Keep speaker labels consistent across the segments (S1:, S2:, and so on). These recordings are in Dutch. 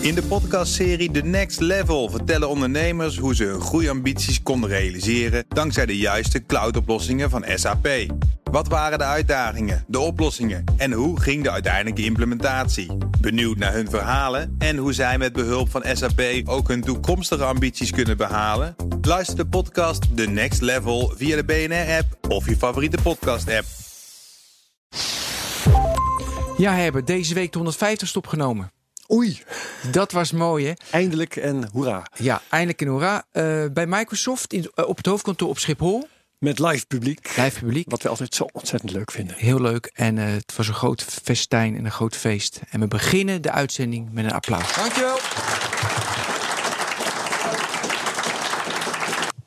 S1: In de podcastserie The Next Level vertellen ondernemers hoe ze hun groeiambities konden realiseren dankzij de juiste cloudoplossingen van SAP. Wat waren de uitdagingen, de oplossingen en hoe ging de uiteindelijke implementatie? Benieuwd naar hun verhalen en hoe zij met behulp van SAP ook hun toekomstige ambities kunnen behalen? Luister de podcast The Next Level via de BNR-app of je favoriete podcast-app.
S2: Ja, hebben deze week de 150ste opgenomen.
S3: Oei,
S2: Dat was mooi, hè?
S3: eindelijk en hoera.
S2: Ja, eindelijk in hoera. Eh, bij Microsoft in, eh, op het hoofdkantoor op Schiphol.
S3: Met live publiek.
S2: Live publiek.
S3: Wat we altijd zo ontzettend leuk vinden.
S2: Heel leuk. En eh, het was een groot festijn en een groot feest. En we beginnen de uitzending met een applaus.
S3: Dankjewel.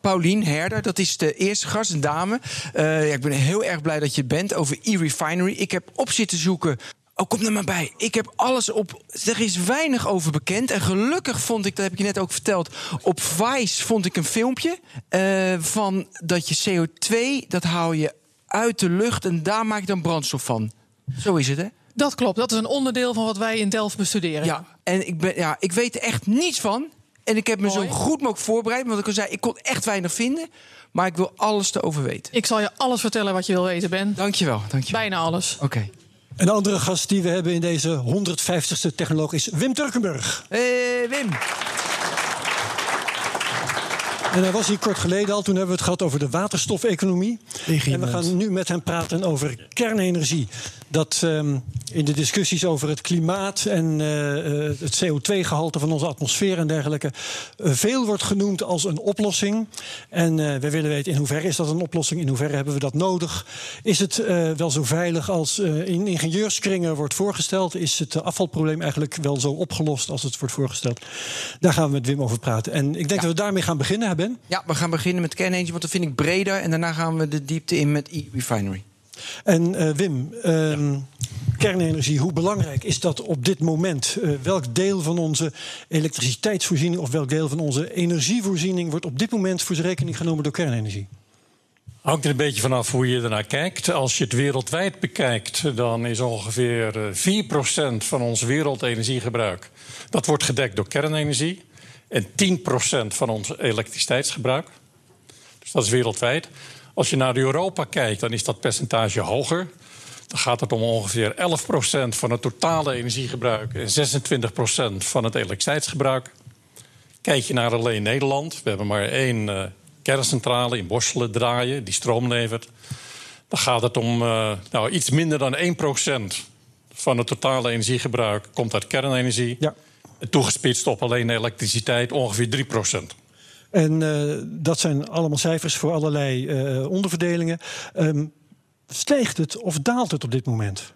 S2: Paulien Herder, dat is de eerste gast, een dame. Ja, ik ben heel erg blij dat je bent over e-refinery. Ik heb op zitten zoeken. Oh, kom er maar bij. Ik heb alles op. Er is weinig over bekend. En gelukkig vond ik, dat heb ik je net ook verteld. Op Vice vond ik een filmpje. eh, van dat je CO2, dat haal je uit de lucht. En daar maak je dan brandstof van. Zo is het, hè?
S4: Dat klopt, dat is een onderdeel van wat wij in Delft bestuderen.
S2: Ja, en ik, ben, ja, ik weet er echt niets van. En ik heb me
S4: Mooi.
S2: zo goed mogelijk voorbereid. Want ik al zei, ik kon echt weinig vinden. Maar ik wil alles erover weten.
S4: Ik zal je alles vertellen wat je wil weten, Ben.
S2: Dankjewel, dankjewel.
S4: Bijna alles.
S2: Oké.
S3: Een andere gast die we hebben in deze 150ste technoloog is Wim Turkenburg.
S2: Hey, Wim.
S3: En hij was hier kort geleden al. Toen hebben we het gehad over de waterstofeconomie. En we gaan nu met hem praten over kernenergie. Dat ehm, in de discussies over het klimaat en eh, eh, het CO2-gehalte van onze atmosfeer en dergelijke. eh, veel wordt genoemd als een oplossing. En we willen weten in hoeverre is dat een oplossing? In hoeverre hebben we dat nodig? Is het wel zo veilig als in ingenieurskringen wordt voorgesteld? Is het afvalprobleem eigenlijk wel zo opgelost als het wordt voorgesteld? Daar gaan we met Wim over praten. En ik denk dat we daarmee gaan beginnen,
S2: Ja, we gaan beginnen met kernenergie, want dat vind ik breder. En daarna gaan we de diepte in met e-refinery.
S3: En eh, Wim, ehm, kernenergie, hoe belangrijk is dat op dit moment? Eh, welk deel van onze elektriciteitsvoorziening of welk deel van onze energievoorziening wordt op dit moment voor zijn rekening genomen door kernenergie?
S5: Hangt er een beetje vanaf hoe je ernaar kijkt. Als je het wereldwijd bekijkt, dan is ongeveer eh, 4% van ons wereldenergiegebruik... dat wordt gedekt door kernenergie. En 10% van ons elektriciteitsgebruik. Dus dat is wereldwijd. Als je naar Europa kijkt, dan is dat percentage hoger. Dan gaat het om ongeveer 11% van het totale energiegebruik... en 26% van het elektriciteitsgebruik. Kijk je naar alleen Nederland, we hebben maar één eh, kerncentrale in Borselen draaien, die stroom levert. Dan gaat het om eh, nou, iets minder dan 1% van het totale energiegebruik komt uit kernenergie.
S3: Ja.
S5: Toegespitst op alleen elektriciteit ongeveer 3%.
S3: En eh, dat zijn allemaal cijfers voor allerlei eh, onderverdelingen. Ehm, stijgt het of daalt het op dit moment?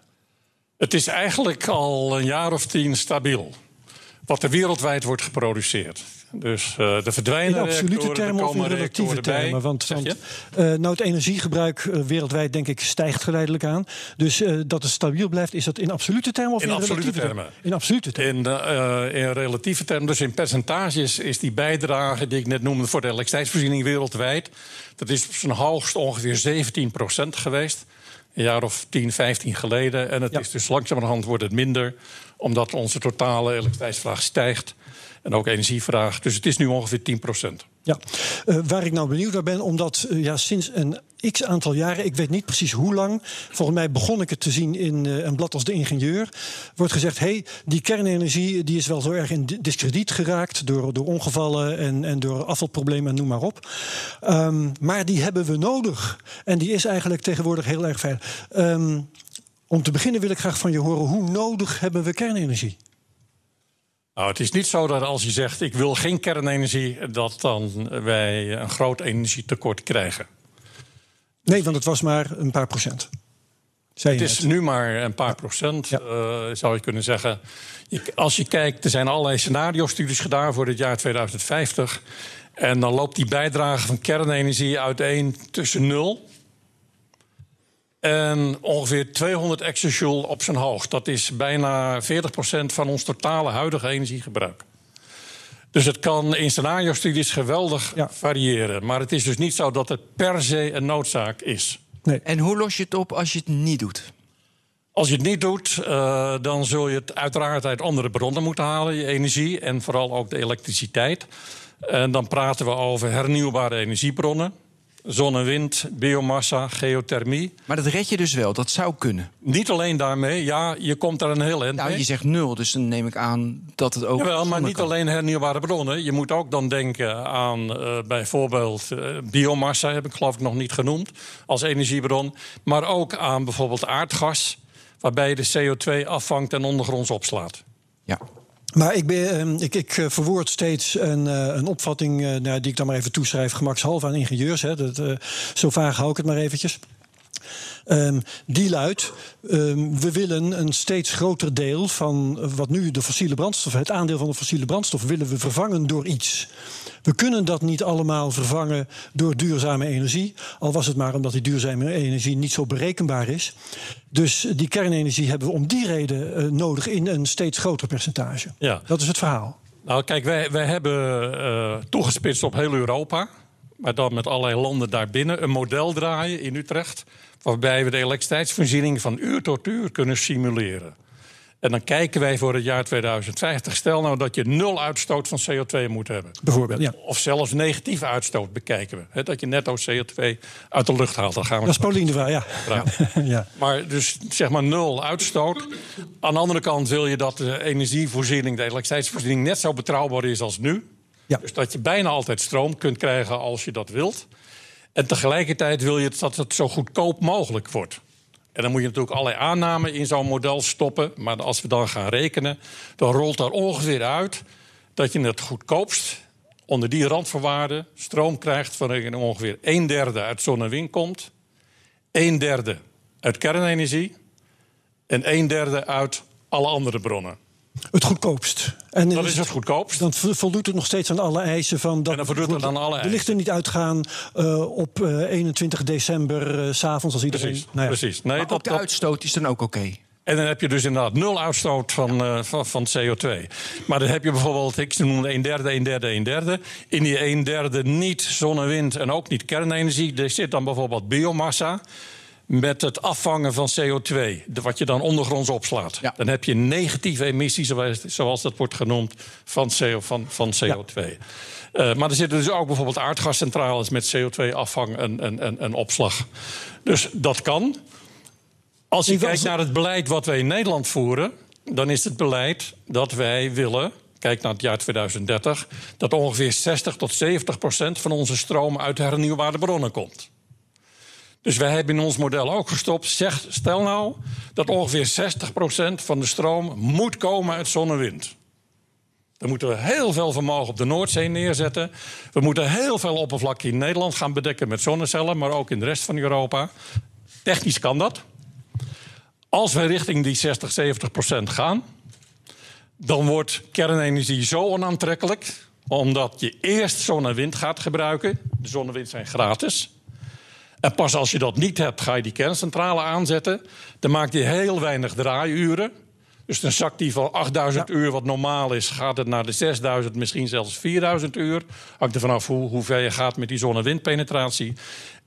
S5: Het is eigenlijk al een jaar of tien stabiel. Wat er wereldwijd wordt geproduceerd. Dus eh de verdwijnen
S3: In absolute
S5: er
S3: termen of in relatieve termen? Want, want eh, nou, het energiegebruik eh, wereldwijd, denk ik, stijgt geleidelijk aan. Dus dat het stabiel blijft, is dat in absolute termen of in,
S5: In absolute
S3: relatieve
S5: termen.
S3: In absolute termen.
S5: In, in relatieve termen, dus in percentages, is die bijdrage die ik net noemde voor de elektriciteitsvoorziening wereldwijd, dat is op zijn hoogst ongeveer 17% geweest. Een jaar of 10, 15 geleden. En het
S3: Ja.
S5: is dus langzamerhand wordt het minder, omdat onze totale elektriciteitsvraag stijgt. En ook energievraag. Dus het is nu ongeveer 10%
S3: Ja, Eh, waar ik nou benieuwd naar ben, omdat eh, ja, sinds een x aantal jaren, ik weet niet precies hoe lang, volgens mij begon ik het te zien in eh, een blad als De Ingenieur, wordt gezegd: hé, hey, die kernenergie die is wel zo erg in di- diskrediet geraakt door, door ongevallen en, en door afvalproblemen en noem maar op. Ehm, maar die hebben we nodig. En die is eigenlijk tegenwoordig heel erg veilig. Ehm, om te beginnen wil ik graag van je horen: hoe nodig hebben we kernenergie?
S5: Nou, het is niet zo dat als je zegt: ik wil geen kernenergie, dat dan wij een groot energietekort krijgen.
S3: Nee, want het was maar een paar procent.
S5: Het is
S3: net.
S5: nu maar een paar procent,
S3: Ja.
S5: eh, zou je kunnen zeggen. Als je kijkt, er zijn allerlei scenario-studies gedaan voor het jaar 2050. En dan loopt die bijdrage van kernenergie uiteen tussen 0 en ongeveer 200 exajoule op zijn hoogst. Dat is bijna 40% van ons totale huidige energiegebruik. Dus het kan in scenario-studies geweldig
S3: Ja.
S5: variëren. Maar het is dus niet zo dat het per se een noodzaak is.
S3: Nee.
S2: En hoe los je het op als je het niet doet?
S5: Als je het niet doet, uh, dan zul je het uiteraard uit andere bronnen moeten halen, je energie en vooral ook de elektriciteit. En dan praten we over hernieuwbare energiebronnen. Zon en wind, biomassa, geothermie.
S2: Maar dat red je dus wel, dat zou kunnen.
S5: Niet alleen daarmee, ja, je komt er een heel eind
S2: nou, Je zegt nul, dus dan neem ik aan dat het ook...
S5: Jawel, maar niet alleen hernieuwbare bronnen. Je moet ook dan denken aan uh, bijvoorbeeld uh, biomassa, heb ik geloof ik nog niet genoemd, als energiebron. Maar ook aan bijvoorbeeld aardgas, waarbij je de CO2 afvangt en ondergronds opslaat.
S2: Ja.
S3: Maar ik, ben, ehm, ik, ik eh, verwoord steeds een, eh, een opvatting uh, nou, die ik dan maar even toeschrijf, gemakshalve aan ingenieurs. Hè, dat, zo vaag hou ik het maar eventjes. Um, die luidt: um, we willen een steeds groter deel van wat nu de fossiele brandstof, het aandeel van de fossiele brandstof, willen we vervangen door iets. We kunnen dat niet allemaal vervangen door duurzame energie. Al was het maar omdat die duurzame energie niet zo berekenbaar is. Dus die kernenergie hebben we om die reden uh, nodig in een steeds groter percentage.
S5: Ja.
S3: Dat is het verhaal.
S5: Nou, kijk, wij, wij hebben uh, toegespitst op heel Europa. Maar dan met allerlei landen daarbinnen een model draaien in Utrecht. Waarbij we de elektriciteitsvoorziening van uur tot uur kunnen simuleren. En dan kijken wij voor het jaar 2050. Stel nou dat je nul uitstoot van CO2 moet hebben.
S3: Bijvoorbeeld, ja.
S5: Of zelfs negatieve uitstoot bekijken we. He, dat je netto CO2 uit de lucht haalt. Dan gaan we
S3: dat is Pauline de ja.
S5: ja. ja. Maar dus zeg maar nul uitstoot. Aan de andere kant wil je dat de energievoorziening, de elektriciteitsvoorziening, net zo betrouwbaar is als nu.
S3: Ja.
S5: Dus dat je bijna altijd stroom kunt krijgen als je dat wilt. En tegelijkertijd wil je dat het zo goedkoop mogelijk wordt. En dan moet je natuurlijk allerlei aannamen in zo'n model stoppen. Maar als we dan gaan rekenen, dan rolt daar ongeveer uit dat je het goedkoopst onder die randvoorwaarden stroom krijgt van ongeveer een derde uit zon en wind komt, een derde uit kernenergie en een derde uit alle andere bronnen.
S3: Het goedkoopst.
S5: En dat is het goedkoopst.
S3: Dan voldoet het nog steeds aan alle eisen van dat.
S5: En dan voldoet het aan alle
S3: De lichten niet uitgaan uh, op uh, 21 december uh, s'avonds als iedereen.
S5: Precies.
S3: Nou ja.
S5: precies. Nee,
S2: maar
S5: dat,
S2: ook de
S5: dat,
S2: uitstoot is dan ook oké. Okay.
S5: En dan heb je dus inderdaad nul uitstoot van, uh, van, van, CO2. Maar dan heb je bijvoorbeeld, ik noem een derde, een derde, een derde. In die een derde niet zon en wind en ook niet kernenergie. Er zit dan bijvoorbeeld biomassa met het afvangen van CO2, wat je dan ondergronds opslaat.
S2: Ja.
S5: Dan heb je negatieve emissies, zoals dat wordt genoemd, van, CO, van, van CO2. Ja. Uh, maar er zitten dus ook bijvoorbeeld aardgascentrales met CO2-afvang en, en, en, en, opslag. Dus dat kan. Als je kijkt naar het beleid wat wij in Nederland voeren, dan is het beleid dat wij willen. Kijk naar het jaar 2030, dat ongeveer 60 tot 70 procent van onze stroom uit hernieuwbare bronnen komt. Dus wij hebben in ons model ook gestopt. Zeg, stel nou dat ongeveer 60% van de stroom moet komen uit zon en wind. Dan moeten we heel veel vermogen op de Noordzee neerzetten. We moeten heel veel oppervlakte in Nederland gaan bedekken met zonnecellen, maar ook in de rest van Europa. Technisch kan dat. Als we richting die 60, 70 procent gaan, dan wordt kernenergie zo onaantrekkelijk, omdat je eerst zon en wind gaat gebruiken. De zon en wind zijn gratis. En pas als je dat niet hebt, ga je die kerncentrale aanzetten. Dan maakt die heel weinig draaiuren. Dus dan zakt die van 8000 uur, wat normaal is, gaat het naar de 6000, misschien zelfs 4000 uur. Hangt er vanaf hoe, hoe ver je gaat met die zon- en windpenetratie.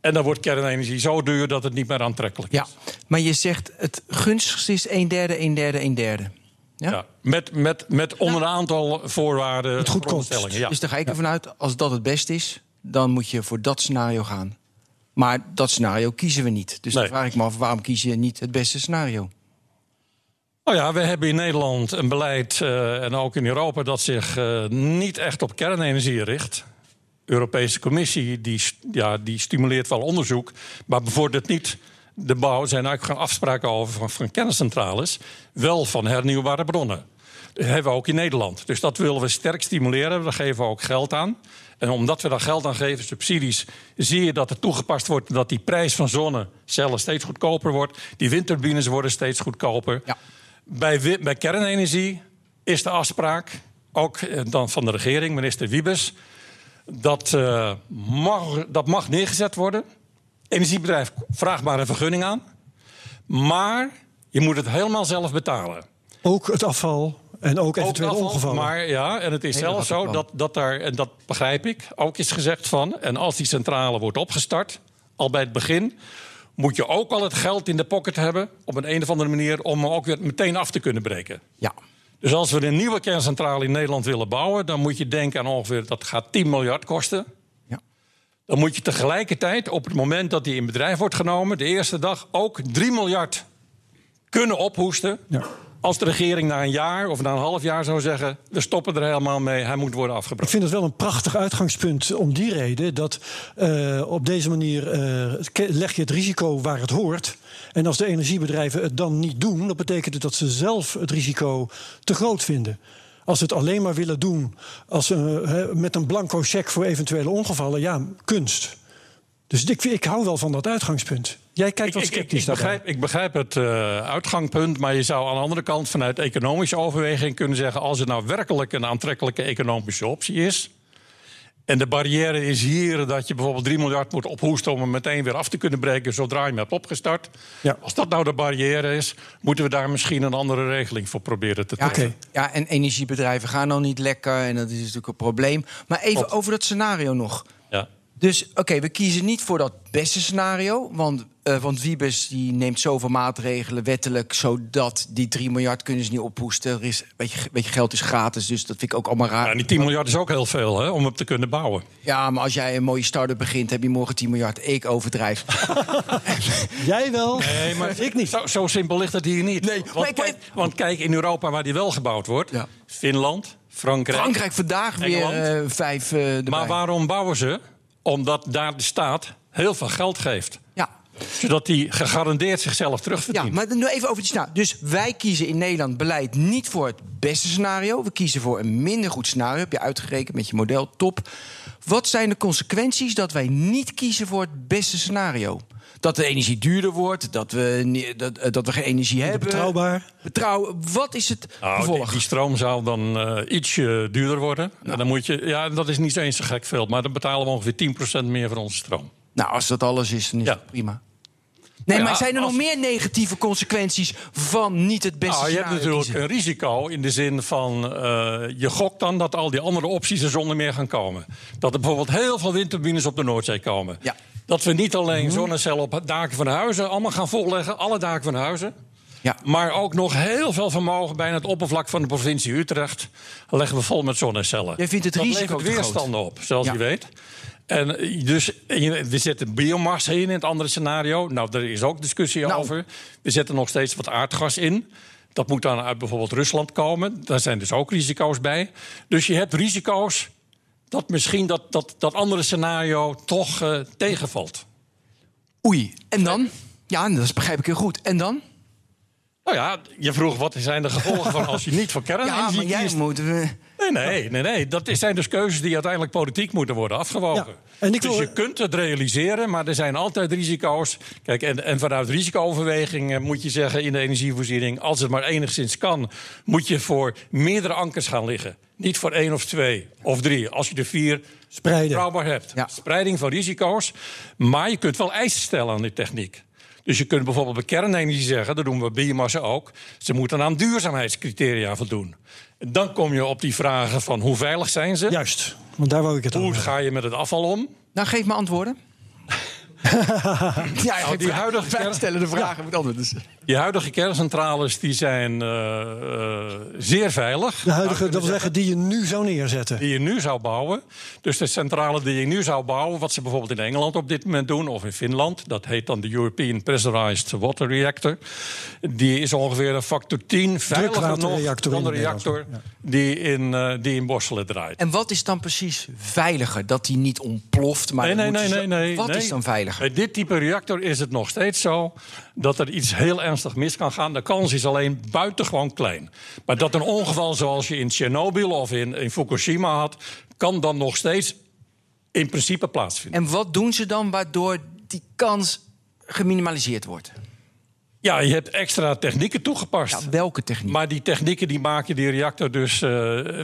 S5: En dan wordt kernenergie zo duur dat het niet meer aantrekkelijk is.
S2: Ja, maar je zegt het gunstigste is een derde, een derde, een derde. Ja?
S5: Ja, met, met, met onder een aantal voorwaarden.
S3: Het goedkoopst.
S5: Ja.
S2: Dus daar ga ik ervan uit, als dat het beste is, dan moet je voor dat scenario gaan. Maar dat scenario kiezen we niet. Dus
S5: Nee.
S2: dan vraag ik me af, waarom kies je niet het beste scenario?
S5: Nou ja, we hebben in Nederland een beleid eh, en ook in Europa dat zich eh, niet echt op kernenergie richt. De Europese Commissie die, ja, die stimuleert wel onderzoek, maar bevordert niet de bouw. Er zijn eigenlijk geen afspraken over van, van kerncentrales, wel van hernieuwbare bronnen. Dat hebben we ook in Nederland. Dus dat willen we sterk stimuleren. Daar geven we ook geld aan. En omdat we daar geld aan geven, subsidies, zie je dat er toegepast wordt dat die prijs van zonnecellen steeds goedkoper wordt. Die windturbines worden steeds goedkoper.
S2: Ja.
S5: Bij, bij kernenergie is de afspraak, ook eh, dan van de regering, minister Wiebes, dat, eh, mag, dat mag neergezet worden. Energiebedrijf vraagt maar een vergunning aan. Maar je moet het helemaal zelf betalen.
S3: Ook het afval en ook
S5: afval,
S3: ongevallen.
S5: Maar ja, en het is zelfs zo dat, dat daar, en dat begrijp ik, ook is gezegd van. En als die centrale wordt opgestart, al bij het begin, moet je ook al het geld in de pocket hebben... op een, een of andere manier om hem ook weer meteen af te kunnen breken.
S2: Ja.
S5: Dus als we een nieuwe kerncentrale in Nederland willen bouwen... dan moet je denken aan ongeveer, dat gaat 10 miljard kosten.
S2: Ja.
S5: Dan moet je tegelijkertijd, op het moment dat die in bedrijf wordt genomen... de eerste dag ook 3 miljard kunnen ophoesten...
S3: Ja.
S5: Als de regering na een jaar of na een half jaar zou zeggen: we stoppen er helemaal mee, hij moet worden
S3: Ik
S5: afgebroken.
S3: vind het wel een prachtig uitgangspunt om die reden dat eh, op deze manier eh, leg je het risico waar het hoort. En als de energiebedrijven het dan niet doen, dat betekent het dat ze zelf het risico te groot vinden. Als ze het alleen maar willen doen als, eh, met een blanco cheque voor eventuele ongevallen, ja, kunst. Dus ik, ik hou wel van dat uitgangspunt. Jij kijkt wat
S5: Ik, ik,
S3: sceptisch
S5: ik, begrijp, ik begrijp het eh, uitgangpunt, maar je zou aan de andere kant vanuit economische overweging kunnen zeggen: als het nou werkelijk een aantrekkelijke economische optie is. En de barrière is hier dat je bijvoorbeeld 3 miljard moet ophoesten om hem meteen weer af te kunnen breken zodra je hem hebt opgestart.
S3: Ja.
S5: Als dat nou de barrière is, moeten we daar misschien een andere regeling voor proberen te
S2: Ja,
S5: treffen.
S3: Oké.
S2: ja, en energiebedrijven gaan dan niet lekker en dat is natuurlijk een probleem. Maar even over dat scenario nog. Dus oké, we kiezen niet voor dat beste scenario. Want, eh want Wiebes die neemt zoveel maatregelen wettelijk... zodat die 3 miljard kunnen ze niet ophoesten. Er is, weet, je, weet je, geld is gratis, dus dat vind ik ook allemaal raar.
S5: Ja, en die 10 miljard is ook heel veel hè, om hem te kunnen bouwen.
S2: Ja, maar als jij een mooie start-up begint... heb je morgen 10 miljard. Ik overdrijf.
S3: Jij wel?
S5: Nee, maar
S3: ik niet.
S5: Zo, zo simpel ligt het hier niet.
S2: Nee,
S5: want, kijk, want kijk, in Europa waar die wel gebouwd wordt...
S2: Ja.
S5: Finland, Frankrijk...
S2: Frankrijk vandaag weer eh, vijf eh erbij.
S5: Maar waarom bouwen ze? Omdat daar de staat heel veel geld geeft.
S2: Ja.
S5: Zodat die gegarandeerd zichzelf
S2: Ja,
S5: terugverdient.
S2: maar nu even over die scenario. Dus wij kiezen in Nederland beleid niet voor het beste scenario. We kiezen voor een minder goed scenario. Heb je uitgerekend met je model, top. Wat zijn de consequenties dat wij niet kiezen voor het beste scenario? Dat de energie duurder wordt, dat we, dat, eh, dat we geen energie hebben.
S3: Betrouwbaar.
S2: Betrouw, wat is het
S5: Nou, die,
S2: gevolg?
S5: die stroom zou dan eh ietsje duurder worden. En dan moet je, ja, dat is niet eens zo gek veel. Maar dan betalen we ongeveer 10% meer voor onze stroom.
S2: Nou, als dat alles is, dan is
S5: Ja.
S2: het prima. Nee,
S5: Ja,
S2: maar zijn er
S5: als-
S2: nog meer negatieve consequenties van niet het beste
S5: Nou, je hebt natuurlijk
S2: kiezen?
S5: een risico in de zin van... eh, je gokt dan dat al die andere opties er zonder meer gaan komen. Dat er bijvoorbeeld heel veel windturbines op de Noordzee komen.
S2: Ja.
S5: Dat we niet alleen zonnecellen op daken van huizen... allemaal gaan volleggen, alle daken van huizen...
S2: Ja.
S5: Maar ook nog heel veel vermogen bijna het oppervlak van de provincie Utrecht... leggen we vol met zonnecellen.
S2: Jij vindt het
S5: dat
S2: risico
S5: levert weerstanden op, zoals
S2: Ja.
S5: je weet. En eh, dus je- we zetten biomassa in in het andere scenario. Nou, daar is ook discussie
S2: Nou.
S5: over. We zetten nog steeds wat aardgas in. Dat moet dan uit bijvoorbeeld Rusland komen. Daar zijn dus ook risico's bij. Dus je hebt risico's dat misschien dat, dat, dat andere scenario toch eh, tegenvalt.
S2: Oei, en dan? Ja, dat begrijp ik heel goed. En dan?
S5: Nou ja, je vroeg wat zijn de gevolgen van als je niet voor
S2: Ja,
S5: kernenergie
S2: maar jij
S5: kiest.
S2: moet...
S5: Nee, nee, nee, nee. Dat zijn dus keuzes die uiteindelijk politiek moeten worden afgewogen.
S3: Ja, en ik
S5: dus
S3: wil-
S5: je kunt het realiseren, maar er zijn altijd risico's. Kijk, en, en vanuit risicooverweging eh, moet je zeggen in de energievoorziening... als het maar enigszins kan, moet je voor meerdere ankers gaan liggen. Niet voor één of twee of drie. Als je er vier
S3: Spreiden.
S5: betrouwbaar hebt.
S2: Ja.
S5: Spreiding van risico's. Maar je kunt wel eisen stellen aan die techniek. Dus je kunt bijvoorbeeld bij kernenergie zeggen, dat doen we bij biomassa ook, ze moeten aan duurzaamheidscriteria voldoen. Dan kom je op die vragen van hoe veilig zijn ze?
S3: Juist, want daar wou ik het
S5: Hoe
S3: over hebben.
S5: ga je met het afval om?
S2: Nou, geef me antwoorden. Ja,
S5: Nou, die huidige kern-
S2: stellen de vragen met antwoorden. Dus.
S5: Die huidige kerncentrales die zijn eh, eh, zeer veilig.
S3: De huidige, dat wil zeggen, die je nu zou neerzetten.
S5: die je nu zou bouwen. Dus de centrale die je nu zou bouwen, wat ze bijvoorbeeld in Engeland op dit moment doen, of in Finland, dat heet dan de European Pressurized Water Reactor. Die is ongeveer een factor 10 veiliger nog dan de reactor die in, eh, die in Borselen draait.
S2: En wat is dan precies veiliger? Dat die niet ontploft, maar
S5: Nee, nee, nee, nee, nee.
S2: Wat
S5: nee.
S2: is dan veiliger?
S5: Bij dit type reactor is het nog steeds zo dat er iets heel ernstig mis kan gaan. De kans is alleen buitengewoon klein. Maar dat een ongeval zoals je in Tsjernobyl of in, in Fukushima had, kan dan nog steeds in principe plaatsvinden.
S2: En wat doen ze dan waardoor die kans geminimaliseerd wordt?
S5: Ja, je hebt extra technieken toegepast.
S2: Ja, welke techniek?
S5: Maar die technieken die maken die reactor dus eh,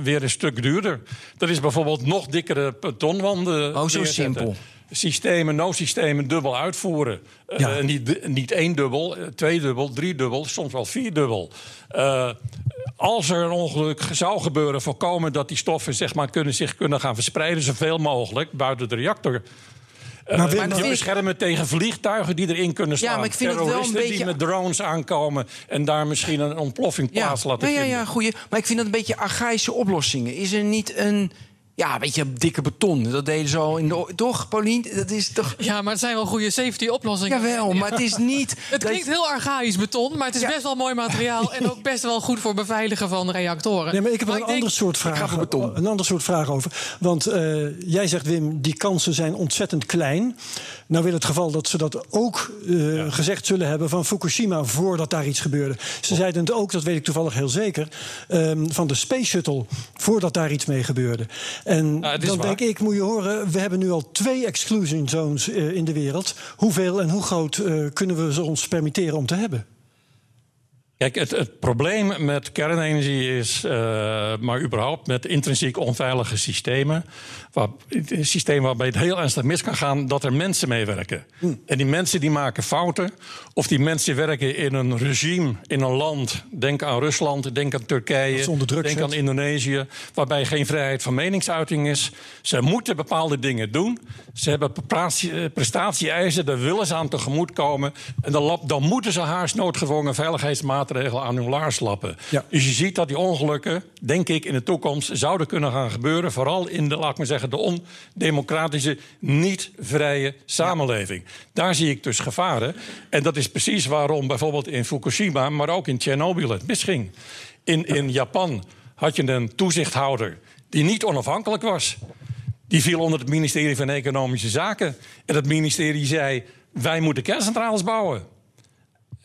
S5: weer een stuk duurder. Er is bijvoorbeeld nog dikkere betonwanden.
S2: Oh, zo simpel.
S5: Systemen, no-systemen dubbel uitvoeren. Eh, niet, niet één dubbel, eh, twee dubbel, drie dubbel, soms wel vier dubbel. Als er een ongeluk zou gebeuren, voorkomen dat die stoffen zeg maar, kunnen, zich kunnen gaan verspreiden, zoveel mogelijk buiten de reactor. Uh,
S3: Maar
S5: je
S3: maar
S2: vind ik-
S5: beschermen tegen vliegtuigen die erin kunnen slaan.
S2: maar ik vind het wel een
S5: Terroristen
S2: beetje-
S5: die met drones aankomen en daar misschien een ontploffing
S2: Ja,
S5: plaats laten
S2: ja, ja,
S5: vinden.
S2: ja, goeie. Maar ik vind dat een beetje archaïsche oplossingen. Is er niet een. Ja, weet je, dikke beton. Dat deden ze al in de. Toch, Paulien? Dat is toch.
S4: Ja, maar het zijn wel goede safety oplossingen.
S2: Jawel, maar het is niet.
S4: Het klinkt heel archaïs beton, maar het is
S2: Ja.
S4: best wel mooi materiaal... en ook best wel goed voor beveiligen van reactoren.
S3: Nee, maar ik heb er een
S4: ik denk-
S3: ander soort vraag,
S2: beton.
S3: een ander soort vraag over. Want eh, jij zegt, Wim, die kansen zijn ontzettend klein. Nou wil het geval dat ze dat ook eh, gezegd zullen hebben van Fukushima voordat daar iets gebeurde. Ze zeiden het ook, dat weet ik toevallig heel zeker, ehm, van de Space Shuttle voordat daar iets mee gebeurde. En dan
S5: waar.
S3: denk ik, moet je horen, we hebben nu al twee exclusion zones eh, in de wereld. Hoeveel en hoe groot eh, kunnen we ze ons permitteren om te hebben?
S5: Kijk, het, het probleem met kernenergie is, eh, maar überhaupt met intrinsiek onveilige systemen, waar, een systeem waarbij het heel ernstig mis kan gaan, dat er mensen meewerken. En die mensen die maken fouten, of die mensen werken in een regime, in een land, denk aan Rusland, denk aan Turkije, denk
S3: zet.
S5: aan Indonesië, waarbij geen vrijheid van meningsuiting is. Ze moeten bepaalde dingen doen. Ze hebben eh, prestatie-eisen, daar willen ze aan tegemoet komen. En dan, dan moeten ze haarsnoodgedwongen veiligheidsmaatregelen aan hun laars lappen.
S3: Ja.
S5: Dus je ziet dat die ongelukken, denk ik, in de toekomst zouden kunnen gaan gebeuren. Vooral in de, laat ik maar zeggen, de ondemocratische, niet vrije samenleving. Daar zie ik dus gevaren. En dat is precies waarom bijvoorbeeld in Fukushima, maar ook in Tsjernobyl het misging. In, in Japan had je een toezichthouder die niet onafhankelijk was. Die viel onder het ministerie van Economische Zaken. En het ministerie zei: wij moeten kerncentrales bouwen.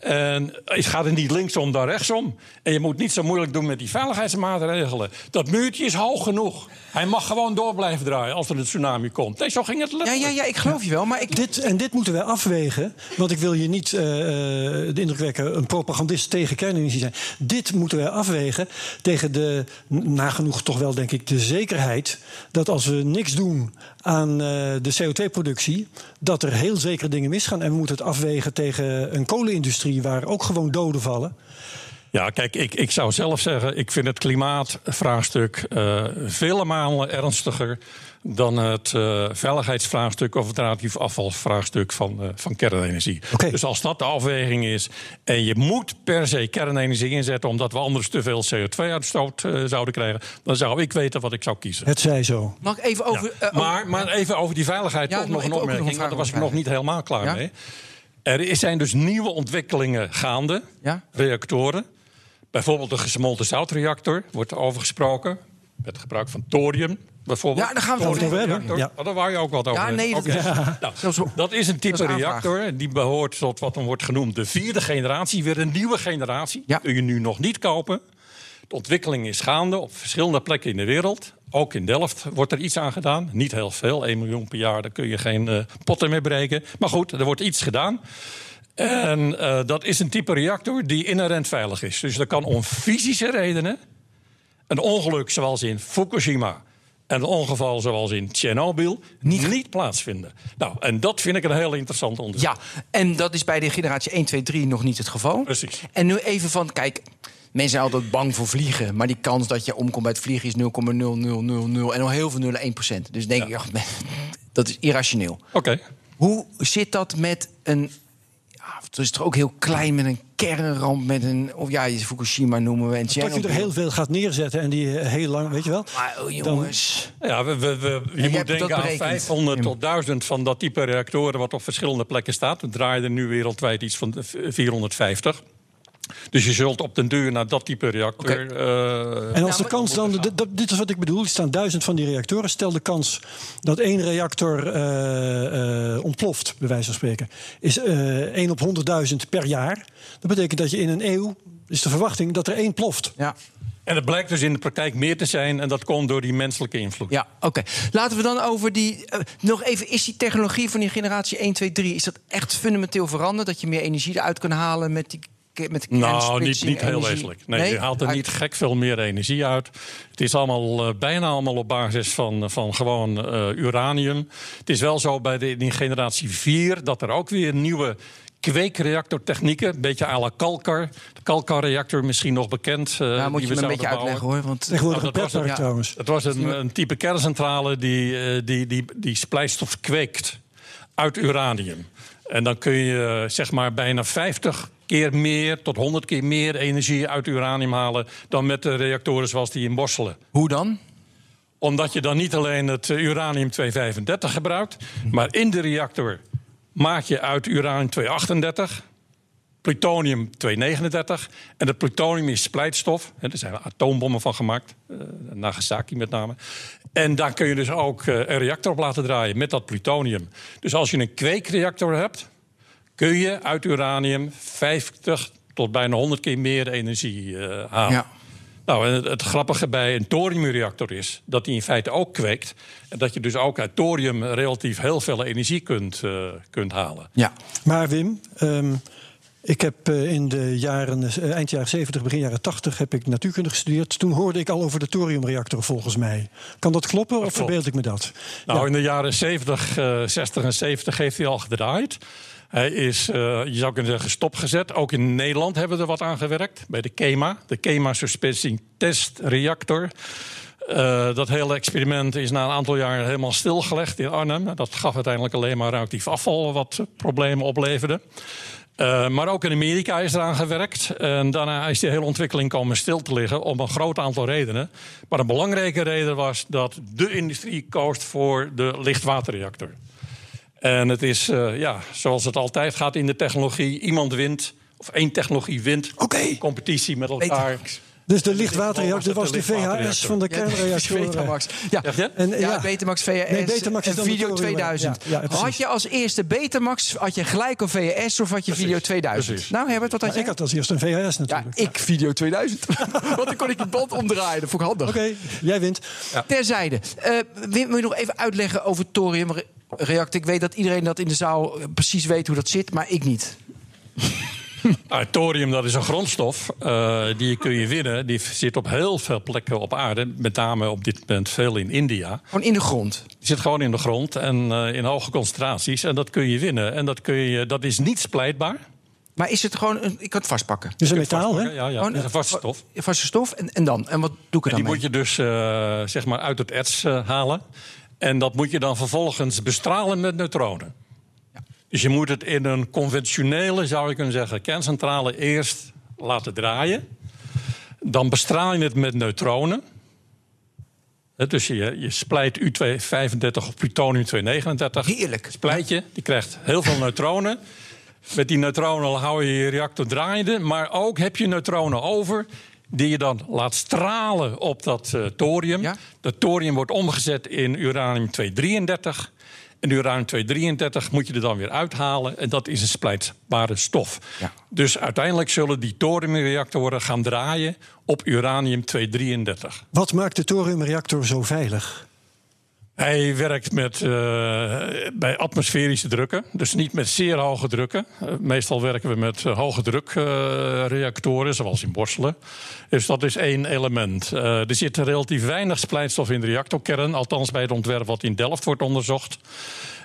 S5: En het gaat er niet linksom dan rechtsom. En je moet niet zo moeilijk doen met die veiligheidsmaatregelen. Dat muurtje is hoog genoeg. Hij mag gewoon door blijven draaien als er een tsunami komt. Nee, zo ging het
S2: Ja,
S5: letterlijk.
S2: ja, ja, ik geloof je wel. Maar ik.
S3: Dit, en dit moeten wij afwegen. Want ik wil je niet eh, eh, de indruk wekken een propagandist tegen kernenergie zijn. Dit moeten wij afwegen tegen de, nagenoeg toch wel denk ik, de zekerheid. dat als we niks doen aan eh, de CO2-productie. dat er heel zekere dingen misgaan. En we moeten het afwegen tegen een kolenindustrie waar ook gewoon doden vallen.
S5: Ja, kijk, ik, ik zou zelf zeggen, ik vind het klimaatvraagstuk eh, vele malen ernstiger dan het eh, veiligheidsvraagstuk of het radioactief afvalvraagstuk van, eh, van kernenergie. Dus als dat de afweging is en je moet per se kernenergie inzetten omdat we anders te veel CO2-uitstoot eh, zouden krijgen, dan zou ik weten wat ik zou kiezen.
S3: Het zij zo.
S2: Mag ik even over.
S5: Ja. maar, maar even over die veiligheid
S2: Ja,
S5: toch
S2: nog-
S5: een
S2: nog
S5: opmerking, want daar was ik nog niet helemaal klaar
S2: Ja?
S5: mee. Er zijn dus nieuwe ontwikkelingen gaande,
S2: Ja?
S5: reactoren. Bijvoorbeeld de gesmolten zoutreactor wordt er over gesproken. Met gebruik van thorium, bijvoorbeeld.
S2: Ja, daar gaan we het over
S3: hebben. Ja.
S5: Oh, daar wou je ook wat over
S2: Ja, nee, dat is-
S5: Nou, dat is een type
S2: dat is
S5: reactor. Die behoort tot wat dan wordt genoemd de vierde generatie. Weer een nieuwe generatie.
S2: Ja.
S5: Kun je nu nog niet kopen. De ontwikkeling is gaande op verschillende plekken in de wereld. Ook in Delft wordt er iets aan gedaan. Niet heel veel, 1 miljoen per jaar, daar kun je geen eh, potten mee breken. Maar goed, er wordt iets gedaan. En eh, dat is een type reactor die inherent veilig is. Dus er kan om fysische redenen een ongeluk zoals in Fukushima en een ongeval zoals in Tsjernobyl niet, plaatsvinden. Nou, en dat vind ik een heel interessant onderzoek.
S2: Ja, en dat is bij de generatie 1, 2, 3 nog niet het geval.
S5: Precies.
S2: En nu even van, kijk, mensen zijn altijd bang voor vliegen. Maar die kans dat je omkomt bij het vliegen is 0,0000 en al heel veel nullen 1% Dus denk ik, ach, dat is irrationeel.
S5: Oké.
S2: Hoe zit dat met een... Ja, het is toch ook heel klein met een kernramp, met een... Of ja, Fukushima noemen we en
S3: Dat je er heel veel gaat neerzetten en die eh, heel lang, weet je wel.
S2: Maar oh, jongens...
S5: Ja, we, we, we- je moet denken aan
S2: berekend.
S5: 500 tot 1000 van dat type reactoren... wat op verschillende plekken staat. We draaien er nu wereldwijd iets van 450. Dus je zult op den duur naar dat type reactor...
S2: Oké.
S5: eh,
S3: En als de
S2: maar-
S3: kans dan, dit is wat ik bedoel, er staan duizend van die reactoren. Stel de kans dat één reactor eh, eh, ontploft, bij wijze van spreken, is eh 1 op 100.000 per jaar. Dat betekent dat je in een eeuw, is de verwachting dat er één ploft.
S2: Ja,
S5: En het blijkt dus in de praktijk meer te zijn... en dat komt door die menselijke invloed.
S2: ja oké. Laten we dan over die... nog even, is die technologie van die generatie 1, 2, 3... is dat echt fundamenteel veranderd? Dat je meer energie eruit kan halen met die... Met
S5: Nou, niet, niet heel wezenlijk. Nee, je haalt er
S2: Uit-
S5: niet gek veel meer energie uit. Het is allemaal, eh, bijna allemaal op basis van, van gewoon eh, uranium. Het is wel zo bij de, in generatie 4 dat er ook weer nieuwe kweekreactortechnieken, een beetje à la Kalkar. De Kalkar-reactor misschien nog bekend. eh,
S2: Ja, moet je me een beetje uitleggen hoor. Want
S3: Tegenwoordig
S5: Nou,
S3: een
S5: dat was
S3: pretpark
S2: ja.
S3: trouwens.
S5: Het was een, een type kerncentrale die, eh, die, die, die splijtstof kweekt uit uranium. En dan kun je zeg maar bijna 50 keer meer tot 100 keer meer energie uit uranium halen dan met de reactoren zoals die in Borselen.
S2: Hoe dan?
S5: Omdat je dan niet alleen het uranium 235 gebruikt, maar in de reactor maak je uit uranium 238 plutonium 239. En dat plutonium is splijtstof. er zijn atoombommen van gemaakt. Uh, Nagasaki met name. En daar kun je dus ook uh, een reactor op laten draaien met dat plutonium. Dus als je een kweekreactor hebt, kun je uit uranium 50 tot bijna 100 keer meer energie uh, halen. Ja. Nou, en het, het, grappige bij een thoriumreactor is dat die in feite ook kweekt. En dat je dus ook uit thorium relatief heel veel energie kunt, kunt halen.
S3: Ja. Maar Wim, um, ik heb eh, in de jaren, eh, eind jaren 70, begin jaren 80 heb ik natuurkunde gestudeerd. Toen hoorde ik al over de thoriumreactor volgens mij. Kan dat kloppen of verbeeld ik me dat?
S5: Nou, in de jaren 70, uh, 60 en 70 heeft hij al gedraaid. Hij is, uh, je zou kunnen zeggen, stopgezet. Ook in Nederland hebben we er wat aan gewerkt. Bij de KEMA, de KEMA Suspension Test Reactor. Uh, dat hele experiment is na een aantal jaar helemaal stilgelegd in Arnhem. Dat gaf uiteindelijk alleen maar radioactief afval, wat problemen opleverde. Uh, maar ook in Amerika is eraan gewerkt. En daarna is die hele ontwikkeling komen stil te liggen om een groot aantal redenen. Maar een belangrijke reden was dat de industrie koos voor de lichtwaterreactor. En het is, uh, ja, zoals het altijd gaat in de technologie: iemand wint, of één technologie wint.
S2: Okay.
S5: Competitie met elkaar.
S3: Dus de lichtwaterreactor was de VHS van de kernreactoren.
S2: Betamax. Ja, en, ja, Betamax VHS nee, Betamax en Video 2000. Ja, had je als eerste Betamax, had je gelijk een VHS of had je Video 2000? Nou Herbert, wat had je?
S3: Ik had als eerste een VHS natuurlijk.
S2: Ja, ik Video 2000. Want dan kon ik die band omdraaien, dat vond ik handig.
S3: Oké, jij wint.
S2: Terzijde. Uh, wil je nog even uitleggen over thoriumreactor? Ik weet dat iedereen dat in de zaal precies weet hoe dat zit, maar ik niet.
S5: Nou, thorium dat is een grondstof. Uh, die kun je winnen. Die zit op heel veel plekken op aarde. Met name op dit moment veel in India.
S2: Gewoon in de grond?
S5: Die zit gewoon in de grond en uh, in hoge concentraties. En dat kun je winnen. En dat, kun je, dat is niet splijtbaar.
S2: Maar is het gewoon, een, ik kan het vastpakken.
S3: Dus een metaal, hè?
S5: Ja, ja. een vaste stof.
S2: Vaste stof, en, en dan? En wat doe ik er dan
S5: die
S2: mee?
S5: moet je dus uh, zeg maar uit het erts halen. En dat moet je dan vervolgens bestralen met neutronen. Dus je moet het in een conventionele, zou je kunnen zeggen, kerncentrale eerst laten draaien. Dan bestraal je het met neutronen. Dus je, je splijt U235 of plutonium 239.
S2: Heerlijk.
S5: Splijt je, die krijgt heel veel neutronen. Met die neutronen hou je je reactor draaiende. Maar ook heb je neutronen over die je dan laat stralen op dat uh, thorium. Ja? Dat thorium wordt omgezet in uranium 233. En uranium 233 moet je er dan weer uithalen. En dat is een splijtbare stof. Ja. Dus uiteindelijk zullen die thoriumreactoren gaan draaien op uranium 233.
S3: Wat maakt de thoriumreactor zo veilig?
S5: Hij werkt met, uh, bij atmosferische drukken, dus niet met zeer hoge drukken. Uh, meestal werken we met uh, hoge drukreactoren, zoals in Borselen. Dus dat is één element. er zit relatief weinig splijtstof in de reactorkern, althans bij het ontwerp wat in Delft wordt onderzocht.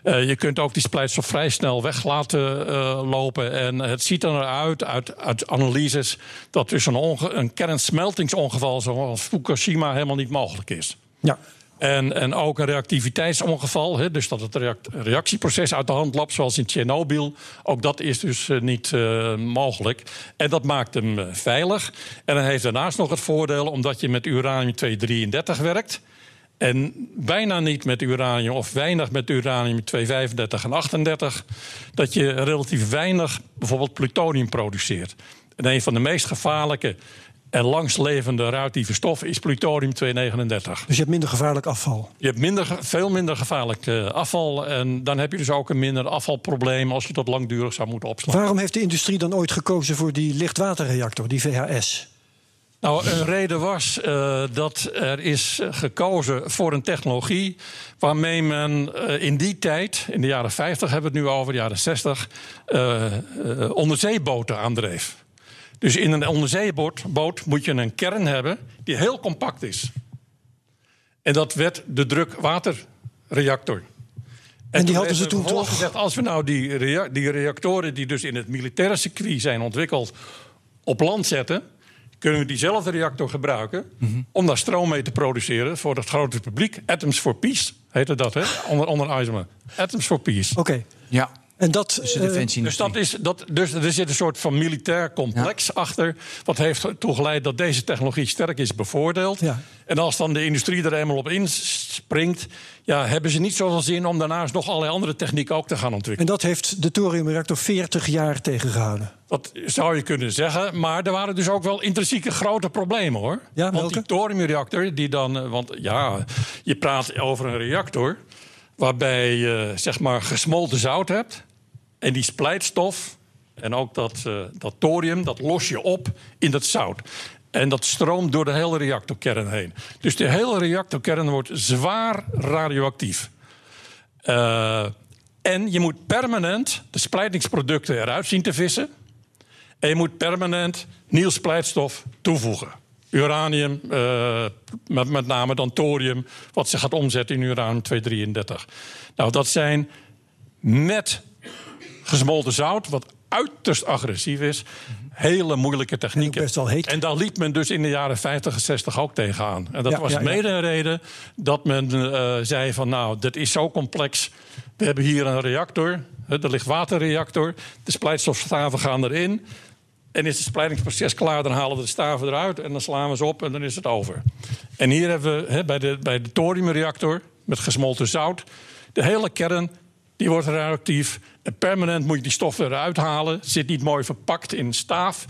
S5: je kunt ook die splijtstof vrij snel weg laten lopen. En het ziet er uit, uit, uit analyses, dat dus een, een kernsmeltingsongeval zoals Fukushima helemaal niet mogelijk is.
S3: Ja.
S5: En, en ook een reactiviteitsongeval, hè, dus dat het react reactieproces uit de hand loopt, zoals in Tsjernobyl. Ook dat is dus uh, niet uh, mogelijk. En dat maakt hem uh, veilig. En dan heeft daarnaast nog het voordeel, omdat je met uranium 233 werkt. En bijna niet met uranium, of weinig met uranium 235 en 38, dat je relatief weinig bijvoorbeeld plutonium produceert. En een van de meest gevaarlijke en langslevende radioactieve stof is plutonium 239.
S3: Dus je hebt minder gevaarlijk afval?
S5: Je hebt minder, veel minder gevaarlijk uh, afval. En dan heb je dus ook een minder afvalprobleem als je dat langdurig zou moeten opslaan.
S3: Waarom heeft de industrie dan ooit gekozen voor die lichtwaterreactor, die VHS?
S5: Nou, een reden was uh, dat er is gekozen voor een technologie waarmee men uh, in die tijd, in de jaren 50 hebben we het nu over, de jaren 60, uh, onderzeeboten aandreef. Dus in een onderzeeboot moet je een kern hebben die heel compact is. En dat werd de drukwaterreactor.
S3: En, en die hadden ze toen toch
S5: gezegd: als we nou die, rea die reactoren die dus in het militaire circuit zijn ontwikkeld op land zetten, kunnen we diezelfde reactor gebruiken mm -hmm. om daar stroom mee te produceren voor het grote publiek. Atoms for Peace heette dat, hè? onder, onder Eisenhower. Atoms for Peace.
S3: Oké. Okay.
S2: Ja.
S3: En dat,
S2: Dus de
S3: eh,
S2: defensie
S5: Dus, dat is, dat, dus er zit een soort van militair complex achter. Wat heeft ertoe geleid dat deze technologie sterk is bevoordeeld.
S3: Ja.
S5: En als dan de industrie er eenmaal op inspringt... Ja, hebben ze niet zoveel zin om daarnaast nog allerlei andere technieken ook te gaan ontwikkelen.
S3: en dat heeft de thoriumreactor 40 jaar tegengehouden.
S5: Dat zou je kunnen zeggen. Maar er waren dus ook wel intrinsieke grote problemen hoor.
S3: Ja,
S5: want
S3: welke?
S5: die thoriumreactor, die dan. eh, Want ja, je praat over een reactor. Waarbij je zeg maar gesmolten zout hebt. En die splijtstof. en ook dat, eh, dat thorium, dat los je op in dat zout. En dat stroomt door de hele reactorkern heen. Dus de hele reactorkern wordt zwaar radioactief. Eh, en je moet permanent de splijtingsproducten eruit zien te vissen. En je moet permanent nieuw splijtstof toevoegen. Uranium, eh, met, met name dan thorium, wat zich gaat omzetten in uranium-233. Nou, dat zijn met gesmolten zout, wat uiterst agressief is, hele moeilijke technieken.
S3: best wel heet.
S5: En daar liep men dus in de jaren 50 en 60 ook tegenaan. En dat
S3: Ja,
S5: was
S3: ja, ja.
S5: mede een reden dat men eh, zei van nou, dit is zo complex. We hebben hier een reactor, de lichtwaterreactor. De splijtstofstaven gaan erin. En is het splijtingsproces klaar, dan halen we de staven eruit... en dan slaan we ze op en dan is het over. En hier hebben we bij, de, bij de thoriumreactor met gesmolten zout... de hele kern die wordt radioactief. En permanent moet je die stoffen eruit halen. Zit niet mooi verpakt in staaf.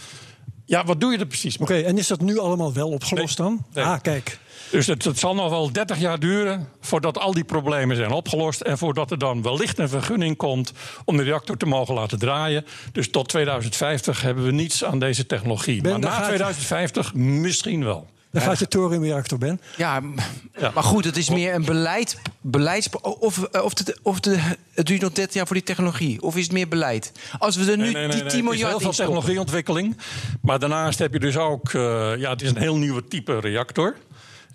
S5: Ja, wat doe je er precies mee?
S3: Oké, en is dat nu allemaal wel opgelost
S5: Nee.
S3: dan?
S5: Nee.
S3: Ah, kijk.
S5: Dus het, het zal nog wel 30 jaar duren voordat al die problemen zijn opgelost. En voordat er dan wellicht een vergunning komt om de reactor te mogen laten draaien. Dus tot 2050 hebben we niets aan deze technologie.
S3: Ben,
S5: maar na
S3: gaat je-
S5: 2050 misschien wel.
S3: Daar gaat je thoriumreactor, Ben.
S2: Ja, m-
S5: Ja.
S2: maar goed, het is meer een beleid, beleids... Of, eh, of, het, of de, het duurt nog 30 jaar voor die technologie. Of is het meer beleid? Als we er nu
S5: Nee, nee, nee,
S2: die
S5: nee.
S2: 10
S5: Het is
S2: miljard
S5: heel veel technologieontwikkeling. Maar daarnaast heb je dus ook... eh, ja, het is een heel nieuwe type reactor.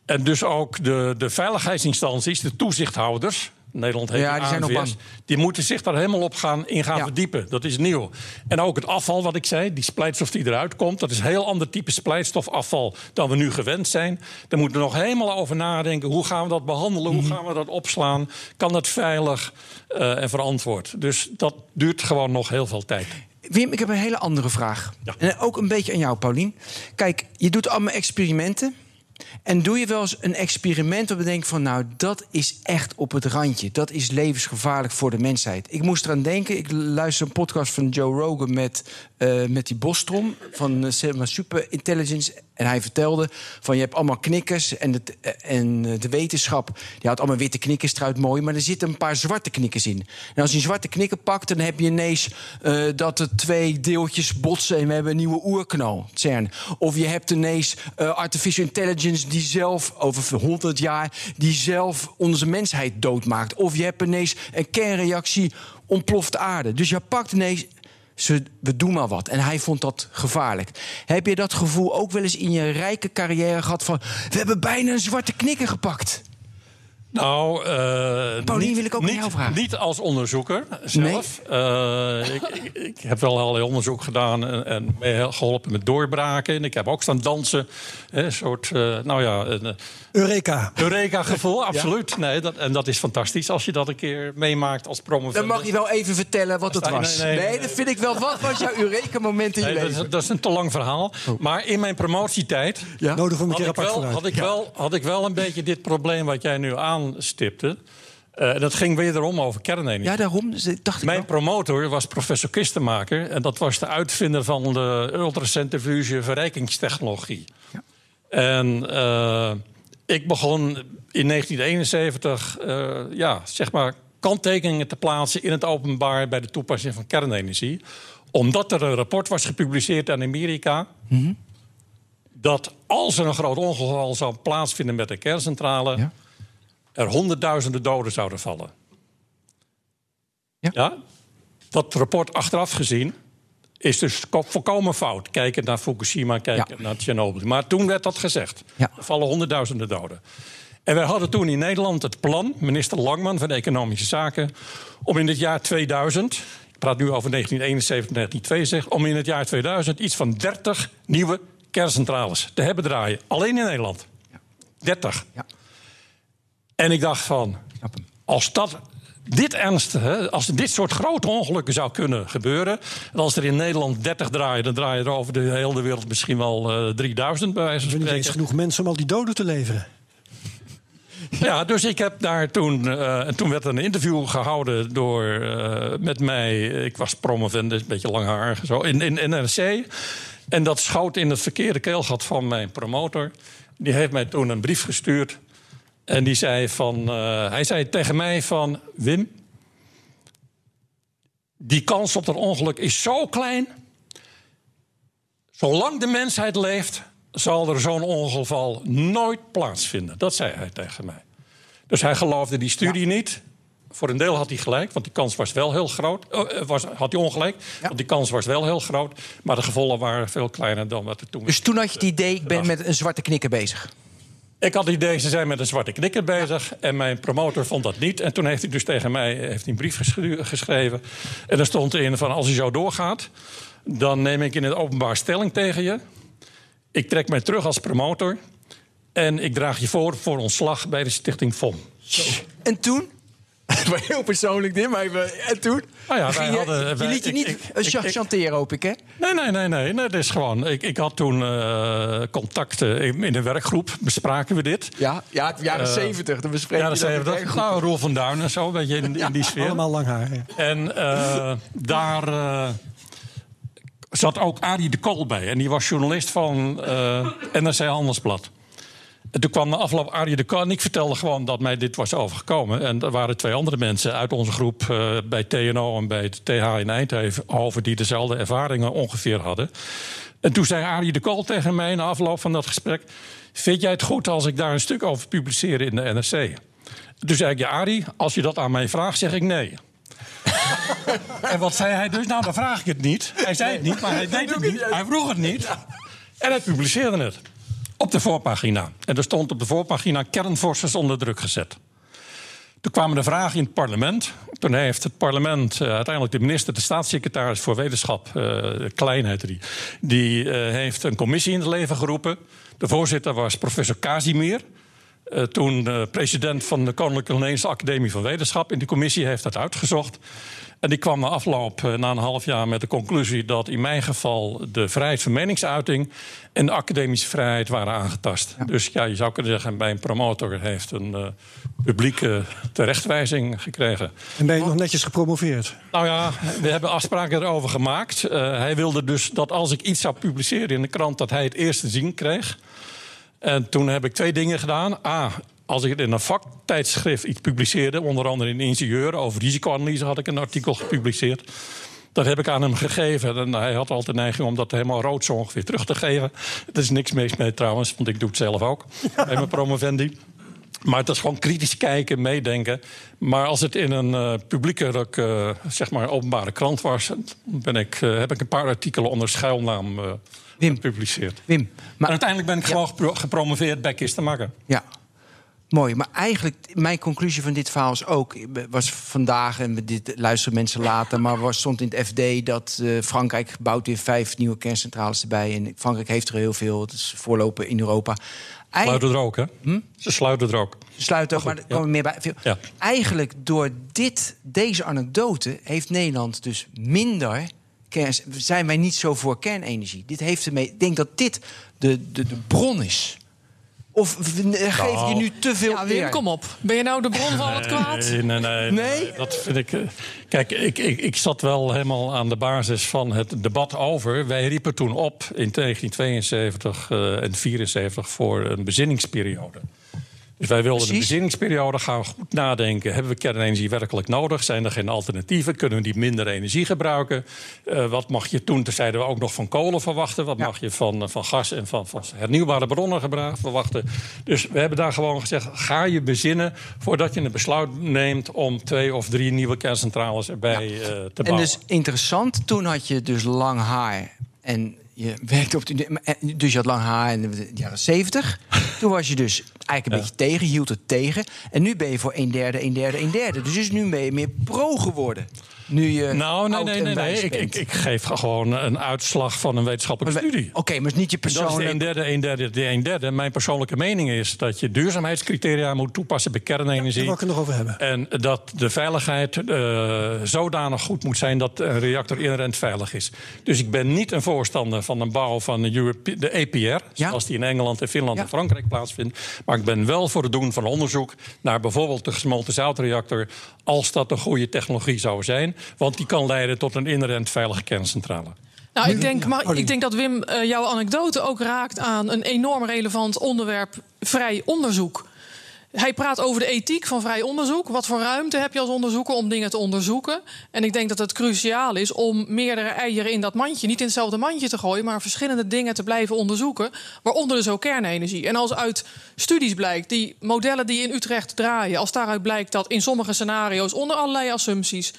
S5: En dus ook de, de veiligheidsinstanties, de toezichthouders... Nederland heeft
S2: Ja, die zijn nog
S5: Die moeten zich daar helemaal op gaan, in gaan
S2: Ja.
S5: verdiepen. Dat is nieuw. En ook het afval, wat ik zei, die splijtstof die eruit komt... dat is een heel ander type splijtstofafval dan we nu gewend zijn. Daar moeten we nog helemaal over nadenken. Hoe gaan we dat behandelen?
S2: Mhm.
S5: Hoe gaan we dat opslaan? Kan dat veilig eh, en verantwoord? Dus dat duurt gewoon nog heel veel tijd.
S2: Wim, ik heb een hele andere vraag.
S5: Ja.
S2: En ook een beetje aan jou, Paulien. Kijk, je doet allemaal experimenten. En doe je wel eens een experiment waar we denken van... nou, dat is echt op het randje. Dat is levensgevaarlijk voor de mensheid. Ik moest eraan denken, ik luister een podcast van Joe Rogan... met, eh, met die Bostrom van eh, Super Intelligence. En hij vertelde van je hebt allemaal knikkers... en en eh, de wetenschap die houdt allemaal witte knikkers eruit mooi... maar er zitten een paar zwarte knikkers in. En als je een zwarte knikker pakt, dan heb je ineens... dat er twee deeltjes botsen en we hebben een nieuwe oerknal, CERN. Of je hebt ineens artificial intelligence die zelf over 100 jaar... die zelf onze mensheid doodmaakt. Of je hebt ineens een kernreactie ontploft aarde. Dus je pakt ineens... We doen maar wat. En hij vond dat gevaarlijk. Heb je dat gevoel ook wel eens in je rijke carrière gehad van... we hebben bijna een zwarte knikker gepakt?
S5: Nou, eh,
S2: Paulien,
S5: niet,
S2: wil ik ook aan
S5: niet,
S2: jou vragen.
S5: Niet als onderzoeker zelf. Eh, ik, ik, ik heb wel allerlei onderzoek gedaan en, en mee geholpen met doorbraken. En ik heb ook staan dansen. hè, Een soort, eh, nou ja, een
S3: Eureka.
S5: Eureka-gevoel, absoluut. Nee, dat, en dat is fantastisch als je dat een keer meemaakt als promovendus.
S2: Dan mag je wel even vertellen wat het
S5: Nee,
S2: was.
S5: nee, nee, nee.
S2: dat vind ik wel. Wat was jouw Eureka-moment in je
S5: Nee, dat,
S2: leven?
S5: is, dat is een te lang verhaal. Maar in mijn promotietijd
S2: Ja?
S3: Nodig we een
S5: had
S3: keer
S5: ik,
S3: apart
S5: wel,
S3: vooruit.
S5: had, ik wel, had ik wel een beetje dit probleem wat jij nu aanstipte. Eh, dat ging wederom over kernenergie.
S2: Ja, daarom. Dus dacht ik
S5: Mijn
S2: wel.
S5: promotor was professor Kistenmaker. En dat was de uitvinder van de ultracentrifuge verrijkingstechnologie. En eh, ik begon in 1971 eh, ja, zeg maar kanttekeningen te plaatsen in het openbaar bij de toepassing van kernenergie. Omdat er een rapport was gepubliceerd aan Amerika. Dat als er een groot ongeval zou plaatsvinden met een kerncentrale,
S2: Ja.
S5: Er honderdduizenden doden zouden vallen.
S2: Ja.
S5: Ja. Dat rapport achteraf gezien is dus ko- volkomen fout. Kijken naar Fukushima, kijken
S2: Ja.
S5: naar Tsjernobyl. Maar toen werd dat gezegd.
S2: Ja.
S5: Er vallen honderdduizenden doden. En wij hadden toen in Nederland het plan, minister Langman van Economische Zaken, om in het jaar 2000, ik praat nu over 1971, 1962, om in het jaar 2000 iets van 30 nieuwe kerncentrales te hebben draaien. Alleen in Nederland. 30.
S2: Ja.
S5: En ik dacht van, als dat dit ernstige, als dit soort grote ongelukken zou kunnen gebeuren. En als er in Nederland 30 draaien, dan draaien er over de hele wereld misschien wel uh, 3000 bij wijze van spreken.
S3: Er is genoeg mensen om al die doden te leveren.
S5: Ja, dus ik heb daar toen. Uh, en toen werd er een interview gehouden door. Uh, met mij. Ik was promovend, een beetje lang haar. Zo, in, in NRC. En dat schoot in het verkeerde keelgat van mijn promotor. Die heeft mij toen een brief gestuurd. En die zei van. Uh, hij zei tegen mij van. Wim. Die kans op dat ongeluk is zo klein. Zolang de mensheid leeft, zal er zo'n ongeval nooit plaatsvinden. Dat zei hij tegen mij. Dus hij geloofde die studie ja. niet. Voor een deel had hij gelijk, want die kans was wel heel groot. Uh, was, had hij ongelijk, ja. want die kans was wel heel groot. Maar de gevolgen waren veel kleiner dan wat er toen
S2: Dus toen had je het idee, ik ben met een zwarte knikker bezig?
S5: Ik had het idee, ze zijn met een zwarte knikker bezig. En mijn promotor vond dat niet. En toen heeft hij dus tegen mij heeft hij een brief geschreven. En er stond in van, als hij zo doorgaat... dan neem ik in het openbaar stelling tegen je. Ik trek mij terug als promotor. En ik draag je voor voor ontslag bij de Stichting FOM.
S2: En toen? heel persoonlijk dit, maar even, en toen?
S5: Nou ja, wij
S2: je,
S5: hadden,
S2: je liet je niet ik, ik, chanteren, hoop ik, hè?
S5: Nee, nee, nee. nee, nee dat is gewoon... Ik, ik had toen uh, contacten in een werkgroep. Bespraken we dit.
S2: Ja, ja jaren uh, 70. Dan bespreken
S5: we jaren 70. Nou, Roel van Duin en zo, een beetje in, ja, in die sfeer.
S3: Allemaal lang haar, ja.
S5: En uh, daar zat ook Arie de Kool bij. En die was journalist van NRC Handelsblad. En toen kwam de afloop Arie de Kan. Ik vertelde gewoon dat mij dit was overgekomen. En er waren twee andere mensen uit onze groep uh, bij TNO en bij het TH in Eindhoven... die dezelfde ervaringen ongeveer hadden. En toen zei Arie de Kool tegen mij na afloop van dat gesprek... vind jij het goed als ik daar een stuk over publiceer in de NRC? Toen zei ik, ja Arie, als je dat aan mij vraagt, zeg ik nee. en wat zei hij dus? Nou, dan vraag ik het niet. Hij zei het niet, maar hij deed het niet. Hij vroeg het niet. En hij publiceerde het. Op de voorpagina. En er stond op de voorpagina kernforces onder druk gezet. Toen kwamen de vragen in het parlement. Toen heeft het parlement, uh, uiteindelijk de minister, de staatssecretaris voor wetenschap, uh, Klein die, die uh, heeft een commissie in het leven geroepen. De voorzitter was professor Casimir. Uh, toen uh, president van de Koninklijke Nederlandse Academie van Wetenschap. In die commissie heeft dat uitgezocht. En die kwam na afloop, uh, na een half jaar, met de conclusie dat in mijn geval de vrijheid van meningsuiting en de academische vrijheid waren aangetast. Ja. Dus ja, je zou kunnen zeggen, bij een promotor heeft een publieke terechtwijzing gekregen.
S3: En ben je nog netjes gepromoveerd?
S5: Nou ja, we hebben afspraken erover gemaakt. hij wilde dus dat als ik iets zou publiceren in de krant, dat hij het eerst te zien kreeg. En toen heb ik twee dingen gedaan. A, als ik het in een vaktijdschrift iets publiceerde, onder andere in Ingenieur, over risicoanalyse had ik een artikel gepubliceerd. Dat heb ik aan hem gegeven. En hij had altijd de neiging om dat helemaal rood zo ongeveer terug te geven. Er is niks mis mee trouwens, want ik doe het zelf ook. bij mijn promovendi. Maar het is gewoon kritisch kijken, meedenken. Maar als het in een uh, publieke, uh, zeg maar, openbare krant was, ben ik, uh, heb ik een paar artikelen onder schuilnaam Wim. gepubliceerd.
S2: Wim.
S5: Maar uiteindelijk ben ik ja. gewoon gepromoveerd bij Kistenmakker.
S2: Ja. Mooi, maar eigenlijk, mijn conclusie van dit verhaal is ook... was vandaag, en dit luisteren mensen later... maar was, stond in het FD dat uh, Frankrijk bouwt weer vijf nieuwe kerncentrales erbij. En Frankrijk heeft er heel veel, het is voorlopen in Europa.
S5: Eigen... Sluiten er ook, hè?
S2: Hm?
S5: Ze sluiten er ook.
S2: Ze sluiten ook, maar, maar er komen ja. meer bij.
S5: Ja.
S2: Eigenlijk door dit, deze anekdote heeft Nederland dus minder kern, zijn wij niet zo voor kernenergie. Dit heeft ermee. Ik denk dat dit de, de, de bron is. Of geef nou, je nu te veel
S4: ja, Wim, kom op. Ben je nou de bron van het kwaad?
S5: Nee, nee, nee.
S2: nee?
S5: Dat vind ik... Kijk, ik, ik, ik zat wel helemaal aan de basis van het debat over. Wij riepen toen op in 1972 uh, en 74 voor een bezinningsperiode. Dus wij wilden Precies. de bezinningsperiode gaan goed nadenken. Hebben we kernenergie werkelijk nodig? Zijn er geen alternatieven? Kunnen we die minder energie gebruiken? Uh, wat mag je toen, toen zeiden we ook nog van kolen verwachten. Wat ja. mag je van, van gas en van, van hernieuwbare bronnen verwachten? Dus we hebben daar gewoon gezegd, ga je bezinnen... voordat je een besluit neemt om twee of drie nieuwe kerncentrales erbij ja. uh, te bouwen.
S2: En dus interessant, toen had je dus lang haar... en je werkte op de, dus je had lang haar in de jaren 70. Toen was je dus eigenlijk een beetje tegen, hield het tegen. En nu ben je voor een derde, een derde, een derde. Dus is nu ben je meer pro geworden. Nu je
S5: nou, nee,
S2: oud
S5: nee, nee. Ik, ik, ik geef gewoon een uitslag van een wetenschappelijke studie.
S2: Oké, maar het is niet je
S5: Dat is de
S2: persoonlijk...
S5: een derde, een derde, de een derde. Mijn persoonlijke mening is dat je duurzaamheidscriteria moet toepassen bij
S3: Daar
S5: kernenergie.
S3: wil ik het nog over hebben.
S5: En dat de veiligheid eh, zodanig goed moet zijn dat een reactor inherent veilig is. Dus ik ben niet een voorstander van een bouw van de, Europe- de EPR, zoals die in Engeland en Finland
S2: Ja.
S5: en Frankrijk plaatsvindt. Maar ik ben wel voor het doen van onderzoek naar bijvoorbeeld de gesmolten zoutreactor, als dat een goede technologie zou zijn. Want die kan leiden tot een inherent veilige kerncentrale.
S4: Nou, ik denk, maar, ik denk dat Wim eh, jouw anekdote ook raakt aan een enorm relevant onderwerp: vrij onderzoek. Hij praat over de ethiek van vrij onderzoek. Wat voor ruimte heb je als onderzoeker om dingen te onderzoeken? En ik denk dat het cruciaal is om meerdere eieren in dat mandje, niet in hetzelfde mandje te gooien, maar verschillende dingen te blijven onderzoeken, waaronder dus ook kernenergie. En als uit studies blijkt, die modellen die in Utrecht draaien, als daaruit blijkt dat in sommige scenario's onder allerlei assumpties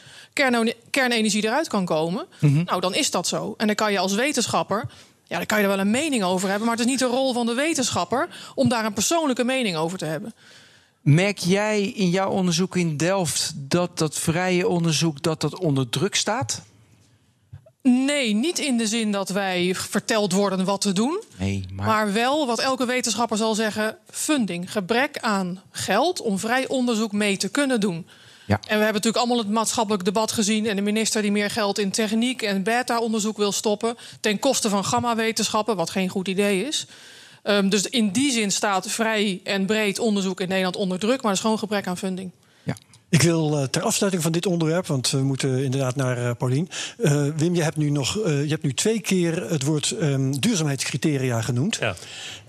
S4: kernenergie eruit kan komen, nou dan is dat zo. En dan kan je als wetenschapper ja, dan kan je er wel een mening over hebben. Maar het is niet de rol van de wetenschapper om daar een persoonlijke mening over te hebben.
S2: Merk jij in jouw onderzoek in Delft dat dat vrije onderzoek dat dat onder druk staat?
S4: Nee, niet in de zin dat wij verteld worden wat te doen.
S2: Nee, maar,
S4: Maar wel wat elke wetenschapper zal zeggen: funding, gebrek aan geld om vrij onderzoek mee te kunnen doen.
S2: Ja.
S4: En we hebben natuurlijk allemaal het maatschappelijk debat gezien. En de minister die meer geld in techniek en beta-onderzoek wil stoppen. ten koste van gamma-wetenschappen, wat geen goed idee is. Ehm, dus in die zin staat vrij en breed onderzoek in Nederland onder druk. Maar er is gewoon gebrek aan funding.
S3: Ik wil eh, ter afsluiting van dit onderwerp, want we moeten inderdaad naar eh, Paulien. Eh, Wim, je hebt, nu nog, eh, je hebt nu twee keer het woord ehm, duurzaamheidscriteria genoemd.
S5: Ja.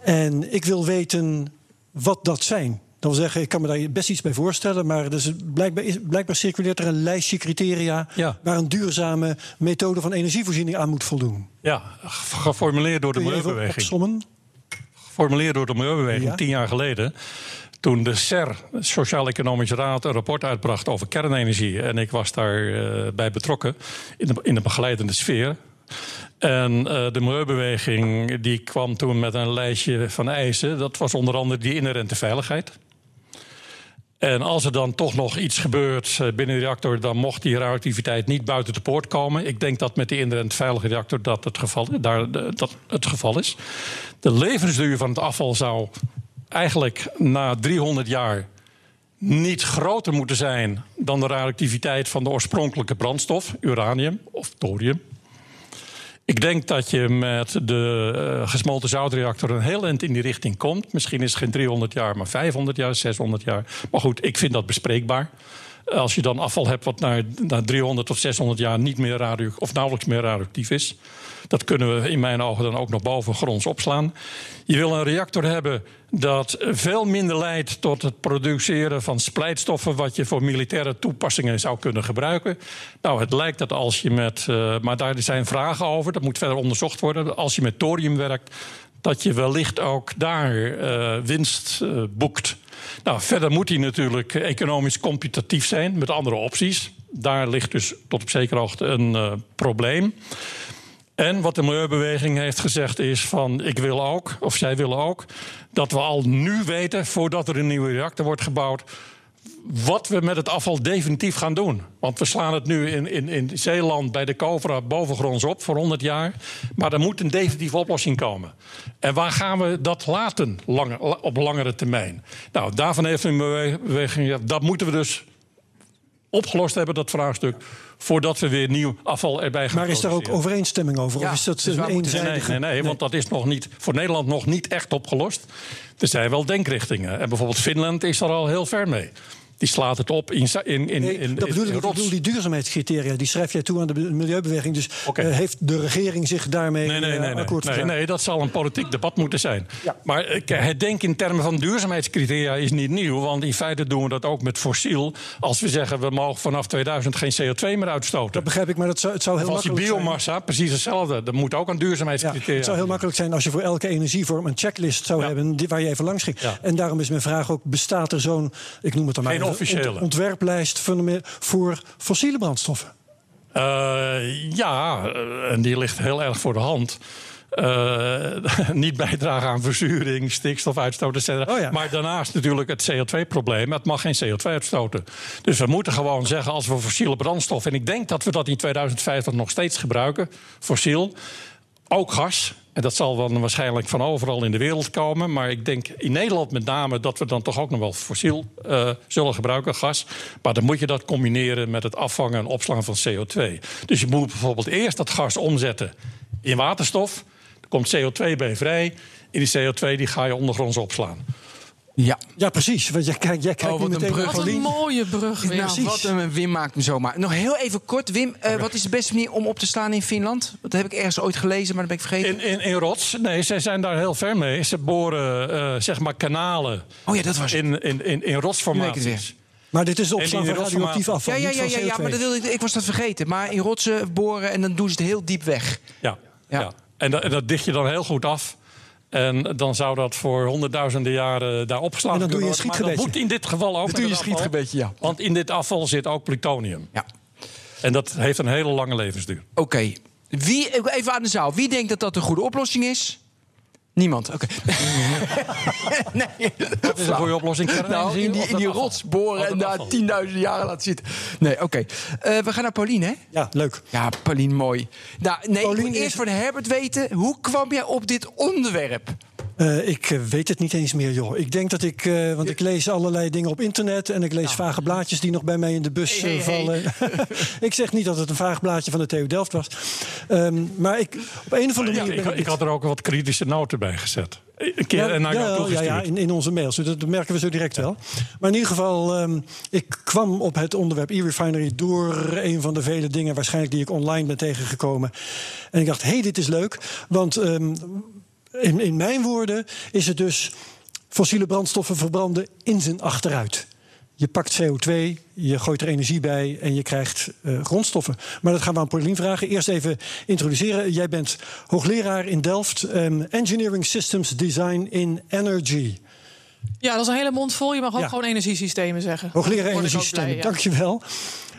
S3: En ik wil weten wat dat zijn. Dat wil zeggen, ik kan me daar best iets bij voorstellen, maar dus blijkbaar, is- blijkbaar circuleert er een lijstje criteria
S5: Ja.
S3: waar een duurzame methode van energievoorziening aan moet voldoen.
S5: Ja, geformuleerd door de
S3: Kun je even
S5: Milieubeweging. Geformuleerd door de Milieubeweging
S3: Ja.
S5: tien jaar geleden. Toen de SER, Sociaal-Economische Raad, een rapport uitbracht over kernenergie. En ik was daarbij bij betrokken in de, in de begeleidende sfeer. En eh, de Milieubeweging die kwam toen met een lijstje van eisen. Dat was onder andere die inherente veiligheid. En als er dan toch nog iets gebeurt eh, binnen de reactor, dan mocht die radioactiviteit niet buiten de poort komen. Ik denk dat met die inherent veilige reactor dat het geval, daar, de- dat het geval is. De levensduur van het afval zou eigenlijk na 300 jaar niet groter moeten zijn dan de radioactiviteit van de oorspronkelijke brandstof, uranium of thorium. Ik denk dat je met de eh, gesmolten zoutreactor een heel eind in die richting komt. Misschien is het geen 300 jaar, maar 500 jaar, 600 jaar. Maar goed, ik vind dat bespreekbaar. Als je dan afval hebt wat na, na 300 tot 600 jaar niet meer radio of nauwelijks meer radioactief is. Dat kunnen we in mijn ogen dan ook nog bovengronds opslaan. Je wil een reactor hebben dat veel minder leidt tot het produceren van splijtstoffen, wat je voor militaire toepassingen zou kunnen gebruiken. Nou, het lijkt dat als je met, eh, maar daar zijn vragen over, dat moet verder onderzocht worden. Als je met thorium werkt, dat je wellicht ook daar eh, winst eh, boekt. Nou, verder moet hij natuurlijk economisch competitief zijn met andere opties. Daar ligt dus tot op zekere hoogte een probleem. En wat de Milieubeweging heeft gezegd is van ik wil ook, of zij willen ook, dat we al nu weten, voordat er een nieuwe reactor wordt gebouwd, wat we met het afval definitief gaan doen. Want we slaan het nu in, in, in Zeeland bij de Covra bovengronds op voor 100 jaar. Maar er moet een definitieve oplossing komen. En waar gaan we dat laten op langere termijn? Nou, daarvan heeft een beweging dat moeten we dus opgelost hebben, dat vraagstuk, voordat we weer nieuw afval erbij gaan
S3: Maar is daar ook overeenstemming over?
S2: Ja,
S3: of is dat
S2: dus
S3: een
S2: we-
S5: Nee,
S3: eenzijdige...
S5: nee, nee, want dat is nog niet, voor Nederland nog niet echt opgelost. Er zijn wel denkrichtingen. En bijvoorbeeld Finland is er al heel ver mee. Die slaat het op in, in, in,
S3: Nee,
S5: in,
S3: dat bedoel ik. Ik bedoel die duurzaamheidscriteria. Die schrijf jij toe aan de milieubeweging. Dus eh, heeft de regering zich daarmee
S5: Nee, nee,
S3: eh,
S5: nee, nee.
S3: akkoord
S5: Nee,
S3: verklaard?
S5: nee, dat zal een politiek debat moeten zijn.
S3: Ja.
S5: Maar eh, het denken in termen van duurzaamheidscriteria is niet nieuw. Want in feite doen we dat ook met fossiel. Als we zeggen we mogen vanaf 2000 geen CO2 meer uitstoten.
S3: Dat begrijp ik, maar dat zou, het zou heel
S5: Of als je
S3: makkelijk zijn.
S5: biomassa, precies hetzelfde. Dat moet ook aan
S3: Ja,
S5: duurzaamheidscriteria.
S3: het zou heel makkelijk zijn als je voor elke energievorm een checklist zou
S5: Ja.
S3: hebben die- waar je even langs ging.
S5: Ja.
S3: En daarom is mijn vraag ook: bestaat er zo'n, ik noem het dan maar,
S5: Geen officiële.
S3: ont- ontwerplijst voor, fossiele brandstoffen?
S5: Eh, ja, eh, en die ligt heel erg voor de hand. uh, niet bijdragen aan verzuring, stikstofuitstoot, et cetera.
S3: Oh ja.
S5: Maar daarnaast natuurlijk het CO2-probleem. Het mag geen CO2 uitstoten. Dus we moeten gewoon zeggen, als we fossiele brandstof... en ik denk dat we dat in 2050 nog steeds gebruiken, fossiel... ook gas, en dat zal dan waarschijnlijk van overal in de wereld komen. Maar ik denk in Nederland met name dat we dan toch ook nog wel fossiel uh, zullen gebruiken, gas. Maar dan moet je dat combineren met het afvangen en opslaan van CO2. Dus je moet bijvoorbeeld eerst dat gas omzetten in waterstof. Er komt CO2 bij vrij. In die CO2 die ga je ondergronds opslaan.
S2: Ja.
S3: ja, precies. Want jij, kijkt, jij kijkt
S2: Oh, wat een
S3: meteen
S2: brug.
S4: Wat een mooie brug, Wim.
S2: Nou,
S3: Precies.
S2: wat een Wim maakt me zomaar. Nog heel even kort, Wim. eh, wat is de beste manier om op te slaan in Finland? Dat heb ik ergens ooit gelezen, maar dat ben ik vergeten.
S5: In, in, in rots, nee, zij zijn daar heel ver mee. Ze boren eh, zeg maar kanalen
S2: Oh ja, dat was het.
S5: in, in, in, in rotsformaties.
S2: weer.
S3: Maar dit is de opslag van radioactief afval,
S2: Ja, ja, ja, ja, ja,
S3: CO2.
S2: maar dat wilde ik, ik was dat vergeten. Maar in rotsen boren en dan doen ze het heel diep weg.
S5: Ja,
S2: Ja.
S5: ja. En, dat, en dat dicht je dan heel goed af. En dan zou dat voor honderdduizenden jaren daar opgeslagen
S3: En dan doe je een
S5: worden. Maar dat
S3: schietgebedje.
S5: moet in dit geval ook.
S2: Doe je een schietgebedje, ja.
S5: Want in dit afval zit ook plutonium.
S2: Ja.
S5: En dat heeft een hele lange levensduur.
S2: Oké. Wie, even aan de zaal. Wie denkt dat dat een goede oplossing is? Niemand. Oké. nee.
S5: Dat is een goede oplossing.
S2: Nou, in die, in die rots boren en daar tienduizenden jaren laten zitten. Nee, oké. Eh, we gaan naar Pauline, hè?
S3: Ja, leuk.
S2: Ja, Pauline, mooi. Nou, nee, ik
S3: Pauline
S2: wil eerst
S3: is-
S2: van Herbert weten... hoe kwam jij op dit onderwerp?
S3: Eh, ik eh, weet het niet eens meer, joh. Ik denk dat ik, eh, want ik lees allerlei dingen op internet en ik lees vage blaadjes die nog bij mij in de bus
S2: Hey, hey,
S3: vallen. ik zeg niet dat het een vaag blaadje van de TU Delft was. Ehm, maar ik, op een of andere
S5: Ja,
S3: manier.
S5: ik, had er ook wat kritische noten bij gezet. Een keer
S3: Ja,
S5: en naar
S3: ja,
S5: jou
S3: ja,
S5: toegestuurd.
S3: ja, in, in onze mails. Dus dat merken we zo direct wel. Maar in ieder geval, ehm, ik kwam op het onderwerp e-refinery door een van de vele dingen waarschijnlijk die ik online ben tegengekomen. En ik dacht, hé, hey, dit is leuk. Want ehm, in, in mijn woorden is het dus fossiele brandstoffen verbranden in zijn achteruit. Je pakt CO2, je gooit er energie bij en je krijgt eh, grondstoffen. Maar dat gaan we aan Pauline vragen. Eerst even introduceren. Jij bent hoogleraar in Delft, Engineering Systems Design in Energy.
S4: Ja, dat is een hele mond vol. Je mag ook
S3: Ja.
S4: gewoon energiesystemen zeggen.
S3: Hoogleraar energiesystemen,
S4: blij, ja.
S3: dankjewel.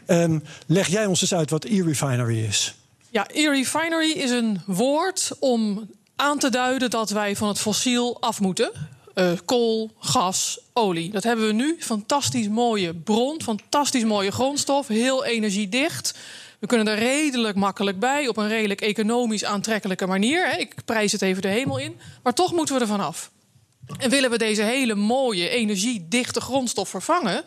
S3: Ehm, leg jij ons eens uit wat e-refinery is.
S4: Ja, e-refinery is een woord om aan te duiden dat wij van het fossiel af moeten. Eh, kool, gas, olie. Dat hebben we nu. Fantastisch mooie bron, fantastisch mooie grondstof, heel energiedicht. We kunnen er redelijk makkelijk bij op een redelijk economisch aantrekkelijke manier. Ik prijs het even de hemel in. Maar toch moeten we er vanaf. En willen we deze hele mooie, energiedichte grondstof vervangen,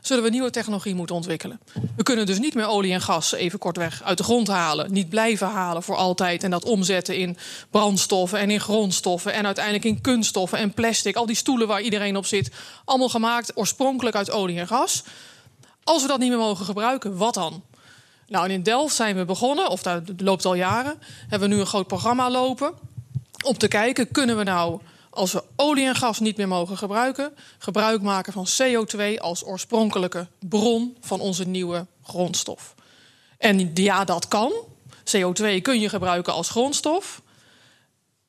S4: zullen we nieuwe technologie moeten ontwikkelen. We kunnen dus niet meer olie en gas even kortweg uit de grond halen, niet blijven halen voor altijd en dat omzetten in brandstoffen en in grondstoffen en uiteindelijk in kunststoffen en plastic. Al die stoelen waar iedereen op zit, allemaal gemaakt oorspronkelijk uit olie en gas. Als we dat niet meer mogen gebruiken, wat dan? Nou, en in Delft zijn we begonnen, of dat loopt al jaren. Hebben we nu een groot programma lopen. Om te kijken, kunnen we nou, als we olie en gas niet meer mogen gebruiken, gebruik maken van CO2 als oorspronkelijke bron van onze nieuwe grondstof. En ja, dat kan. CO2 kun je gebruiken als grondstof.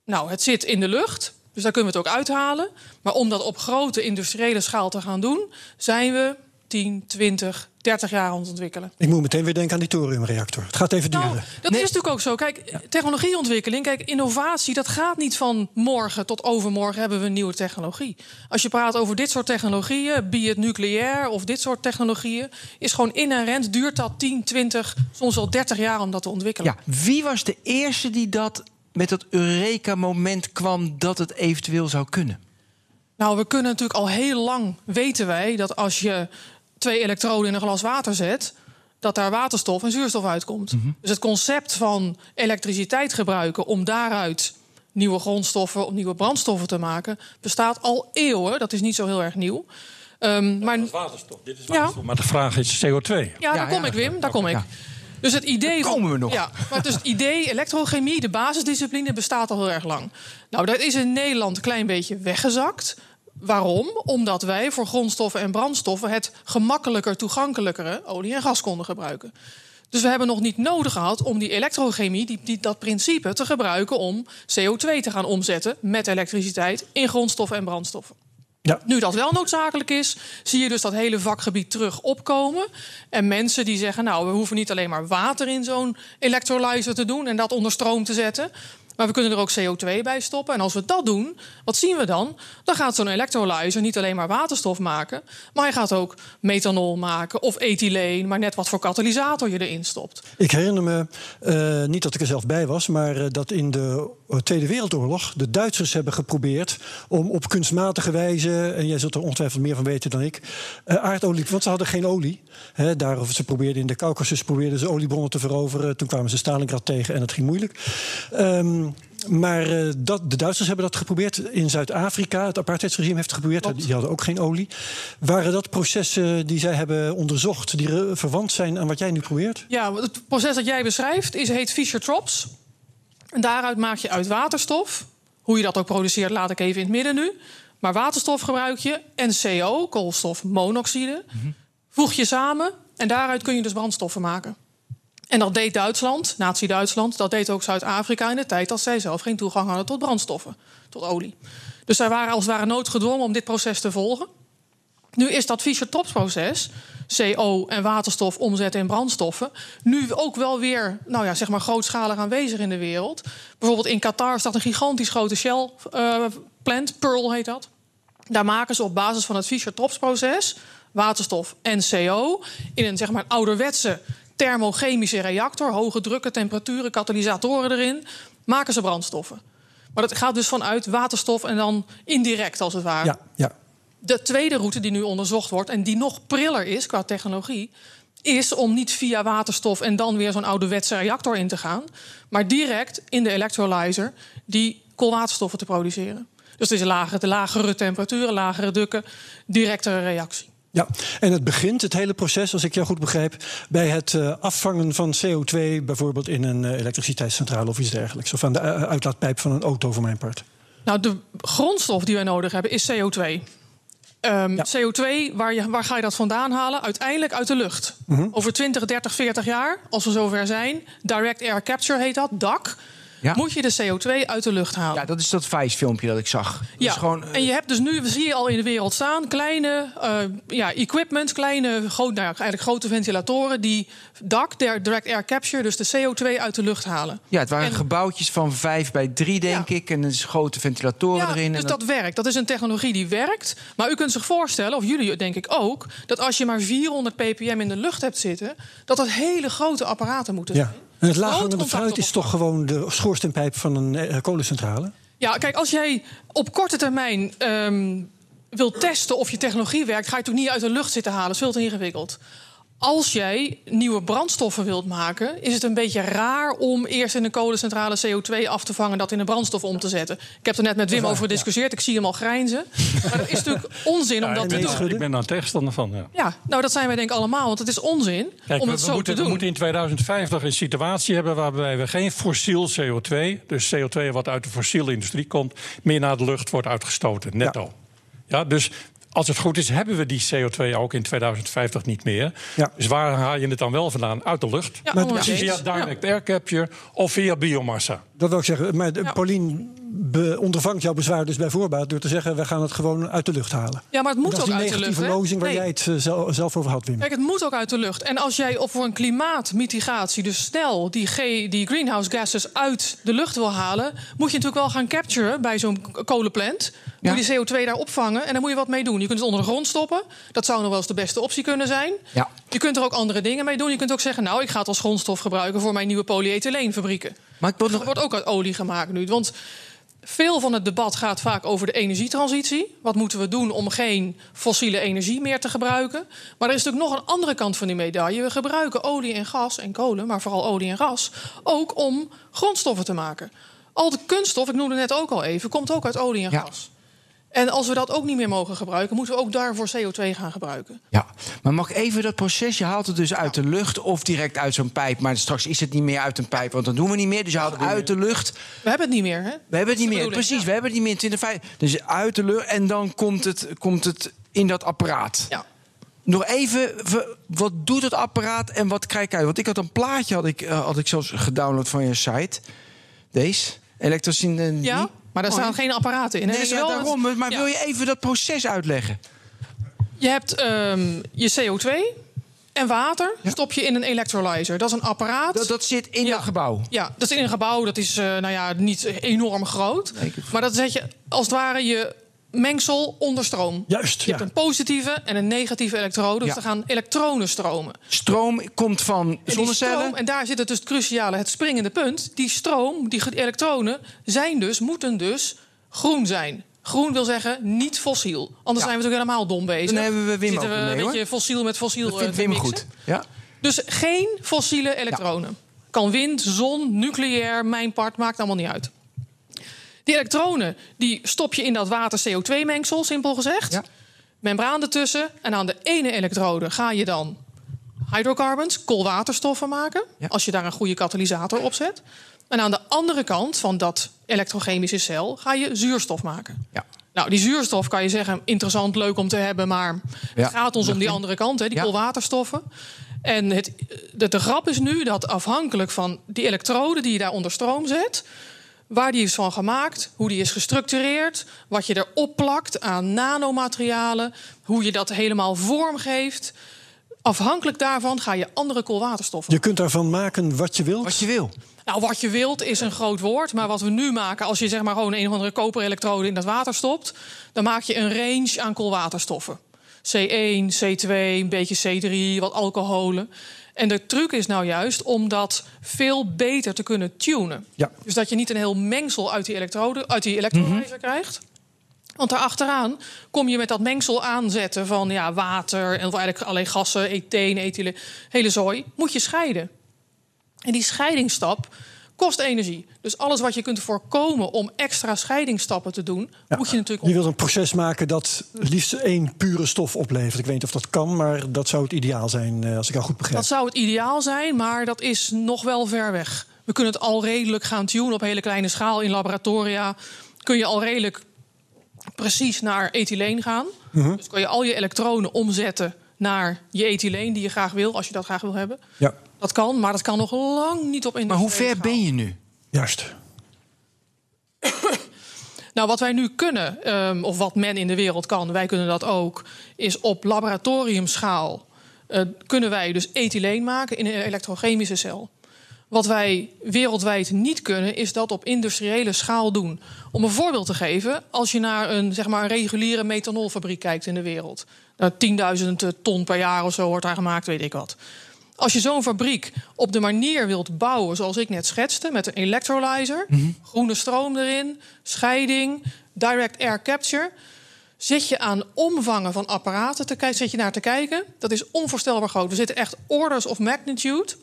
S4: Nou, het zit in de lucht, dus daar kunnen we het ook uithalen. Maar om dat op grote industriële schaal te gaan doen, zijn we 10, 20, 30 jaar aan het ontwikkelen.
S3: Ik moet meteen weer denken aan die thoriumreactor. Het gaat even duren.
S4: Nou, dat is natuurlijk ook zo. Kijk, technologieontwikkeling, kijk, innovatie, dat gaat niet van morgen tot overmorgen hebben we een nieuwe technologie. Als je praat over dit soort technologieën, be het nucleair of dit soort technologieën, is gewoon inherent, duurt dat 10, 20, soms wel 30 jaar om dat te ontwikkelen.
S2: Ja, wie was de eerste die dat met dat Eureka-moment kwam dat het eventueel zou kunnen?
S4: Nou, we kunnen natuurlijk al heel lang weten wij dat als je twee elektroden in een glas water zet, dat daar waterstof en zuurstof uitkomt. Dus het concept van elektriciteit gebruiken om daaruit nieuwe grondstoffen of nieuwe brandstoffen te maken, bestaat al eeuwen. Dat is niet zo heel erg nieuw. Ehm, maar
S5: is waterstof. Dit is
S4: Ja.
S5: waterstof. Maar de vraag is CO2.
S4: ja, daar kom
S2: ja.
S4: ik, Wim. Daar kom ik.
S2: Ja.
S4: Dus het idee
S2: Daar komen we nog.
S4: Ja, maar dus het idee elektrochemie, de basisdiscipline, bestaat al heel erg lang. Nou, dat is in Nederland een klein beetje weggezakt. Waarom? Omdat wij voor grondstoffen en brandstoffen het gemakkelijker toegankelijkere olie en gas konden gebruiken. Dus we hebben nog niet nodig gehad om die elektrochemie, die, die, dat principe, te gebruiken om CO2 te gaan omzetten met elektriciteit in grondstoffen en brandstoffen.
S3: Ja.
S4: Nu dat wel noodzakelijk is, zie je dus dat hele vakgebied terug opkomen. En mensen die zeggen, nou, we hoeven niet alleen maar water in zo'n electrolyzer te doen en dat onder stroom te zetten. Maar we kunnen er ook CO2 bij stoppen. En als we dat doen, wat zien we dan? Dan gaat zo'n electrolyzer niet alleen maar waterstof maken, maar hij gaat ook methanol maken of ethyleen, maar net wat voor katalysator je erin stopt.
S3: Ik herinner me, uh, niet dat ik er zelf bij was, maar uh, dat in de Tweede Wereldoorlog de Duitsers hebben geprobeerd om op kunstmatige wijze, en jij zult er ongetwijfeld meer van weten dan ik, uh, aardolie, want ze hadden geen olie. Hè, ze probeerden in de Caucasus probeerden ze oliebronnen te veroveren. Toen kwamen ze Stalingrad tegen en het ging moeilijk. Um, maar uh, dat, de Duitsers hebben dat geprobeerd in Zuid-Afrika. Het apartheidsregime heeft het geprobeerd. Klopt. Die hadden ook geen olie. Waren dat processen die zij hebben onderzocht... die verwant zijn aan wat jij nu probeert?
S4: Ja, het proces dat jij beschrijft is, heet Fischer-Tropsch. En daaruit maak je uit waterstof. Hoe je dat ook produceert, laat ik even in het midden nu. Maar waterstof gebruik je en CO, koolstofmonoxide... Voeg je samen en daaruit kun je dus brandstoffen maken. En dat deed Duitsland, Nazi-Duitsland, dat deed ook Zuid-Afrika in de tijd dat zij zelf geen toegang hadden tot brandstoffen, tot olie. Dus zij waren als het ware noodgedwongen om dit proces te volgen. Nu is dat Fischer-Tropsch-proces, CO en waterstof omzetten in brandstoffen, nu ook wel weer, nou ja, zeg maar grootschalig aanwezig in de wereld. Bijvoorbeeld in Qatar staat een gigantisch grote Shell-plant, uh, Pearl heet dat. Daar maken ze op basis van het Fischer-Tropsch-proces waterstof en CO in een zeg maar ouderwetse thermochemische reactor, hoge drukken, temperaturen, katalysatoren erin, maken ze brandstoffen. Maar dat gaat dus vanuit waterstof en dan indirect als het ware.
S3: Ja, ja.
S4: De tweede route die nu onderzocht wordt en die nog priller is qua technologie, is om niet via waterstof en dan weer zo'n ouderwetse reactor in te gaan, maar direct in de electrolyzer die koolwaterstoffen te produceren. Dus het is lagere, lagere temperaturen, lagere drukken, directere reactie.
S3: Ja, en het begint, het hele proces, als ik jou goed begrijp, bij het uh, afvangen van CO2, bijvoorbeeld in een uh, elektriciteitscentrale of iets dergelijks. Of aan de uh, uitlaatpijp van een auto, voor mijn part.
S4: Nou, de grondstof die wij nodig hebben is CO2. Um, ja. CO2, waar, je, waar ga je dat vandaan halen? Uiteindelijk uit de lucht. Mm -hmm. Over 20, 30, 40 jaar, als we zover zijn, direct air capture heet dat, DAC. Ja. moet je de CO2 uit de lucht halen.
S2: Ja, dat is dat Vice-filmpje dat ik zag. Dat
S4: ja,
S2: is gewoon,
S4: en je hebt dus nu, we zie je al in de wereld staan, kleine uh, ja, equipment, kleine, groot, nou, eigenlijk grote ventilatoren die DAC, direct air capture, dus de CO2 uit de lucht halen.
S2: Ja, het waren en, gebouwtjes van 5 bij 3, denk ja. ik, en er is grote ventilatoren
S4: ja,
S2: erin.
S4: Dus
S2: en
S4: dat... dat werkt. Dat is een technologie die werkt. Maar u kunt zich voorstellen, of jullie denk ik ook, dat als je maar 400 ppm in de lucht hebt zitten, dat dat hele grote apparaten moeten zijn.
S3: En het laaghangende fruit is toch gewoon de schoorsteenpijp van een uh, kolencentrale?
S4: Ja, kijk, als jij op korte termijn um, wilt testen of je technologie werkt, ga je het toch niet uit de lucht zitten halen. Dat is veel te ingewikkeld. Als jij nieuwe brandstoffen wilt maken, is het een beetje raar om eerst in een kolencentrale CO2 af te vangen en dat in een brandstof om te zetten. Ik heb er net met Wim over gediscussieerd. Ik zie hem al grijnzen. Maar dat is natuurlijk onzin om
S5: ja,
S4: dat te doen.
S5: Ik ben daar tegenstander van. Ja.
S4: ja, nou dat zijn wij denk ik allemaal, want het is onzin
S5: Kijk,
S4: om
S5: we,
S4: het zo
S5: moeten,
S4: te doen.
S5: We moeten in 2050 een situatie hebben waarbij we geen fossiel CO2, dus CO2 wat uit de fossiele industrie komt, meer naar de lucht wordt uitgestoten, netto. Ja, ja dus als het goed is, hebben we die CO2 ook in 2050 niet meer.
S3: Ja.
S5: Dus waar haal je het dan wel vandaan? Uit de lucht.
S4: Ja.
S5: Via direct air capture of via biomassa.
S3: Dat wil ik zeggen. Maar de- Paulien be- ondervangt jouw bezwaar dus bij voorbaat door te zeggen: we gaan het gewoon uit de lucht halen.
S4: Ja, maar het moet
S3: dat is
S4: ook
S3: die
S4: uit de lucht.
S3: negatieve
S4: hè?
S3: lozing waar
S4: Nee.
S3: jij het eh, zel- zelf over had, Wim.
S4: Kijk, het moet ook uit de lucht. En als jij op voor een klimaatmitigatie, dus snel die, G, die greenhouse gases uit de lucht wil halen, moet je natuurlijk wel gaan capturen bij zo'n kolenplant. Moet je die CO2 daar opvangen en daar moet je wat mee doen. Je kunt het onder de grond stoppen. Dat zou nog wel eens de beste optie kunnen zijn.
S2: Ja.
S4: Je kunt er ook andere dingen mee doen. Je kunt ook zeggen, nou, ik ga het als grondstof gebruiken voor mijn nieuwe polyethyleenfabrieken.
S2: Maar ik
S4: Er wordt ook uit olie gemaakt nu. Want veel van het debat gaat vaak over de energietransitie. Wat moeten we doen om geen fossiele energie meer te gebruiken? Maar er is natuurlijk nog een andere kant van die medaille. We gebruiken olie en gas en kolen, maar vooral olie en gas, ook om grondstoffen te maken. Al de kunststof, ik noemde net ook al even, komt ook uit olie en
S2: Ja.
S4: gas. En als we dat ook niet meer mogen gebruiken, moeten we ook daarvoor CO2 gaan gebruiken.
S2: ja, maar mag ik even dat proces? Je haalt het dus uit de lucht of direct uit zo'n pijp. Maar straks is het niet meer uit een pijp, want dat doen we niet meer. Dus je haalt het uit de lucht.
S4: We hebben het niet meer, hè?
S2: We hebben het niet meer. Precies,
S4: ja.
S2: we hebben het niet meer in 2050. Dus uit de lucht en dan komt het, komt het in dat apparaat.
S4: Ja.
S2: Nog even, wat doet het apparaat en wat krijg ik uit? Want ik had een plaatje, had ik, eh, had ik zelfs gedownload van je site. Deze, elektrosynthese.
S4: ja, maar daar
S2: Oh,
S4: staan geen apparaten in.
S2: Nee,
S4: Dus
S2: ja,
S4: wel het-
S2: daarom. Maar wil je even dat proces uitleggen?
S4: Je hebt ehm, je CO2. en water stop je in een electrolyzer. Dat is een apparaat.
S2: Dat, dat zit in
S4: Ja.
S2: het gebouw.
S4: Ja, dat is in een gebouw. Dat is eh, nou ja, niet enorm groot. Maar dat zet je als het ware je mengsel onder stroom.
S3: Juist,
S4: Je
S3: ja.
S4: hebt een positieve en een negatieve elektrode. Dus
S2: Ja.
S4: er gaan elektronen stromen.
S2: Stroom komt van zonnecellen.
S4: en daar zit het dus het cruciale, het springende punt. Die stroom, die elektronen, zijn dus, moeten dus groen zijn. Groen wil zeggen niet fossiel. Anders zijn we natuurlijk helemaal dom bezig.
S2: Dan hebben we Wim
S4: Zitten
S2: ook
S4: we
S2: mee,
S4: een
S2: hoor.
S4: beetje fossiel met fossiel
S2: Dat
S4: eh,
S2: vindt
S4: te
S2: Wim
S4: mixen.
S2: goed. Ja.
S4: Dus geen fossiele elektronen. Kan wind, zon, nucleair, mijn part, maakt allemaal niet uit. Die elektronen die stop je in dat water-CO2-mengsel, simpel gezegd.
S2: Ja.
S4: Membraan ertussen. En aan de ene elektrode ga je dan hydrocarbons, koolwaterstoffen maken.
S2: Ja.
S4: Als je daar een goede katalysator op zet. En aan de andere kant van dat elektrochemische cel ga je zuurstof maken.
S2: Ja.
S4: Nou, die zuurstof kan je zeggen, interessant, leuk om te hebben, maar
S2: Ja,
S4: het gaat ons om die andere kant, hè, die koolwaterstoffen. En het, de, de grap is nu dat afhankelijk van die elektrode die je daar onder stroom zet, waar die is van gemaakt, hoe die is gestructureerd, wat je erop plakt aan nanomaterialen, hoe je dat helemaal vormgeeft. Afhankelijk daarvan ga je andere koolwaterstoffen
S3: Je kunt daarvan maken wat je wilt.
S2: Wat je wil.
S4: nou, wat je wilt is een groot woord. Maar wat we nu maken, als je zeg maar gewoon een of andere koperelektrode in dat water stopt, dan maak je een range aan koolwaterstoffen. C1, C2, een beetje C3, wat alcoholen. En de truc is nou juist om dat veel beter te kunnen tunen.
S3: Ja.
S4: Dus dat je niet een heel mengsel uit die elektrode, uit die elektrolyzer krijgt. Want daarachteraan kom je met dat mengsel aanzetten van ja, water en eigenlijk alleen gassen, etheen, ethylen, hele zooi, moet je scheiden. En die scheidingsstap kost energie. Dus alles wat je kunt voorkomen om extra scheidingsstappen te doen,
S3: Ja.
S4: moet je natuurlijk
S3: Je wilt een proces maken dat liefst één pure stof oplevert. Ik weet niet of dat kan, maar dat zou het ideaal zijn, eh, als ik jou goed begrijp.
S4: Dat zou het ideaal zijn, maar dat is nog wel ver weg. We kunnen het al redelijk gaan tunen op hele kleine schaal. In laboratoria kun je al redelijk precies naar ethyleen gaan. Dus kan je al je elektronen omzetten naar je ethyleen die je graag wil, als je dat graag wil hebben.
S3: Ja,
S4: Dat kan, maar dat kan nog lang niet op
S2: Maar hoe ver ben je nu?
S3: juist.
S4: Nou, wat wij nu kunnen, ehm, of wat men in de wereld kan, wij kunnen dat ook, is op laboratoriumschaal eh, kunnen wij dus ethyleen maken in een elektrochemische cel. Wat wij wereldwijd niet kunnen, is dat op industriële schaal doen. Om een voorbeeld te geven, als je naar een, zeg maar, een reguliere methanolfabriek kijkt in de wereld. Nou, 10.000 ton per jaar of zo wordt daar gemaakt, weet ik wat. Als je zo'n fabriek op de manier wilt bouwen zoals ik net schetste, met een electrolyzer, groene stroom erin, scheiding, direct air capture, zit je aan omvangen van apparaten te kijken, zit je naar te kijken. Dat is onvoorstelbaar groot. We zitten echt orders of magnitude.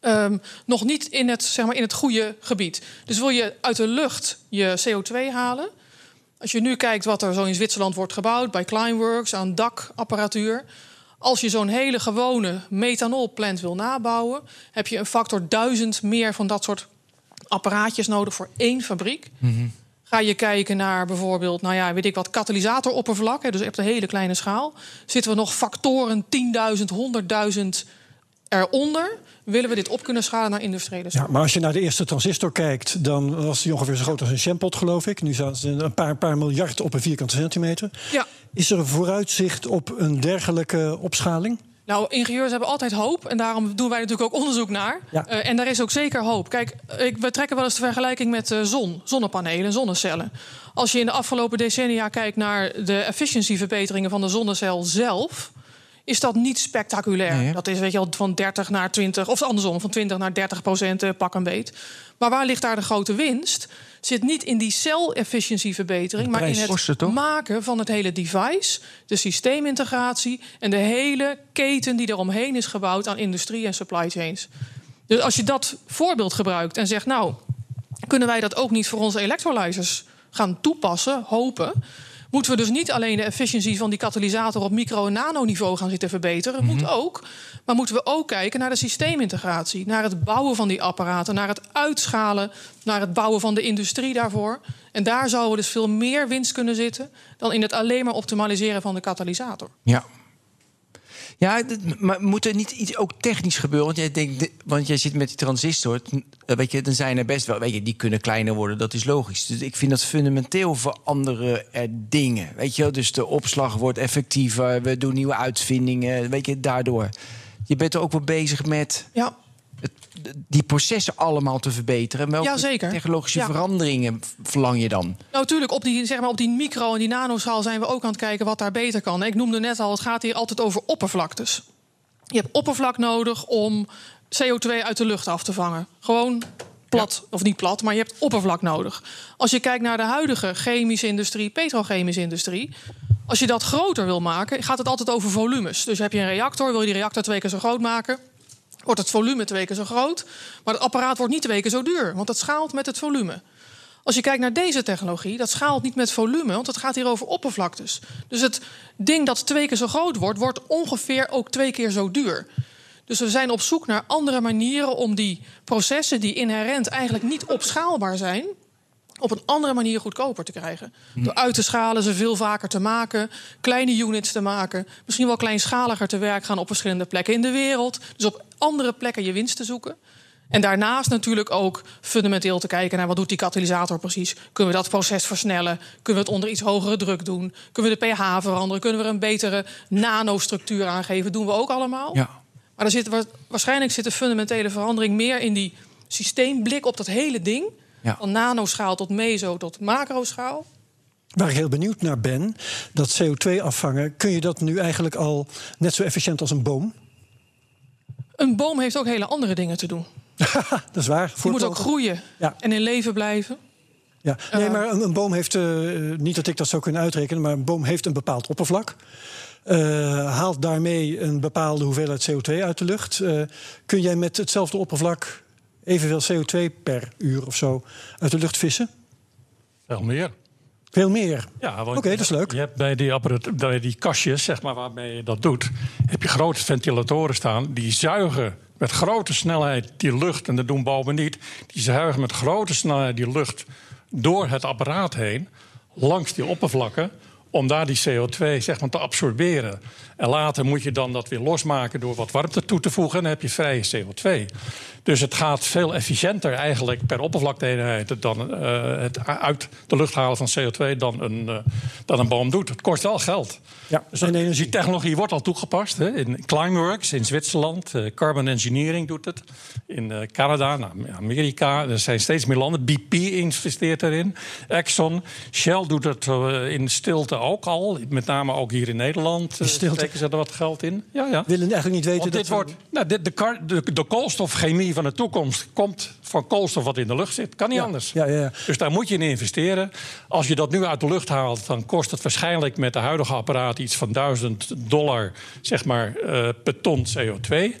S4: ehm, nog niet in het, zeg maar, in het goede gebied. Dus wil je uit de lucht je CO2 halen. Als je nu kijkt wat er zo in Zwitserland wordt gebouwd, bij Climeworks aan dakapparatuur. Als je zo'n hele gewone methanolplant wil nabouwen, heb je een factor duizend meer van dat soort apparaatjes nodig voor één fabriek. Ga je kijken naar bijvoorbeeld, nou ja, weet ik wat, katalysatoroppervlak, hè, dus op de hele kleine schaal, zitten we nog factoren 10.000, 100.000 eronder. Willen we dit op kunnen schalen naar industriële?
S3: Ja, maar als je naar de eerste transistor kijkt, dan was die ongeveer zo groot als een shampot, geloof ik. Nu zijn ze een paar, paar miljard op een vierkante centimeter.
S4: Ja.
S3: Is er een vooruitzicht op een dergelijke opschaling?
S4: Nou, ingenieurs hebben altijd hoop. En daarom doen wij natuurlijk ook onderzoek naar.
S3: Ja.
S4: Eh, en daar is ook zeker hoop. Kijk, ik, we trekken wel eens de vergelijking met eh, zon, zonnepanelen, zonnecellen. Als je in de afgelopen decennia kijkt naar de efficiëntieverbeteringen van de zonnecel zelf. Is dat niet spectaculair?
S2: Nee,
S4: dat is weet je wel van 30 naar 20, of andersom, van 20 naar 30 procent eh, pak een beet. Maar waar ligt daar de grote winst? Zit niet in die cel-efficiëntieverbetering, maar in het
S2: Kosten,
S4: maken van het hele device, de systeemintegratie en de hele keten die eromheen is gebouwd aan industrie en supply chains. Dus als je dat voorbeeld gebruikt en zegt, nou, kunnen wij dat ook niet voor onze electrolyzers gaan toepassen, hopen, moeten we dus niet alleen de efficiëntie van die katalysator op micro- en nanoniveau gaan zitten verbeteren. Moet ook. Maar moeten we ook kijken naar de systeemintegratie. Naar het bouwen van die apparaten. Naar het uitschalen. Naar het bouwen van de industrie daarvoor. En daar zouden dus veel meer winst kunnen zitten. dan in het alleen maar optimaliseren van de katalysator.
S2: Ja. Ja, maar moet er niet iets ook technisch gebeuren? Want jij, denkt, de- want jij zit met die transistor. eh, Weet je, dan zijn er best wel. Weet je, die kunnen kleiner worden, dat is logisch. Dus ik vind dat fundamenteel veranderen er dingen. Weet je, dus de opslag wordt effectiever. We doen nieuwe uitvindingen. Weet je, daardoor. je bent er ook wel bezig met
S4: Ja,
S2: het- die processen allemaal te verbeteren. Welke technologische
S4: Ja.
S2: veranderingen verlang je dan?
S4: Nou, natuurlijk, op die, zeg maar, op die micro- en die nanoschaal zijn we ook aan het kijken wat daar beter kan. Ik noemde net al, het gaat hier altijd over oppervlaktes. Je hebt oppervlak nodig om CO2 uit de lucht af te vangen. Gewoon plat, of niet plat, maar je hebt oppervlak nodig. Als je kijkt naar de huidige chemische industrie, petrochemische industrie... als je dat groter wil maken, gaat het altijd over volumes. Dus heb je een reactor, wil je die reactor twee keer zo groot maken... wordt het volume twee keer zo groot. Maar het apparaat wordt niet twee keer zo duur, want het schaalt met het volume. Als je kijkt naar deze technologie, dat schaalt niet met volume, want het gaat hier over oppervlaktes. Dus het ding dat twee keer zo groot wordt, wordt ongeveer ook twee keer zo duur. Dus we zijn op zoek naar andere manieren om die processen die inherent eigenlijk niet opschaalbaar zijn, op een andere manier goedkoper te krijgen. Door uit te schalen, ze veel vaker te maken, kleine units te maken, misschien wel kleinschaliger te werk gaan op verschillende plekken in de wereld. Dus op andere plekken je winst te zoeken. En daarnaast natuurlijk ook fundamenteel te kijken naar wat doet die katalysator precies. Kunnen we dat proces versnellen? Kunnen we het onder iets hogere druk doen? Kunnen we de pH veranderen? Kunnen we er een betere nanostructuur aangeven? Doen we ook allemaal.
S2: Ja.
S4: Maar er zit, wa- waarschijnlijk zit de fundamentele verandering meer in die systeemblik op dat hele ding.
S2: Ja.
S4: Van nanoschaal tot meso tot macroschaal.
S3: Waar ik heel benieuwd naar ben, dat CO2 afvangen, kun je dat nu eigenlijk al net zo efficiënt als een boom?
S4: Een boom heeft ook hele andere dingen te doen.
S3: dat is waar.
S4: Die moet ook groeien
S3: Ja.
S4: en in leven blijven.
S3: Ja. Nee, maar een, een boom heeft, eh, niet dat ik dat zou kunnen uitrekenen, maar een boom heeft een bepaald oppervlak. Eh, haalt daarmee een bepaalde hoeveelheid CO2 uit de lucht. Eh, kun jij met hetzelfde oppervlak evenveel CO2 per uur of zo uit de lucht vissen?
S5: Veel meer.
S3: Veel meer.
S5: Ja, want
S3: Oké, dat is leuk.
S5: Je hebt bij die, bij die kastjes, zeg maar, waarmee je dat doet, heb je grote ventilatoren staan. Die zuigen met grote snelheid die lucht, en dat doen bomen niet. Die zuigen met grote snelheid die lucht door het apparaat heen, langs die oppervlakken, om daar die CO2 zeg maar, te absorberen. En later moet je dan dat weer losmaken door wat warmte toe te voegen. En dan heb je vrije CO2. Dus het gaat veel efficiënter eigenlijk per oppervlakteeenheid dan eh, het uit de lucht halen van CO2 dan een, eh, dan een boom doet. Het kost wel geld.
S3: Ja,
S5: Dus
S3: en energie.
S5: die technologie wordt al toegepast. Hè? In Climeworks in Zwitserland. eh, Carbon Engineering doet het. In Canada, nou, Amerika. Er zijn steeds meer landen. BP investeert erin. Exxon. Shell doet het in stilte ook al. Met name ook hier in Nederland. eh? Steken ze er wat geld in. Ja, ja.
S3: willen eigenlijk niet weten
S5: Want
S3: dat
S5: dit wordt, nou, dit, de, de, de koolstofchemie van de toekomst komt van koolstof wat in de lucht zit. Kan niet
S3: Ja,
S5: anders.
S3: ja, ja, ja.
S5: Dus daar moet je in investeren. Als je dat nu uit de lucht haalt, dan kost het waarschijnlijk met de huidige apparaten iets van 1000 dollar zeg maar, eh, per ton CO2.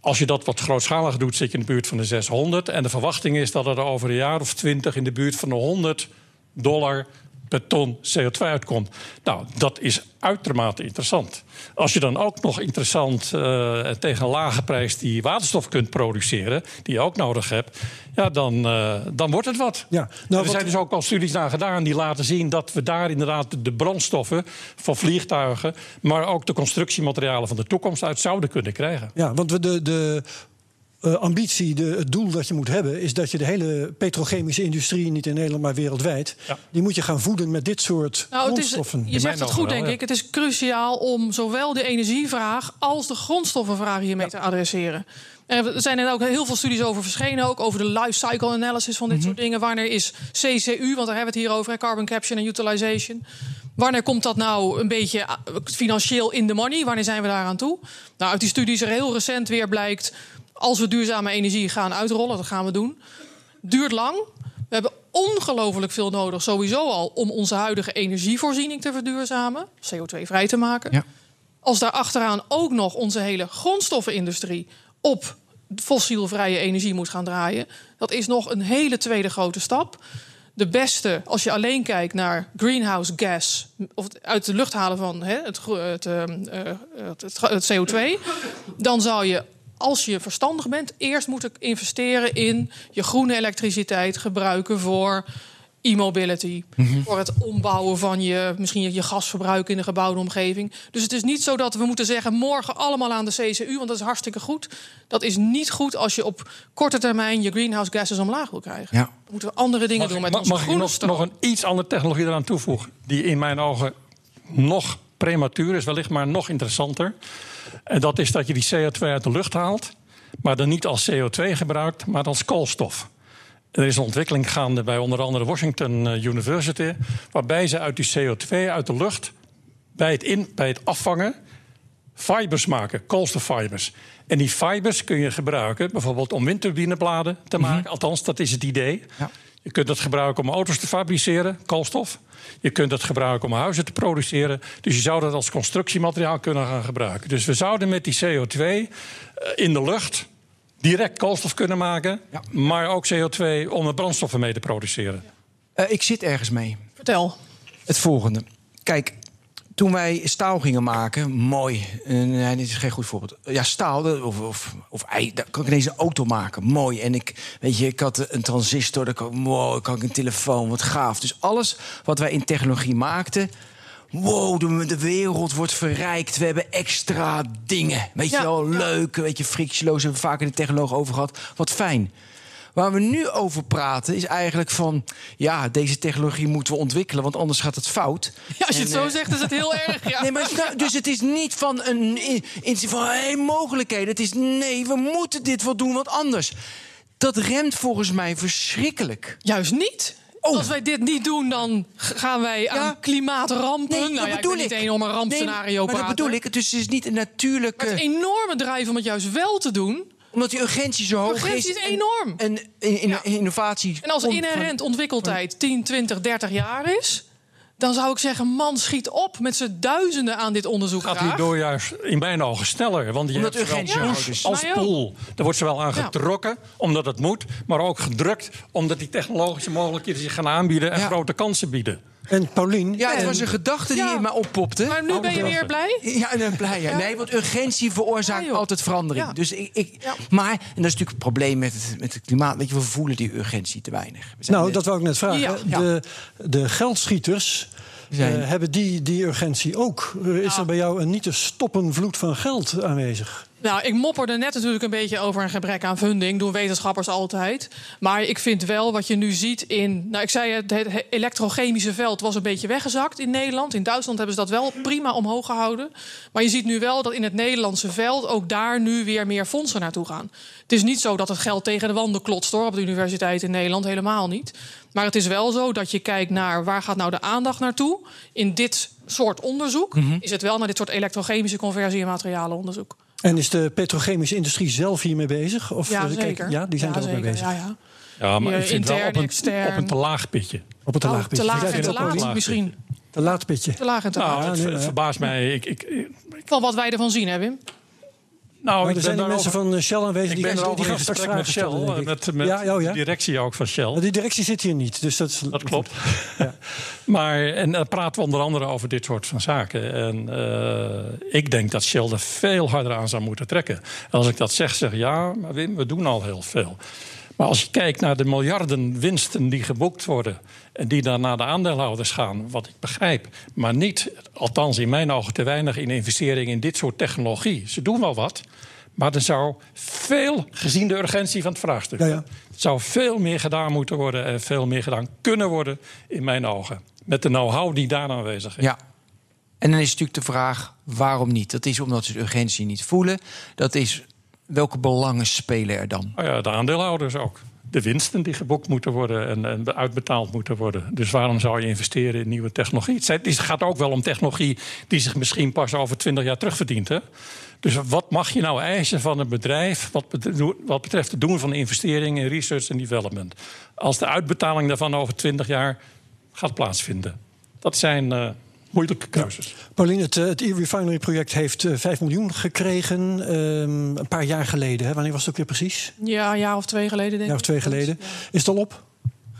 S5: Als je dat wat grootschaliger doet, zit je in de buurt van de 600. En de verwachting is dat er over een jaar of 20 in de buurt van de 100 dollar per ton CO2 uitkomt. Nou, dat is uitermate interessant. Als je dan ook nog interessant eh, tegen een lage prijs die waterstof kunt produceren, die je ook nodig hebt, ja, dan, eh, dan wordt het wat.
S3: Ja,
S5: er
S3: nou, wat-
S5: zijn dus ook al studies naar gedaan die laten zien dat we daar inderdaad de brandstoffen van vliegtuigen, maar ook de constructiematerialen van de toekomst uit zouden kunnen krijgen.
S3: Ja, want we de, de eh, ambitie, de, het doel dat je moet hebben, is dat je de hele petrochemische industrie, niet in Nederland, maar wereldwijd,
S5: Ja.
S3: die moet je gaan voeden met dit soort
S4: Nou, het is,
S3: grondstoffen.
S4: je zegt het goed,
S5: wel,
S4: denk
S5: ja.
S4: ik. Het is cruciaal om zowel de energievraag als de grondstoffenvraag hiermee te adresseren. Er zijn er ook heel veel studies over verschenen, ook over de life cycle analysis van dit soort dingen. Wanneer is CCU, want daar hebben we het hier over, carbon capture en utilization. Wanneer komt dat nou een beetje ah, financieel in de money? Wanneer zijn we daar aan toe? Nou, uit die studies er heel recent weer blijkt, als we duurzame energie gaan uitrollen, dat gaan we doen, duurt lang. We hebben ongelooflijk veel nodig, sowieso al, om onze huidige energievoorziening te verduurzamen, CO2-vrij te maken.
S2: Ja.
S4: Als daar achteraan ook nog onze hele grondstoffenindustrie op fossielvrije energie moet gaan draaien, dat is nog een hele tweede grote stap. De beste, als je alleen kijkt naar greenhouse gas, of uit de lucht halen van hè, het, ehm, eh, het, het, het CO2, dan zou je als je verstandig bent, eerst moeten investeren in je groene elektriciteit gebruiken voor e-mobility. Voor het ombouwen van je, misschien je, gasverbruik in de gebouwde omgeving. Dus het is niet zo dat we moeten zeggen morgen allemaal aan de CCU, want dat is hartstikke goed. Dat is niet goed als je op korte termijn je greenhouse gases omlaag wil krijgen.
S2: Ja.
S4: Dan moeten we andere dingen doen met
S5: mag,
S4: onze
S5: mag ik
S4: groene
S5: nog, nog een iets andere technologie eraan toevoegen? Die in mijn ogen nog prematuur is wellicht, maar nog interessanter. En dat is dat je die CO2 uit de lucht haalt, maar dan niet als CO2 gebruikt, maar als koolstof. Er is een ontwikkeling gaande bij onder andere Washington eh, University, waarbij ze uit die CO2 uit de lucht bij het, in, bij het afvangen fibers maken, koolstoffibers. En die fibers kun je gebruiken bijvoorbeeld om windturbinebladen te maken. Mhm. Althans, dat is het idee. Ja. Je kunt dat gebruiken om auto's te fabriceren, koolstof. Je kunt dat gebruiken om huizen te produceren. Dus je zou dat als constructiemateriaal kunnen gaan gebruiken. Dus we zouden met die CO2 eh, in de lucht direct koolstof kunnen maken, maar ook CO2 om er brandstoffen mee te produceren.
S2: Uh, ik zit ergens mee.
S4: Vertel.
S2: Het volgende. Kijk, toen wij staal gingen maken, mooi. Nee, dit is geen goed voorbeeld. Ja, staal, of, of, of daar kan ik ineens een auto maken. Mooi. En ik, weet je, ik had een transistor, daar kan, wow, kan ik een telefoon, wat gaaf. Dus alles wat wij in technologie maakten, wow, de, de, wereld wordt verrijkt. We hebben extra dingen. Weet je wel, leuk, weet je, frictieloos. Hebben we vaak in de technologie over gehad. Wat fijn. Waar we nu over praten is eigenlijk van... ja, deze technologie moeten we ontwikkelen, want anders gaat het fout.
S4: Ja, als je het zo eh, zegt, is het heel erg, ja.
S2: Nee, maar, nou, dus het is niet van een in, van hey, mogelijkheden. Het is nee, we moeten dit wel doen, want anders... Dat remt volgens mij verschrikkelijk.
S4: Juist niet. Oh. Als wij dit niet doen, dan gaan wij aan klimaatrampen. Nee, nou ja, bedoel ik. niet een om een rampscenario nee,
S2: maar dat bedoel ik. Dus het is niet een natuurlijke...
S4: Maar het enorme drijf om het juist wel te doen
S2: omdat die urgentie zo hoog
S4: urgentie is. is enorm.
S2: En, in, innovatie.
S4: En als inherent ontwikkeltijd 10, 20, 30 jaar is. Dan zou ik zeggen, man, schiet op met z'n duizenden aan dit onderzoek.
S5: Gaat hierdoor juist in mijn ogen sneller. Want je omdat hebt urgentie ja. is. als pool. Daar wordt ze wel aan getrokken, omdat het moet. Maar ook gedrukt, omdat die technologische mogelijkheden zich gaan aanbieden... en grote kansen bieden.
S3: En Paulien.
S2: Ja, het was een gedachte die in mij oppopte.
S4: Maar nu ben je weer blij?
S2: Ja, ben blij. Ja. Nee, want urgentie veroorzaakt altijd verandering. Dus ik, ik Maar, en dat is natuurlijk het probleem met het, met het klimaat. Weet je, we voelen die urgentie te weinig.
S3: Nou, dat wou ik net vragen. De, de geldschieters. Uh, hebben die die urgentie ook? Is er bij jou een niet te stoppen vloed van geld aanwezig?
S4: Nou, ik mopperde net natuurlijk een beetje over een gebrek aan funding. Doen wetenschappers altijd. Maar ik vind wel wat je nu ziet in. Nou, ik zei het, het elektrochemische veld was een beetje weggezakt in Nederland. In Duitsland hebben ze dat wel prima omhoog gehouden. Maar je ziet nu wel dat in het Nederlandse veld ook daar nu weer meer fondsen naartoe gaan. Het is niet zo dat het geld tegen de wanden klotst hoor, op de universiteit in Nederland. Helemaal niet. Maar het is wel zo dat je kijkt naar waar gaat nou de aandacht naartoe. In dit soort onderzoek mhm. is het wel naar dit soort elektrochemische conversie- en materialenonderzoek.
S3: En is de petrochemische industrie zelf hiermee bezig?
S4: Of ja, zeker.
S3: Ja, die zijn er ook mee bezig.
S4: Ja, ja.
S5: ja maar ik vind wel op een, op een te laag pitje.
S3: Op een te laag pitje.
S4: te laag en te laag misschien.
S3: Te laat pitje.
S4: Te laag en te laag.
S5: Nou, het verbaast mij. Ik, ik,
S4: ik, Van wat wij ervan zien, hè Wim?
S3: Nou, er zijn mensen van Shell aanwezig.
S5: Ben die, die gaan straks met Shell, stellen, met, met ja, oh, ja. de directie ook van Shell.
S3: Die directie zit hier niet, dus dat is...
S5: Dat klopt. ja. Maar, en dan praten we onder andere over dit soort van zaken. En uh, ik denk dat Shell er veel harder aan zou moeten trekken. En als ik dat zeg, zeg ja, maar Wim, we doen al heel veel. Maar als je kijkt naar de miljarden winsten die geboekt worden... en die dan naar de aandeelhouders gaan, wat ik begrijp... maar niet, althans in mijn ogen te weinig... in investeringen in dit soort technologie. Ze doen wel wat, maar er zou veel, gezien de urgentie van het vraagstuk... Ja, ja. zou veel meer gedaan moeten worden... en veel meer gedaan kunnen worden, in mijn ogen. Met de know-how die daar aanwezig is.
S2: Ja, en dan is natuurlijk de vraag waarom niet. Dat is omdat ze de urgentie niet voelen. Dat is welke belangen spelen er dan?
S5: Oh ja, de aandeelhouders ook. De winsten die geboekt moeten worden en, en, uitbetaald moeten worden. Dus waarom zou je investeren in nieuwe technologie? Het gaat ook wel om technologie die zich misschien pas over twintig jaar terugverdient. Hè? Dus wat mag je nou eisen van een bedrijf wat betreft, het doen van investeringen in research en development? Als de uitbetaling daarvan over twintig jaar gaat plaatsvinden. Dat zijn. Uh, moeilijke keuzes.
S3: Pauline, het, het e-refinery-project heeft 5 eh, miljoen gekregen um, een paar jaar geleden. Hè? Wanneer was het ook weer precies?
S4: Ja, een jaar of twee geleden, denk ik.
S3: Jaar of twee geleden. Is het al op?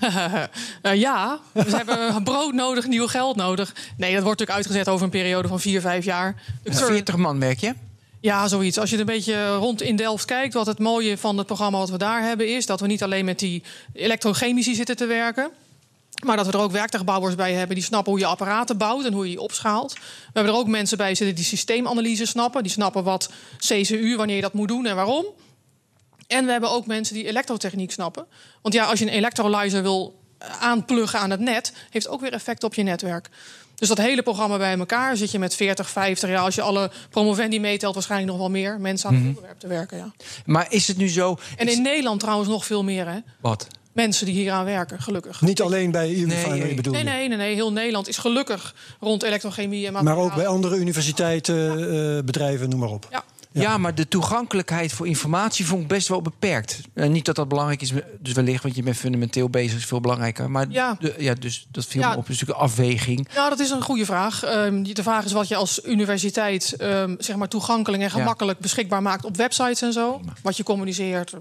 S4: uh, ja, we hebben brood nodig, nieuw geld nodig. Nee, dat wordt natuurlijk uitgezet over een periode van vier, vijf jaar.
S2: 40 man, merk je?
S4: Ja, zoiets. Als je een beetje rond in Delft kijkt, wat het mooie van het programma wat we daar hebben is dat we niet alleen met die elektrochemici zitten te werken. Maar dat we er ook werktuigbouwers bij hebben die snappen hoe je apparaten bouwt en hoe je die opschaalt. We hebben er ook mensen bij zitten die systeemanalyse snappen. Die snappen wat CCU, wanneer je dat moet doen en waarom. En we hebben ook mensen die elektrotechniek snappen. Want ja, als je een electrolyzer wil aanpluggen aan het net, heeft ook weer effect op je netwerk. Dus dat hele programma bij elkaar zit je met 40, 50, ja, als je alle promovendi meetelt, waarschijnlijk nog wel meer mensen aan het onderwerp te werken. Ja.
S2: Maar is het nu zo...
S4: En in Nederland trouwens nog veel meer, hè?
S2: Wat?
S4: Mensen die hieraan werken, gelukkig.
S3: Niet alleen bij Unifinery
S2: Nee,
S3: bedoel
S4: Nee,
S3: je?
S4: nee, nee, nee. Heel Nederland is gelukkig rond elektrochemie en
S3: Maar ook bij andere universiteiten, eh, bedrijven, noem maar op.
S4: Ja.
S2: Ja. maar de toegankelijkheid voor informatie vond ik best wel beperkt. Eh, niet dat dat belangrijk is, dus wellicht, want je bent fundamenteel bezig, is veel belangrijker. Maar
S4: Ja.
S2: de- ja dus dat viel
S4: Ja.
S2: me op. Dus natuurlijk een afweging.
S4: Nou, dat is een goede vraag. Ehm, de vraag is wat je als universiteit ehm, zeg maar toegankelijk en gemakkelijk beschikbaar maakt op websites en zo. Wat je communiceert.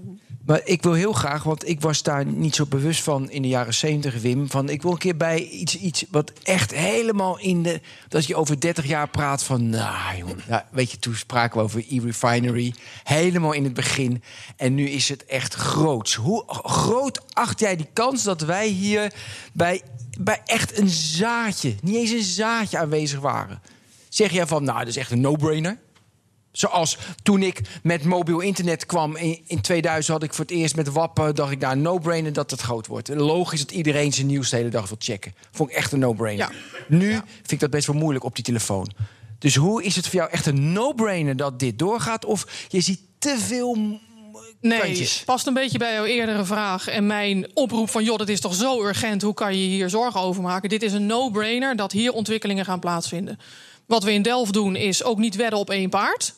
S2: Maar ik wil heel graag, want ik was daar niet zo bewust van in de jaren 70, Wim. Van ik wil een keer bij iets, iets wat echt helemaal in de. Dat je over 30 jaar praat van. Nou, jongen. Ja, weet je, toen spraken we over e-refinery. Helemaal in het begin. En nu is het echt groots. Hoe groot acht jij die kans dat wij hier bij, bij echt een zaadje, niet eens een zaadje aanwezig waren? Zeg jij van, nou, dat is echt een no-brainer? Zoals toen ik met mobiel internet kwam in, in 2000 had ik voor het eerst met wappen dacht ik nou no-brainer dat het groot wordt. Logisch dat iedereen zijn nieuws de hele dag wil checken. Vond ik echt een no-brainer.
S4: Ja.
S2: Nu vind ik dat best wel moeilijk op die telefoon. Dus hoe is het voor jou echt een no-brainer dat dit doorgaat? Of je ziet te veel
S4: Nee,
S2: kantjes?
S4: past een beetje bij jouw eerdere vraag en mijn oproep van... joh, dat is toch zo urgent, hoe kan je hier zorgen over maken? Dit is een no-brainer dat hier ontwikkelingen gaan plaatsvinden. Wat we in Delft doen is ook niet wedden op één paard.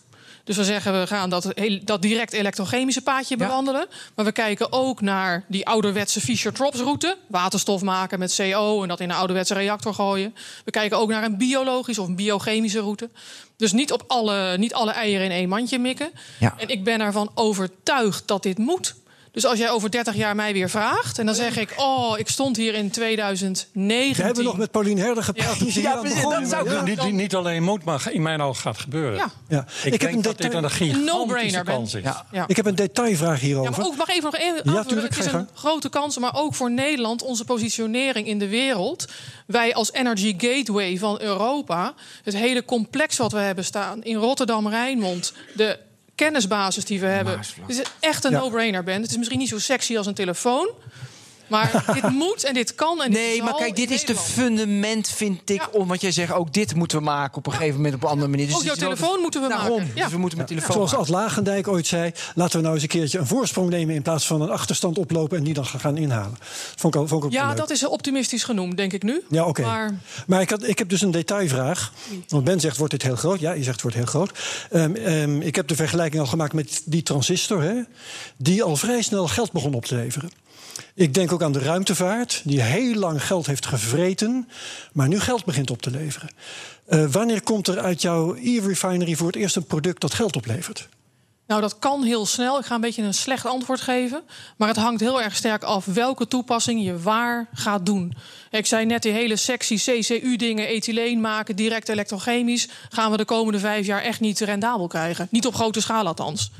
S4: Dus we zeggen we gaan dat, dat direct elektrochemische paadje
S2: Ja.
S4: bewandelen. Maar we kijken ook naar die ouderwetse Fischer-Tropsch-route. Waterstof maken met CO en dat in een ouderwetse reactor gooien. We kijken ook naar een biologische of een biochemische route. Dus niet op alle, niet alle eieren in één mandje mikken.
S2: Ja.
S4: En ik ben ervan overtuigd dat dit moet. Dus als jij over 30 jaar mij weer vraagt... en dan zeg ik, oh, ik stond hier in 2019...
S3: We hebben nog met Paulien Herder gepraat. toen
S2: Ja,
S3: aan
S2: precies, dat zou
S3: Ja.
S5: Niet, niet, alleen moet, maar in mijn ogen gaat gebeuren.
S4: Ja.
S3: Ja.
S5: Ik,
S3: Ik heb
S5: denk
S3: een
S5: dat dit een gigantische
S4: no-brainer, Ben.
S5: kans is.
S2: Ja.
S4: Ja.
S3: Ik heb een detailvraag
S4: Ja,
S3: hierover.
S4: maar ook, mag even nog één
S3: Ja,
S4: aanvullen.
S3: tuurlijk,
S4: Het is een grote kans, maar ook voor Nederland... onze positionering in de wereld. Wij als Energy Gateway van Europa... het hele complex wat we hebben staan in Rotterdam-Rijnmond... de kennisbasis die we hebben. Het is echt een
S3: Ja.
S4: no-brainer, Ben. Het is misschien niet zo sexy als een telefoon... maar dit moet en dit kan en dit
S2: Nee, maar kijk, dit is de fundament, vind ik.
S4: Ja.
S2: Om wat jij zegt, ook dit moeten we maken op een gegeven moment op een andere manier. Dus
S4: Ook jouw
S2: wel
S4: telefoon moeten we
S2: Daarom.
S4: maken. Ja.
S2: Dus we moeten met telefoon
S3: Zoals. Ad Lagendijk ooit zei, laten we nou eens een keertje een voorsprong nemen... in plaats van een achterstand oplopen en die dan gaan inhalen. Vond ik, ook- vond ik ook wel
S4: Ja,
S3: leuk.
S4: dat is optimistisch genoemd, denk ik nu.
S3: Ja, oké.
S4: Maar
S3: Maar ik, had, ik heb dus een detailvraag. Want Ben zegt, wordt dit heel groot? Ja, je zegt, het wordt heel groot. Ehm, ehm, ik heb de vergelijking al gemaakt met die transistor... Hè, die al vrij snel geld begon op te leveren. Ik denk ook aan de ruimtevaart, die heel lang geld heeft gevreten... maar nu geld begint op te leveren. Eh, wanneer komt er uit jouw e-refinery voor het eerst een product dat geld oplevert?
S4: Nou, dat kan heel snel. Ik ga een beetje een slecht antwoord geven. Maar het hangt heel erg sterk af welke toepassing je waar gaat doen. Ik zei net, die hele sexy CCU-dingen, ethyleen maken, direct elektrochemisch... gaan we de komende vijf jaar echt niet rendabel krijgen. Niet op grote schaal althans.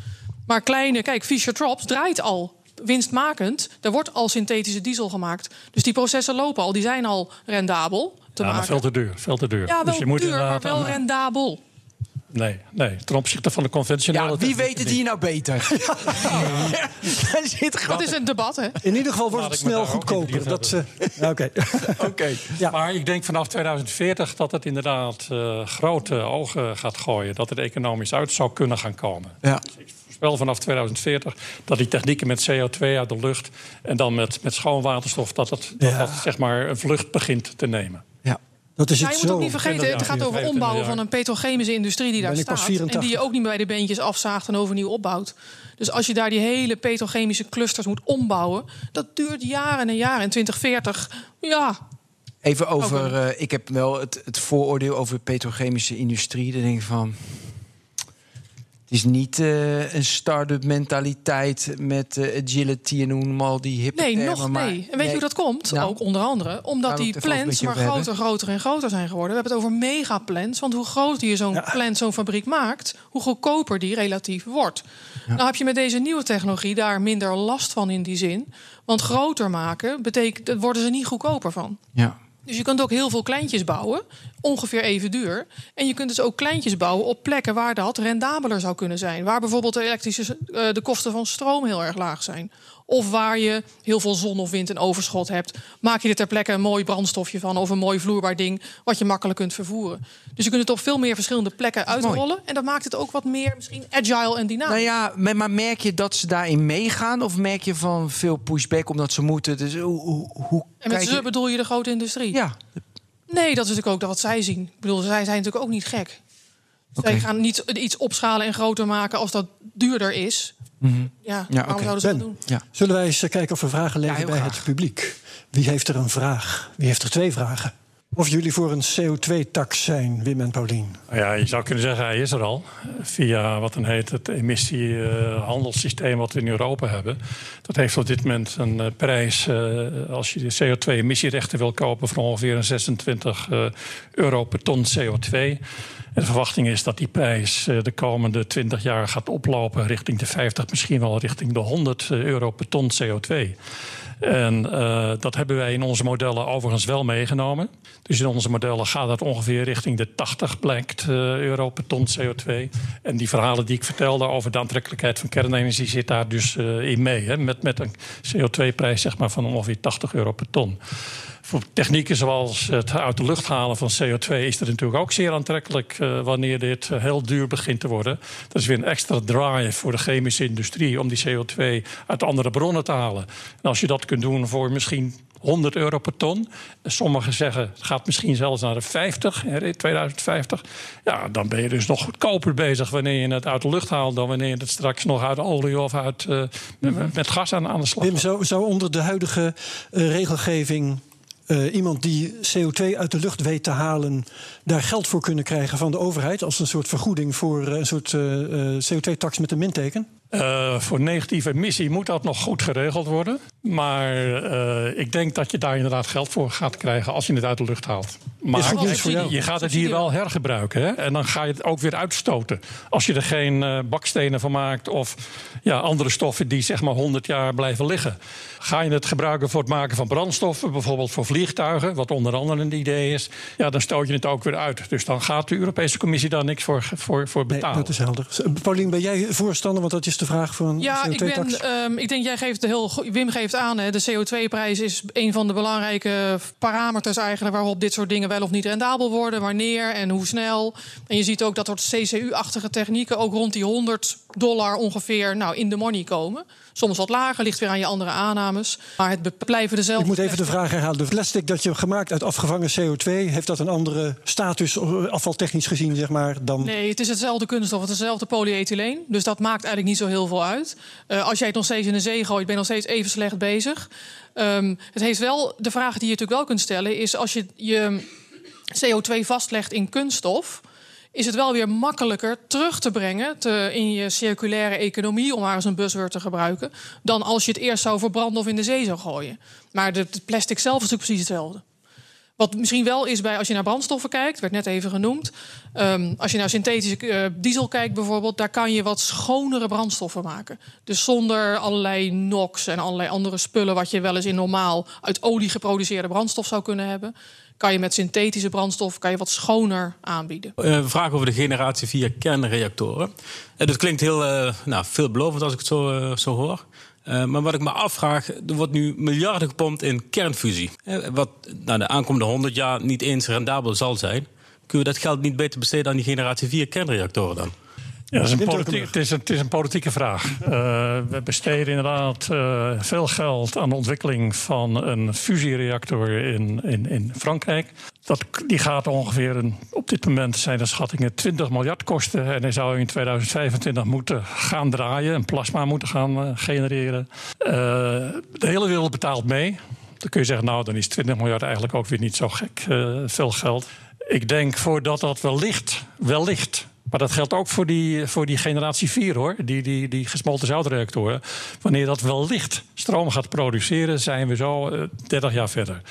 S4: Maar kleine, kijk, Fischer-Tropsch draait al winstmakend. Er wordt al synthetische diesel gemaakt. Dus die processen lopen al, die zijn al rendabel te
S5: Ja, maar
S4: maken.
S5: veel te duur. Veel te duur.
S4: Ja, wel
S5: dus je moet
S4: duur, maar
S5: inderdaad
S4: wel
S5: aan-
S4: rendabel.
S5: Nee, nee, ten opzichte van de conventionele.
S2: Ja, wie weet het hier nou beter? Zit
S4: Dat is een debat, hè?
S3: In ieder geval wordt
S5: Laat
S3: het snel goedkoper. Dat,
S5: verdiepen.
S3: eh, ja, Oké.
S2: Oké.
S3: Ja.
S5: Maar ik denk vanaf 2040 dat het inderdaad eh, grote ogen gaat gooien. Dat het economisch uit zou kunnen gaan komen.
S2: Ja.
S5: Ik voorspel vanaf 2040 dat die technieken met CO2 uit de lucht... en dan met, met schoon waterstof, dat het, dat
S3: Ja.
S5: dat, zeg maar een vlucht begint te nemen.
S2: Ja.
S3: Dat is
S4: Ja,
S3: het
S4: je moet
S3: zo.
S4: ook niet vergeten, het gaat over
S5: 25
S4: ombouwen van een petrochemische industrie die daar staat. En
S3: 84.
S4: die je ook niet bij de beentjes afzaagt en overnieuw opbouwt. Dus als je daar die hele petrochemische clusters moet ombouwen, dat duurt jaren en jaren. En 2040, ja,
S2: Even over, eh, ik heb wel het, het vooroordeel over de petrochemische industrie. Dan denk ik van, het is niet eh, een start-up mentaliteit met eh, agility en hoe noem al die hippe
S4: nee,
S2: termen,
S4: nog
S2: maar-
S4: nee. En weet je hoe dat komt?
S2: Nou,
S4: ook onder andere omdat die plants maar groter, groter en groter zijn geworden. We hebben het over megaplants. Want hoe groter je zo'n plant, zo'n fabriek maakt, hoe goedkoper die relatief wordt. Nou heb je met deze nieuwe technologie daar minder last van in die zin. Want groter maken betekent, daar worden ze niet goedkoper van.
S2: Ja.
S4: Dus je kunt ook heel veel kleintjes bouwen, ongeveer even duur. En je kunt dus ook kleintjes bouwen op plekken waar dat rendabeler zou kunnen zijn. Waar bijvoorbeeld de, elektrische, uh, de kosten van stroom heel erg laag zijn. Of waar je heel veel zon of wind en overschot hebt. Maak je er ter plekke een mooi brandstofje van of een mooi vloerbaar ding wat je makkelijk kunt vervoeren. Dus je kunt het op veel meer verschillende plekken uitrollen. En dat maakt het ook wat meer misschien agile en dynamisch.
S2: Nou ja, maar merk je dat ze daarin meegaan? Of merk je van veel pushback omdat ze moeten? Dus hoe, hoe,
S4: en met ze bedoel je de grote industrie?
S2: Ja.
S4: Nee, dat is natuurlijk ook dat wat zij zien. Ik bedoel, zij zijn natuurlijk ook niet gek. Okay. Zij gaan niet iets opschalen en groter maken als dat duurder is. Mm -hmm. Ja, ja waarom zouden ze dat doen?
S3: Ja. Zullen wij eens kijken of we vragen leveren bij het publiek? Wie heeft er een vraag? Wie heeft er twee vragen? Of jullie voor een CO2-tax zijn, Wim en Paulien?
S5: Ja, je zou kunnen zeggen, hij is er al. Via wat dan heet het emissiehandelssysteem wat we in Europa hebben. Dat heeft op dit moment een uh, prijs, uh, als je de CO2-emissierechten wil kopen, van ongeveer 26 uh, euro per ton CO2. En de verwachting is dat die prijs de komende 20 jaar gaat oplopen richting de 50, misschien wel richting de 100 euro per ton CO2. En uh, dat hebben wij in onze modellen overigens wel meegenomen. Dus in onze modellen gaat dat ongeveer richting de 80 blijkt uh, euro per ton CO2. En die verhalen die ik vertelde over de aantrekkelijkheid van kernenergie zit daar dus uh, in mee. Hè? Met, met een CO2-prijs zeg maar, van ongeveer 80 euro per ton. Voor technieken zoals het uit de lucht halen van CO2 is dat natuurlijk ook zeer aantrekkelijk uh, wanneer dit heel duur begint te worden. Dat is weer een extra drive voor de chemische industrie om die CO2 uit andere bronnen te halen. En als je dat kunt doen voor misschien 100 euro per ton. Sommigen zeggen het gaat misschien zelfs naar de 50 in 2050. Ja, dan ben je dus nog goedkoper bezig wanneer je het uit de lucht haalt dan wanneer je het straks nog uit olie of uit, uh, met, met, gas aan, aan de slag
S3: Wim, zou, zou onder de huidige uh, regelgeving uh, iemand die CO2 uit de lucht weet te halen, daar geld voor kunnen krijgen van de overheid als een soort vergoeding voor uh, een soort uh, CO2-tax met een minteken?
S5: Voor negatieve emissie moet dat nog goed geregeld worden. Maar ik denk dat je daar inderdaad geld voor gaat krijgen als je het uit de lucht haalt. Maar
S3: voor jou.
S5: je gaat het hier wel hergebruiken. Hè? En dan ga je het ook weer uitstoten. Als je er geen bakstenen van maakt of ja, andere stoffen die zeg maar 100 jaar blijven liggen. Ga je het gebruiken voor het maken van brandstoffen, bijvoorbeeld voor vliegtuigen, wat onder andere een idee is, ja, dan stoot je het ook weer uit. Dus dan gaat de Europese Commissie daar niks voor, voor, voor betalen.
S3: Nee, dat is helder. Paulien, ben jij voorstander? Want dat is de vraag voor een
S4: ja,
S3: CO2-tax.
S4: Ik, ben, um, ik denk, jij geeft heel, Wim geeft aan, hè, de CO2-prijs is een van de belangrijke parameters eigenlijk waarop dit soort dingen wel of niet rendabel worden, wanneer en hoe snel. En je ziet ook dat soort CCU-achtige technieken ook rond die 100 dollar ongeveer nou, in de money komen. Soms wat lager, ligt weer aan je andere aannames. Maar het blijven dezelfde.
S3: Ik moet even de vraag herhalen. De plastic dat je gemaakt uit afgevangen CO2, heeft dat een andere status, afvaltechnisch gezien, zeg maar, dan.
S4: Nee, het is hetzelfde kunststof, het is hetzelfde polyethyleen. Dus dat maakt eigenlijk niet zo heel veel uit. Uh, als jij het nog steeds in de zee gooit, ben je nog steeds even slecht bezig. Um, het heeft wel, de vraag die je natuurlijk wel kunt stellen, is als je je CO2 vastlegt in kunststof is het wel weer makkelijker terug te brengen te, in je circulaire economie, om maar eens een buzzword te gebruiken, dan als je het eerst zou verbranden of in de zee zou gooien. Maar het plastic zelf is natuurlijk precies hetzelfde. Wat misschien wel is bij als je naar brandstoffen kijkt, werd net even genoemd. Um, als je naar synthetische uh, diesel kijkt bijvoorbeeld, daar kan je wat schonere brandstoffen maken. Dus zonder allerlei NOx en allerlei andere spullen wat je wel eens in normaal uit olie geproduceerde brandstof zou kunnen hebben kan je met synthetische brandstof kan je wat schoner aanbieden.
S6: Uh, vraag over de generatie 4 kernreactoren. Uh, dat klinkt heel nou, veelbelovend als ik het zo, zo hoor. Maar wat ik me afvraag, er wordt nu miljarden gepompt in kernfusie. wat nou, de aankomende 100 jaar niet eens rendabel zal zijn. Kun je dat geld niet beter besteden aan die generatie 4 kernreactoren dan?
S5: Ja, dat is een politiek, het, is een, het is een politieke vraag. Uh, we besteden inderdaad uh, veel geld aan de ontwikkeling van een fusiereactor in, in, in Frankrijk. Dat, die gaat ongeveer, een, op dit moment zijn de schattingen 20 miljard kosten. En hij zou in 2025 moeten gaan draaien, een plasma moeten gaan uh, genereren. de hele wereld betaalt mee. Dan kun je zeggen, nou, dan is 20 miljard eigenlijk ook weer niet zo gek veel geld. Ik denk voordat dat wellicht, wellicht Maar dat geldt ook voor die, voor die generatie 4 hoor. Die, die, die gesmolten zoutreactoren. Wanneer dat wellicht stroom gaat produceren, zijn we zo 30 jaar verder.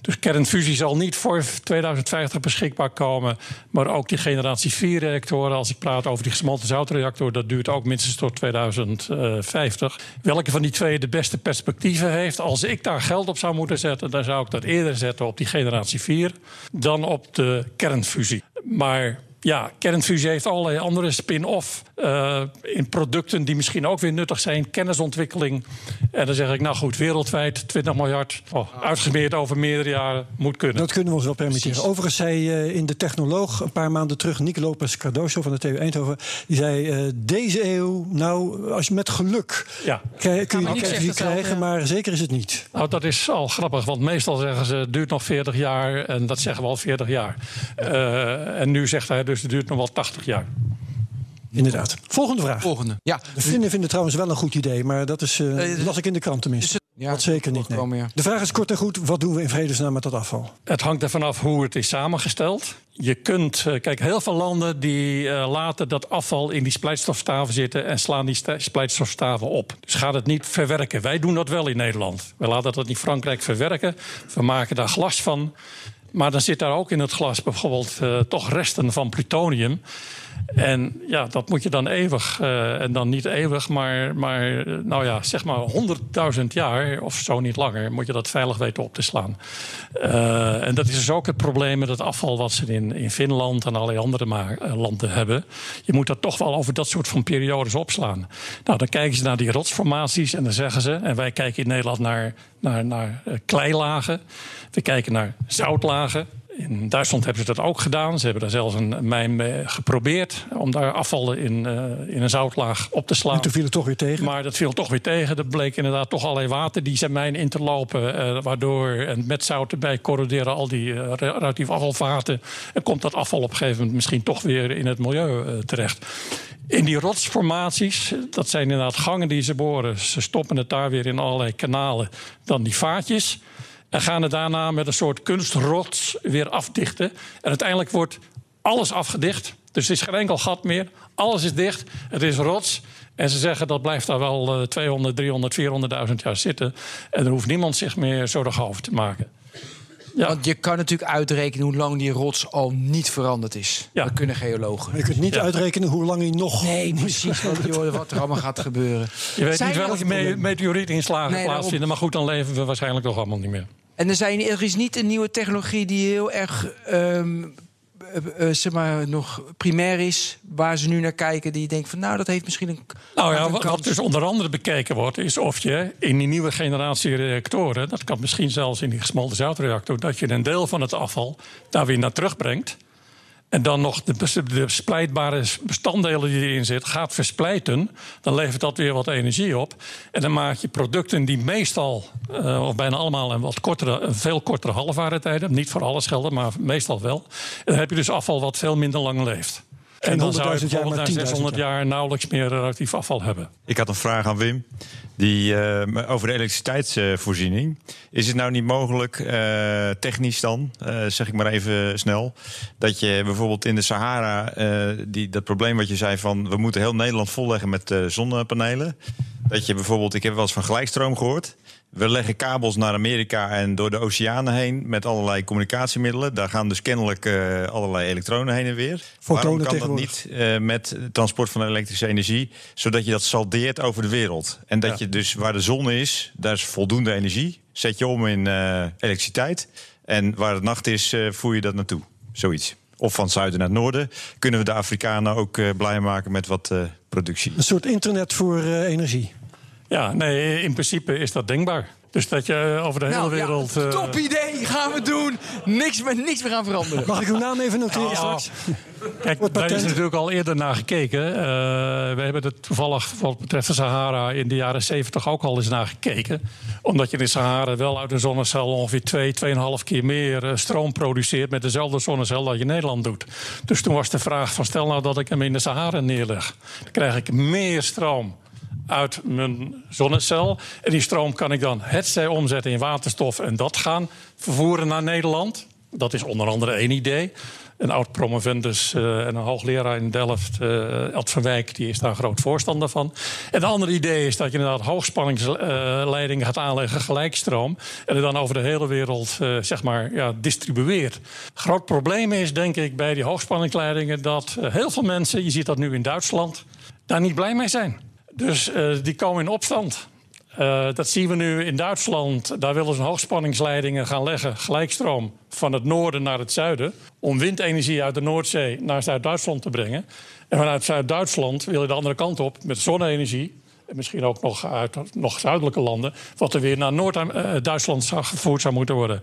S5: Dus kernfusie zal niet voor 2050 beschikbaar komen. Maar ook die generatie 4 reactoren, als ik praat over die gesmolten zoutreactor, dat duurt ook minstens tot 2050. Welke van die twee de beste perspectieven heeft, als ik daar geld op zou moeten zetten, dan zou ik dat eerder zetten op die generatie 4 dan op de kernfusie. Maar ja, kernfusie heeft allerlei andere spin-off uh, in producten die misschien ook weer nuttig zijn. Kennisontwikkeling. En dan zeg ik, nou goed, wereldwijd 20 miljard. Oh, uitgemeerd over meerdere jaren, moet kunnen.
S3: Dat kunnen we ons wel permitteren. Overigens zei uh, in de Technoloog een paar maanden terug... Nico Lopez Cardoso van de TU Eindhoven... die zei, uh, deze eeuw, nou, als je met geluk... Ja. kun je kernfusie krijgen, maar zeker is het niet.
S5: Nou, dat is al grappig, want meestal zeggen ze... het duurt nog 40 jaar en dat zeggen we al 40 jaar. en nu zegt hij dus dus het duurt nog wel 80 jaar.
S3: Inderdaad. Volgende vraag.
S2: Volgende. Ja.
S3: De Finnen vinden trouwens wel een goed idee, maar dat is, uh, las ik in de krant tenminste. Ja, dat zeker niet. Nee. De vraag is kort en goed: wat doen we in vredesnaam met dat afval?
S5: Het hangt ervan af hoe het is samengesteld. Je kunt, uh, kijk, heel veel landen die uh, laten dat afval in die splijtstofstaven zitten en slaan die splijtstofstaven op. Dus gaat het niet verwerken. Wij doen dat wel in Nederland. We laten dat in Frankrijk verwerken. We maken daar glas van. Maar dan zit daar ook in het glas bijvoorbeeld uh, toch resten van plutonium. En ja, dat moet je dan eeuwig, uh, en dan niet eeuwig, maar, maar nou ja, zeg maar honderdduizend jaar of zo niet langer, moet je dat veilig weten op te slaan. Uh, en dat is dus ook het probleem met het afval wat ze in, in Finland en allerlei andere landen hebben. Je moet dat toch wel over dat soort van periodes opslaan. Nou, dan kijken ze naar die rotsformaties en dan zeggen ze, en wij kijken in Nederland naar, naar, naar kleilagen, we kijken naar zoutlagen. In Duitsland hebben ze dat ook gedaan. Ze hebben daar zelfs een mijn geprobeerd om daar afvallen in, uh, in een zoutlaag op te slaan. En
S3: toen viel het toch weer tegen?
S5: Maar dat viel toch weer tegen. Er bleek inderdaad toch allerlei water die zijn mijn in te lopen. Uh, waardoor, en met zout erbij corroderen al die uh, relatief afvalvaten. En komt dat afval op een gegeven moment misschien toch weer in het milieu terecht. In die rotsformaties, dat zijn inderdaad gangen die ze boren. Ze stoppen het daar weer in allerlei kanalen. Dan die vaatjes. En gaan het daarna met een soort kunstrots weer afdichten. En uiteindelijk wordt alles afgedicht. Dus er is geen enkel gat meer. Alles is dicht. Het is rots. En ze zeggen dat blijft daar wel 200, 300, 400.000 jaar zitten. En er hoeft niemand zich meer zorgen over te maken.
S2: Ja. Want je kan natuurlijk uitrekenen hoe lang die rots al niet veranderd is. Ja. Dat kunnen geologen.
S3: je kunt niet uitrekenen hoe lang hij nog.
S2: Nee, precies. wat er allemaal gaat gebeuren.
S5: Je weet niet welke me meteorietinslagen nee, plaatsvinden. Maar goed, dan leven we waarschijnlijk toch allemaal niet meer.
S2: En er, zijn, er is niet een nieuwe technologie die heel erg. Um, uh, zeg maar, nog primair is, waar ze nu naar kijken, die denken van nou, dat heeft misschien een.
S5: Nou ja, wat, wat, dus onder andere bekeken wordt, is of je in die nieuwe generatie reactoren, dat kan misschien zelfs in die gesmolten zoutreactor, dat je een deel van het afval daar weer naar terugbrengt. En dan nog de, de splijtbare bestanddelen die erin zitten, gaat versplijten. Dan levert dat weer wat energie op. En dan maak je producten die meestal, uh, of bijna allemaal, een, wat kortere, een veel kortere halfwaardetijd hebben. Niet voor alles gelden, maar meestal wel. En dan heb je dus afval wat veel minder lang leeft. En dan zou je bijvoorbeeld na 600 jaar nauwelijks meer relatief afval hebben.
S1: Ik had een vraag aan Wim. Die, uh, over de elektriciteitsvoorziening. Is het nou niet mogelijk, uh, technisch dan, uh, zeg ik maar even snel, dat je bijvoorbeeld in de Sahara, die, dat probleem wat je zei van we moeten heel Nederland volleggen met zonnepanelen. Dat je bijvoorbeeld, ik heb wel eens van gelijkstroom gehoord. We leggen kabels naar Amerika en door de oceanen heen met allerlei communicatiemiddelen. Daar gaan dus kennelijk uh, allerlei elektronen heen en weer. Fotonen Waarom kan dat niet uh, met transport van elektrische energie, zodat je dat saldeert over de wereld? En dat ja. je dus waar de zon is, daar is voldoende energie. Zet je om in uh, elektriciteit. En waar het nacht is, voer je dat naartoe. Zoiets. Of van zuiden naar het noorden. Kunnen we de Afrikanen ook blij maken met wat productie?
S3: Een soort internet voor energie.
S5: Ja, nee, in principe is dat denkbaar. Dus dat je over de hele nou, wereld.
S2: Ja, top idee, gaan we doen. Niks, met niks meer gaan veranderen.
S3: Mag ik uw naam even noteren oh. straks?
S5: Kijk, daar is natuurlijk al eerder naar gekeken. Uh, we hebben er toevallig wat betreft de Sahara in de jaren 70 ook al eens naar gekeken. Omdat je in de Sahara wel uit een zonnecel ongeveer 2, 2,5 keer meer stroom produceert met dezelfde zonnecel dat je in Nederland doet. Dus toen was de vraag van stel nou dat ik hem in de Sahara neerleg. Dan krijg ik meer stroom uit mijn zonnecel. En die stroom kan ik dan hetzij omzetten in waterstof en dat gaan vervoeren naar Nederland. Dat is onder andere één idee. een oud promovendus en een hoogleraar in Delft, Ed van Wijk, die is daar groot voorstander van. En het andere idee is dat je inderdaad hoogspanningsleidingen gaat aanleggen, gelijkstroom, en het dan over de hele wereld zeg maar, ja, distribueert. Groot probleem is, denk ik, bij die hoogspanningsleidingen dat heel veel mensen, je ziet dat nu in Duitsland, daar niet blij mee zijn. Dus die komen in opstand. Uh, dat zien we nu in Duitsland. Daar willen ze hoogspanningsleidingen gaan leggen, gelijkstroom, van het noorden naar het zuiden. Om windenergie uit de Noordzee naar Zuid-Duitsland te brengen. En vanuit Zuid-Duitsland wil je de andere kant op met zonne-energie. En misschien ook nog uit nog zuidelijke landen. Wat er weer naar Noord-Duitsland gevoerd zou moeten worden.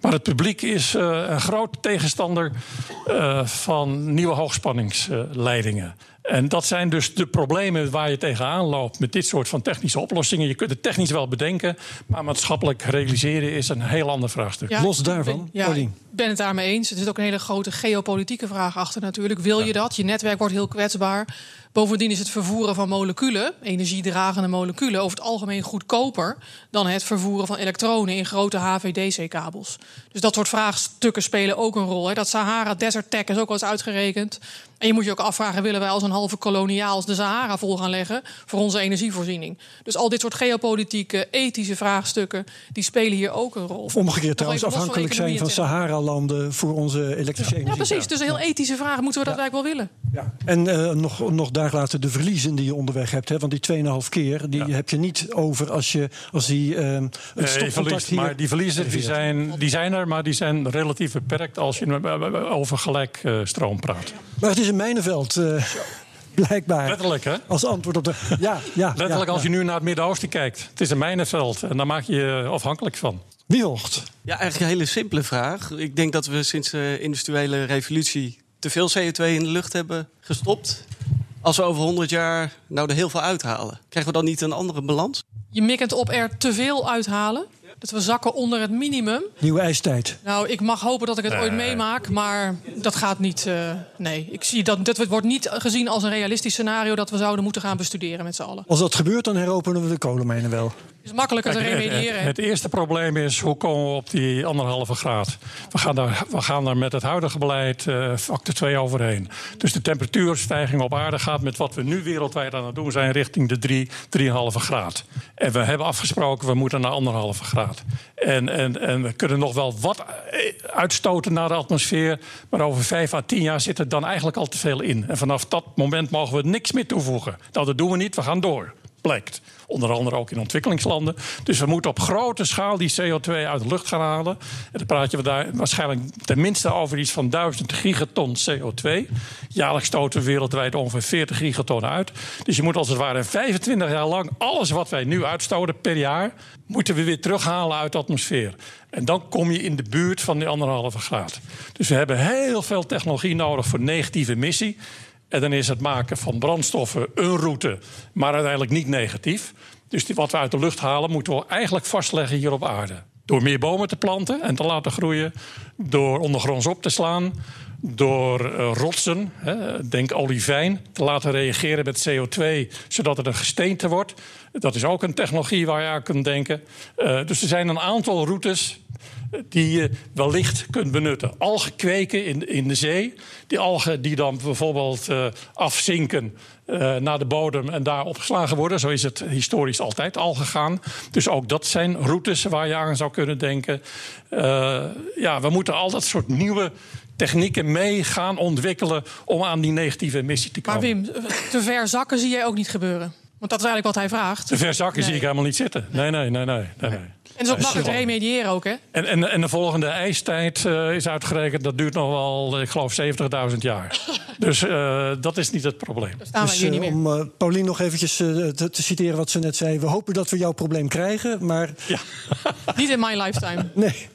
S5: Maar het publiek is een groot tegenstander van nieuwe hoogspanningsleidingen. En dat zijn dus de problemen waar je tegenaan loopt met dit soort van technische oplossingen. Je kunt het technisch wel bedenken, maar maatschappelijk realiseren is een heel ander vraagstuk.
S3: Ja, Los daarvan,
S4: ja, ik ben het daarmee eens. Er zit ook een hele grote geopolitieke vraag achter natuurlijk. Wil je dat? Je netwerk wordt heel kwetsbaar. Bovendien is het vervoeren van moleculen, energiedragende moleculen, over het algemeen goedkoper dan het vervoeren van elektronen in grote HVDC-kabels. Dus dat soort vraagstukken spelen ook een rol. Hè. Dat Sahara Desert Tech is ook wel eens uitgerekend. En je moet je ook afvragen: willen wij als een halve koloniaal de Sahara vol gaan leggen voor onze energievoorziening? Dus al dit soort geopolitieke, ethische vraagstukken die spelen hier ook een rol.
S3: Of omgekeerd trouwens, afhankelijk zijn van Sahara-landen voor onze elektrische energie.
S4: Ja, precies. Dus een heel ethische vraag: moeten we dat eigenlijk wel willen?
S3: Ja. En uh, nog, nog daar laten de verliezen die je onderweg hebt. Hè? Want die 2,5 keer die heb je niet over als, je, als die uh, een stopcontact hier...
S5: Maar die verliezen die zijn, die zijn er, maar die zijn relatief beperkt als je over gelijkstroom uh, praat.
S3: Maar het is een mijnenveld. Uh, blijkbaar.
S5: Letterlijk, hè?
S3: Als antwoord op de. Ja, ja.
S5: Letterlijk
S3: ja,
S5: als je nu naar het Midden-Oosten kijkt. Het is een mijnenveld en daar maak je je afhankelijk van.
S3: Wie hoort?
S7: Ja, eigenlijk een hele simpele vraag. Ik denk dat we sinds de industriële revolutie te veel CO2 in de lucht hebben gestopt. Als we over 100 jaar nou er heel veel uithalen, krijgen we dan niet een andere balans?
S4: Je mikkent op er te veel uithalen? Dat we zakken onder het minimum.
S3: Nieuwe ijstijd.
S4: Nou, ik mag hopen dat ik het ooit meemaak, maar dat gaat niet. Uh, nee, ik zie dat dit wordt niet gezien als een realistisch scenario dat we zouden moeten gaan bestuderen met z'n allen.
S3: Als dat gebeurt, dan heropenen we de kolenmijnen wel.
S4: Het is makkelijker te remediëren.
S5: Het, het, eerste probleem is hoe komen we op die anderhalve graad? We gaan daar, we gaan daar met het huidige beleid uh, factor 2 overheen. Dus de temperatuurstijging op aarde gaat met wat we nu wereldwijd aan het doen zijn richting de 3, 3,5 graad. En we hebben afgesproken, we moeten naar anderhalve graad. En, en, en we kunnen nog wel wat uitstoten naar de atmosfeer. Maar over 5 à 10 jaar zit er dan eigenlijk al te veel in. En vanaf dat moment mogen we niks meer toevoegen. Nou, dat doen we niet, we gaan door. Onder andere ook in ontwikkelingslanden. Dus we moeten op grote schaal die CO2 uit de lucht gaan halen. En dan praat je daar waarschijnlijk tenminste over iets van 1000 gigaton CO2. Jaarlijks stoten we wereldwijd ongeveer 40 gigaton uit. Dus je moet als het ware 25 jaar lang alles wat wij nu uitstoten per jaar, moeten we weer terughalen uit de atmosfeer. En dan kom je in de buurt van die anderhalve graad. Dus we hebben heel veel technologie nodig voor negatieve emissie. En dan is het maken van brandstoffen een route, maar uiteindelijk niet negatief. Dus wat we uit de lucht halen, moeten we eigenlijk vastleggen hier op aarde. Door meer bomen te planten en te laten groeien, door ondergronds op te slaan, door uh, rotsen, hè, denk olivijn, te laten reageren met CO2, zodat het een gesteente wordt. Dat is ook een technologie waar je aan kunt denken. Uh, dus er zijn een aantal routes die je wellicht kunt benutten. Algen kweken in, in de zee. Die algen die dan bijvoorbeeld uh, afzinken uh, naar de bodem en daar opgeslagen worden. Zo is het historisch altijd al gegaan. Dus ook dat zijn routes waar je aan zou kunnen denken. Uh, ja, we moeten al dat soort nieuwe technieken mee gaan ontwikkelen om aan die negatieve emissie te komen.
S4: Maar Wim, te ver zakken zie jij ook niet gebeuren. Want dat is eigenlijk wat hij vraagt.
S5: Te ver zakken nee. zie ik helemaal niet zitten. Nee, nee, nee, nee. nee, nee.
S4: En het is ook makkelijk te remediëren ook, hè?
S5: En, en, en de volgende ijstijd uh, is uitgerekend, dat duurt nog wel, ik geloof, 70.000 jaar. dus uh, dat is niet het probleem.
S4: Staan
S3: dus,
S4: we niet meer.
S3: Om uh, Paulien nog eventjes te, te, citeren wat ze net zei. We hopen dat we jouw probleem krijgen, maar...
S5: Ja.
S4: niet in my lifetime.
S3: Nee.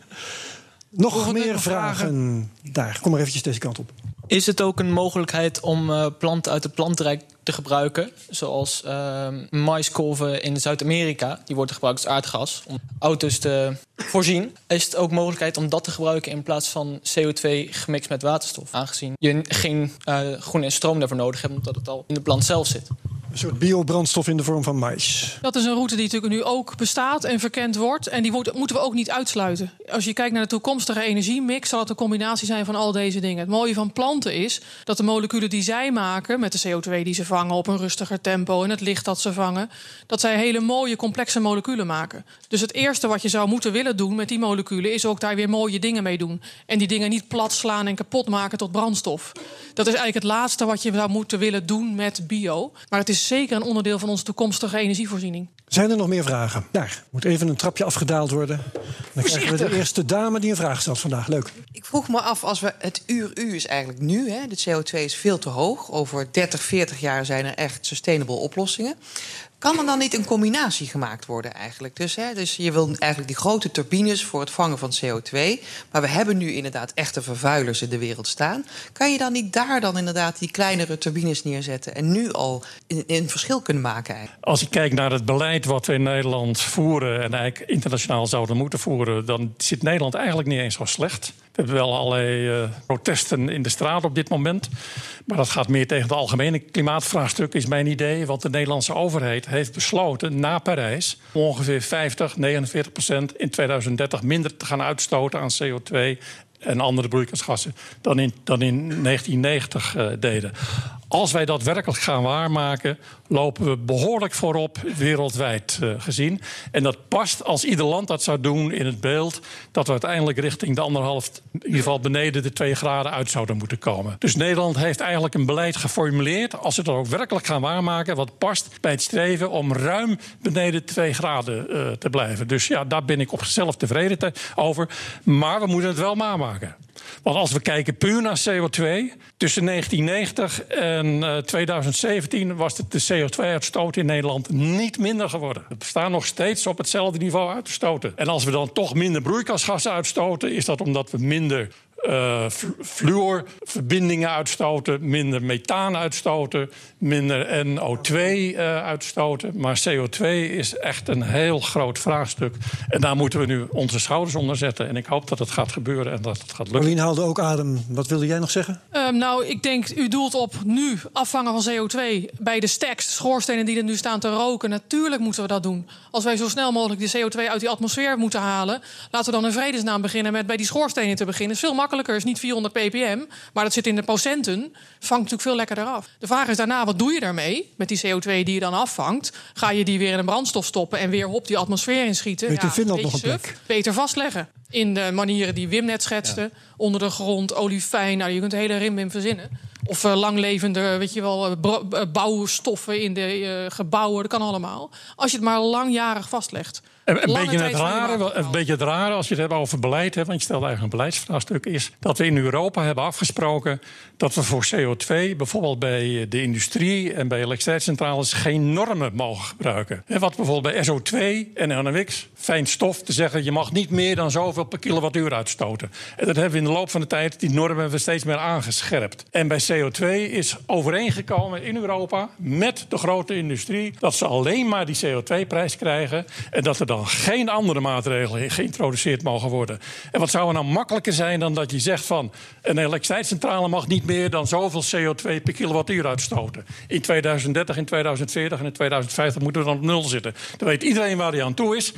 S3: Nog Volgende meer vragen. vragen. Daar, kom maar eventjes deze kant op.
S8: Is het ook een mogelijkheid om uh, planten uit het plantenrijk te gebruiken? Zoals uh, maiskolven in Zuid-Amerika. Die worden gebruikt als aardgas om auto's te voorzien. Is het ook mogelijkheid om dat te gebruiken in plaats van CO2 gemixt met waterstof? Aangezien je geen uh, groene stroom daarvoor nodig hebt, omdat het al in de plant zelf zit.
S3: Een soort biobrandstof in de vorm van mais.
S4: Dat is een route die natuurlijk nu ook bestaat en verkend wordt. En die moeten we ook niet uitsluiten. Als je kijkt naar de toekomstige energiemix, zal het een combinatie zijn van al deze dingen. Het mooie van planten is dat de moleculen die zij maken, met de CO2 die ze vangen op een rustiger tempo en het licht dat ze vangen, dat zij hele mooie complexe moleculen maken. Dus het eerste wat je zou moeten willen doen met die moleculen is ook daar weer mooie dingen mee doen. En die dingen niet plat slaan en kapot maken tot brandstof. Dat is eigenlijk het laatste wat je zou moeten willen doen met bio. Maar het is zeker een onderdeel van onze toekomstige energievoorziening.
S3: Zijn er nog meer vragen? Daar moet even een trapje afgedaald worden. Dan krijgen we de eerste dame die een vraag stelt vandaag. Leuk.
S9: Ik vroeg me af, als we het uur-u is eigenlijk nu, hè, de CO2 is veel te hoog. Over 30, 40 jaar zijn er echt sustainable oplossingen. Kan er dan niet een combinatie gemaakt worden eigenlijk? Dus, hè, dus je wil eigenlijk die grote turbines voor het vangen van CO2. Maar we hebben nu inderdaad echte vervuilers in de wereld staan. Kan je dan niet daar dan inderdaad die kleinere turbines neerzetten... en nu al een, verschil kunnen maken?
S5: Als ik kijk naar het beleid wat we in Nederland voeren... en eigenlijk internationaal zouden moeten voeren... dan zit Nederland eigenlijk niet eens zo slecht. We hebben wel allerlei uh, protesten in de straat op dit moment. Maar dat gaat meer tegen het algemene klimaatvraagstuk, is mijn idee. Want de Nederlandse overheid heeft besloten na Parijs ongeveer 50, 49 procent in 2030 minder te gaan uitstoten aan CO2 en andere broeikasgassen dan in, dan in 1990 uh, deden. Als wij dat werkelijk gaan waarmaken, lopen we behoorlijk voorop wereldwijd uh, gezien. En dat past als ieder land dat zou doen in het beeld dat we uiteindelijk richting de anderhalf, in ieder geval beneden de twee graden uit zouden moeten komen. Dus Nederland heeft eigenlijk een beleid geformuleerd, als we dat ook werkelijk gaan waarmaken, wat past bij het streven om ruim beneden twee graden uh, te blijven. Dus ja, daar ben ik op zichzelf tevreden te, over. Maar we moeten het wel waarmaken. Want als we kijken puur naar CO2, tussen 1990 en uh, 2017 was de CO2-uitstoot in Nederland niet minder geworden. We staan nog steeds op hetzelfde niveau uit te stoten. En als we dan toch minder broeikasgassen uitstoten, is dat omdat we minder uh, fluorverbindingen uitstoten, minder methaan uitstoten, minder NO2 uh, uitstoten. Maar CO2 is echt een heel groot vraagstuk. En daar moeten we nu onze schouders onder zetten. En ik hoop dat het gaat gebeuren en dat het gaat lukken.
S3: Marlien haalde ook adem. Wat wilde jij nog zeggen?
S4: Um, nou, ik denk, u doelt op nu afvangen van CO2 bij de stacks, schoorsstenen die er nu staan te roken. Natuurlijk moeten we dat doen. Als wij zo snel mogelijk die CO2 uit die atmosfeer moeten halen, laten we dan in vredesnaam beginnen met bij die schoorstenen te beginnen. is veel makkelijker, is niet 400 ppm, maar dat zit in de procenten. Vangt natuurlijk veel lekkerder af. De vraag is daarna, wat doe je daarmee met die CO2 die je dan afvangt? Ga je die weer in een brandstof stoppen en weer op die atmosfeer inschieten?
S3: Weet ja, Finland nog een plek?
S4: Beter vastleggen. In de manieren die Wim net schetste. Ja. Onder de grond, olifijn. Nou, je kunt de hele rimbim verzinnen. Of uh, langlevende, weet je wel, bouwstoffen in de uh, gebouwen. Dat kan allemaal. Als je het maar langjarig vastlegt.
S5: Een, een beetje, het rare, een beetje het rare als je het hebt over beleid, hè, want je stelt eigenlijk een beleidsvraagstuk, is dat we in Europa hebben afgesproken dat we voor CO2, bijvoorbeeld bij de industrie en bij elektriciteitscentrales, geen normen mogen gebruiken. En wat bijvoorbeeld bij SO2 en NOx, fijn stof, te zeggen je mag niet meer dan zoveel per kilowattuur uitstoten. En dat hebben we in de loop van de tijd, die normen we steeds meer aangescherpt. En bij CO2 is overeengekomen in Europa met de grote industrie dat ze alleen maar die CO2-prijs krijgen en dat er dan geen andere maatregelen geïntroduceerd mogen worden. En wat zou er nou makkelijker zijn dan dat je zegt van een elektriciteitscentrale mag niet meer dan zoveel CO2 per kilowattuur uitstoten. In 2030, in 2040 en in 2050 moeten we dan op nul zitten. Dan weet iedereen waar hij aan toe is.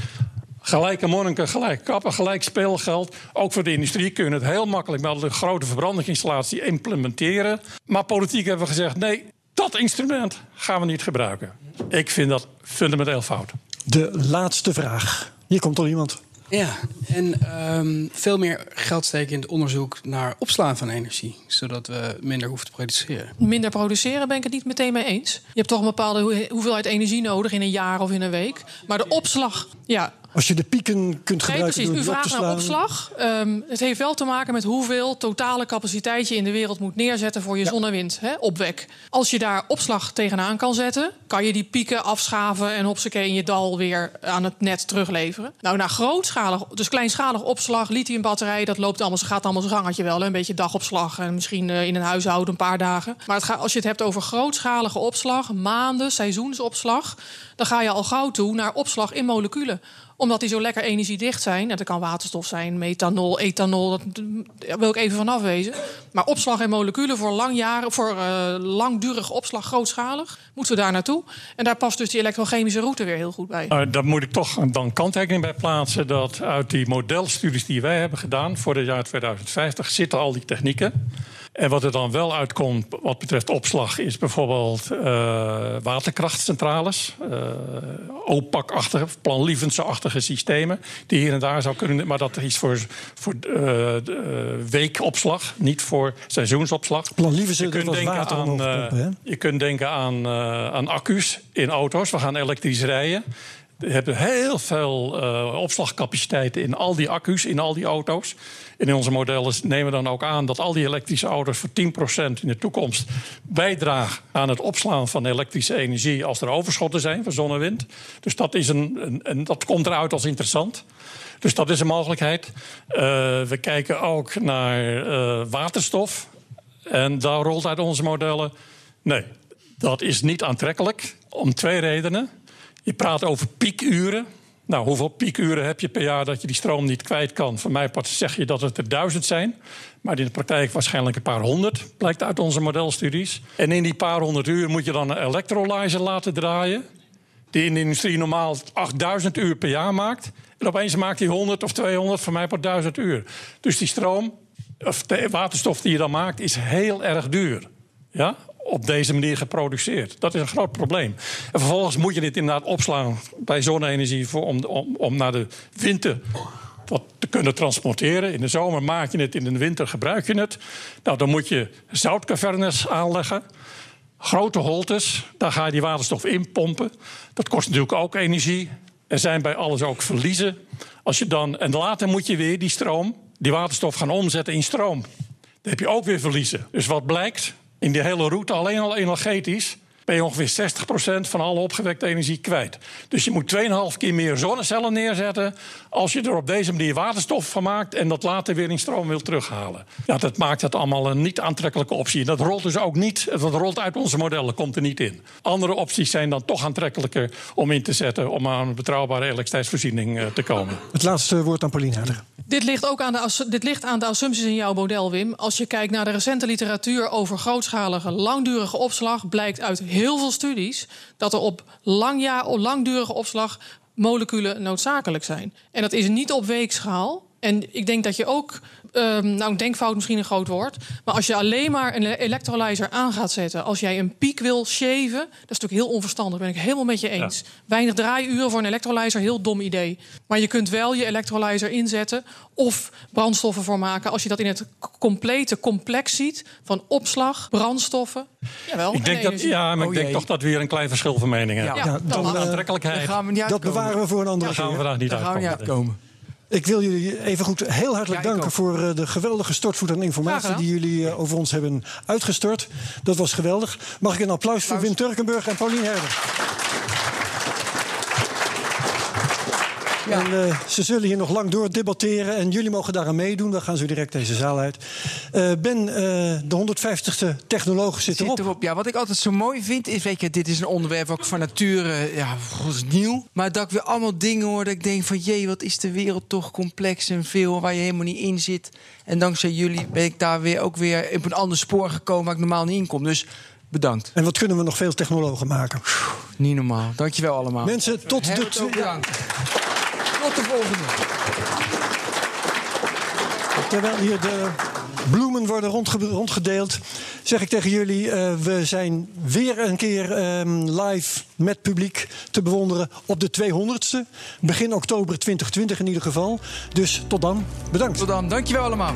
S5: Gelijke monniken, gelijk kappen, gelijk speelgeld. Ook voor de industrie kun je het heel makkelijk met een grote verbrandingsinstallatie implementeren. Maar politiek hebben we gezegd: nee, dat instrument gaan we niet gebruiken. Ik vind dat fundamenteel fout.
S3: De laatste vraag. Hier komt al iemand.
S10: Ja, en um, veel meer geld steken in het onderzoek naar opslaan van energie, zodat we minder hoeven te produceren.
S4: Minder produceren ben ik het niet meteen mee eens. Je hebt toch een bepaalde hoeveelheid energie nodig in een jaar of in een week. Maar de opslag, ja,
S3: als je de pieken kunt gebruiken
S4: nee, precies. U vraagt naar opslag. Um, het heeft wel te maken met hoeveel totale capaciteit je in de wereld moet neerzetten voor je ja. zon- en wind, hè, opwek. Als je daar opslag tegenaan kan zetten, kan je die pieken afschaven en hopsakee in je dal weer aan het net terugleveren. Nou, naar grootschalig, dus kleinschalig opslag, lithiumbatterij, dat loopt allemaal, gaat allemaal zijn gangetje wel. Hè? Een beetje dagopslag en misschien uh, in een huishouden een paar dagen. Maar het gaat, als je het hebt over grootschalige opslag, maanden, seizoensopslag, dan ga je al gauw toe naar opslag in moleculen omdat die zo lekker energiedicht zijn. Dat kan waterstof zijn, methanol, ethanol. Dat wil ik even vanaf wezen. Maar opslag en moleculen voor, langjaren, voor uh, langdurige opslag, grootschalig, moeten we daar naartoe. En daar past dus die elektrochemische route weer heel goed bij.
S5: Uh, daar moet ik toch dan kanttekening bij plaatsen dat uit die modelstudies die wij hebben gedaan voor het jaar 2050 zitten al die technieken. En wat er dan wel uitkomt wat betreft opslag is bijvoorbeeld uh, waterkrachtcentrales, uh, OPAC-achtige, planlievense-achtige systemen, die hier en daar zou kunnen. Maar dat is voor, voor uh, weekopslag, niet voor seizoensopslag.
S3: Planlievense, je kunt denken aan, pompen,
S5: je kunt denken aan, aan accu's in auto's. We gaan elektrisch rijden. Hebben heel veel uh, opslagcapaciteiten in al die accu's, in al die auto's. En in onze modellen nemen we dan ook aan dat al die elektrische auto's voor 10% in de toekomst bijdragen aan het opslaan van elektrische energie als er overschotten zijn van zon en wind. Dus dat, is een, een, dat komt eruit als interessant. Dus dat is een mogelijkheid. Uh, we kijken ook naar uh, waterstof. En daar rolt uit onze modellen. Nee, dat is niet aantrekkelijk. Om twee redenen. Je praat over piekuren. Nou, hoeveel piekuren heb je per jaar dat je die stroom niet kwijt kan? Voor mij zeg je dat het er duizend zijn. Maar in de praktijk waarschijnlijk een paar honderd, blijkt uit onze modelstudies. En in die paar honderd uur moet je dan een electrolyzer laten draaien. Die in de industrie normaal 8000 uur per jaar maakt. En opeens maakt hij 100 of 200, voor mij per 1000 uur. Dus die stroom, of de waterstof die je dan maakt, is heel erg duur. Ja? Op deze manier geproduceerd. Dat is een groot probleem. En vervolgens moet je dit inderdaad opslaan bij zonne-energie om, om, naar de winter te kunnen transporteren. In de zomer maak je het, in de winter gebruik je het. Nou, dan moet je zoutcavernes aanleggen. Grote holtes, daar ga je die waterstof in pompen. Dat kost natuurlijk ook energie. Er zijn bij alles ook verliezen. Als je dan, en later moet je weer die stroom, die waterstof gaan omzetten in stroom. Dan heb je ook weer verliezen. Dus wat blijkt? In die hele route alleen al energetisch ben je ongeveer 60% van alle opgewekte energie kwijt. Dus je moet 2,5 keer meer zonnecellen neerzetten als je er op deze manier waterstof van maakt en dat later weer in stroom wil terughalen. Ja, dat maakt het allemaal een niet aantrekkelijke optie. Dat rolt dus ook niet, dat rolt uit onze modellen, komt er niet in. Andere opties zijn dan toch aantrekkelijker om in te zetten om aan een betrouwbare elektriciteitsvoorziening eh, te komen.
S3: Het laatste woord aan Pauline Herder.
S4: Dit ligt ook aan de, dit ligt aan de assumpties in jouw model, Wim. Als je kijkt naar de recente literatuur over grootschalige, langdurige opslag, blijkt uit heel veel studies dat er op langjaar, langdurige opslag moleculen noodzakelijk zijn. En dat is niet op weekschaal. En ik denk dat je ook, um, nou, denkfout misschien een groot woord. Maar als je alleen maar een electrolyzer aan gaat zetten. als jij een piek wil shaven. dat is natuurlijk heel onverstandig. ben ik helemaal met je eens. Weinig draaiuren voor een electrolyzer, heel dom idee. Maar je kunt wel je electrolyzer inzetten. of brandstoffen voor maken. als je dat in het complete complex ziet. van opslag, brandstoffen. Jawel,
S5: ik denk dat, ja, maar ik denk toch dat we hier een klein verschil van mening hebben.
S4: Ja, dan,
S5: dan, aantrekkelijkheid.
S3: dat bewaren we voor een andere
S5: keer. Daar gaan we vandaag niet
S2: uitkomen.
S3: Ik wil jullie even goed heel hartelijk danken voor eh, de geweldige stortvoet aan informatie die jullie eh, over ons hebben uitgestort. Dat was geweldig. Mag ik een applaus, applaus. voor Wim Turkenburg en Paulien Herder? Ja. En uh, ze zullen hier nog lang door debatteren. En jullie mogen daaraan meedoen. Dan gaan ze direct deze zaal uit. Uh, ben, uh, de 150ste technoloog zit, zit erop.
S2: Ja, wat ik altijd zo mooi vind is... Weet je, dit is een onderwerp ook van nature ja, nieuw. Maar dat ik weer allemaal dingen hoor dat ik denk van... jee, wat is de wereld toch complex en veel... waar je helemaal niet in zit. En dankzij jullie ben ik daar weer ook weer op een ander spoor gekomen... waar ik normaal niet in kom. Dus bedankt.
S3: En wat kunnen we nog veel technologen maken?
S2: Niet normaal. Dankjewel allemaal.
S3: Mensen, tot de...
S2: Bedankt. Tot de volgende.
S3: Terwijl hier de bloemen worden rondgedeeld, zeg ik tegen jullie: uh, we zijn weer een keer um, live met publiek te bewonderen op de 200ste. Begin oktober 2020 in ieder geval. Dus tot dan. Bedankt.
S2: Tot dan. Dankjewel allemaal.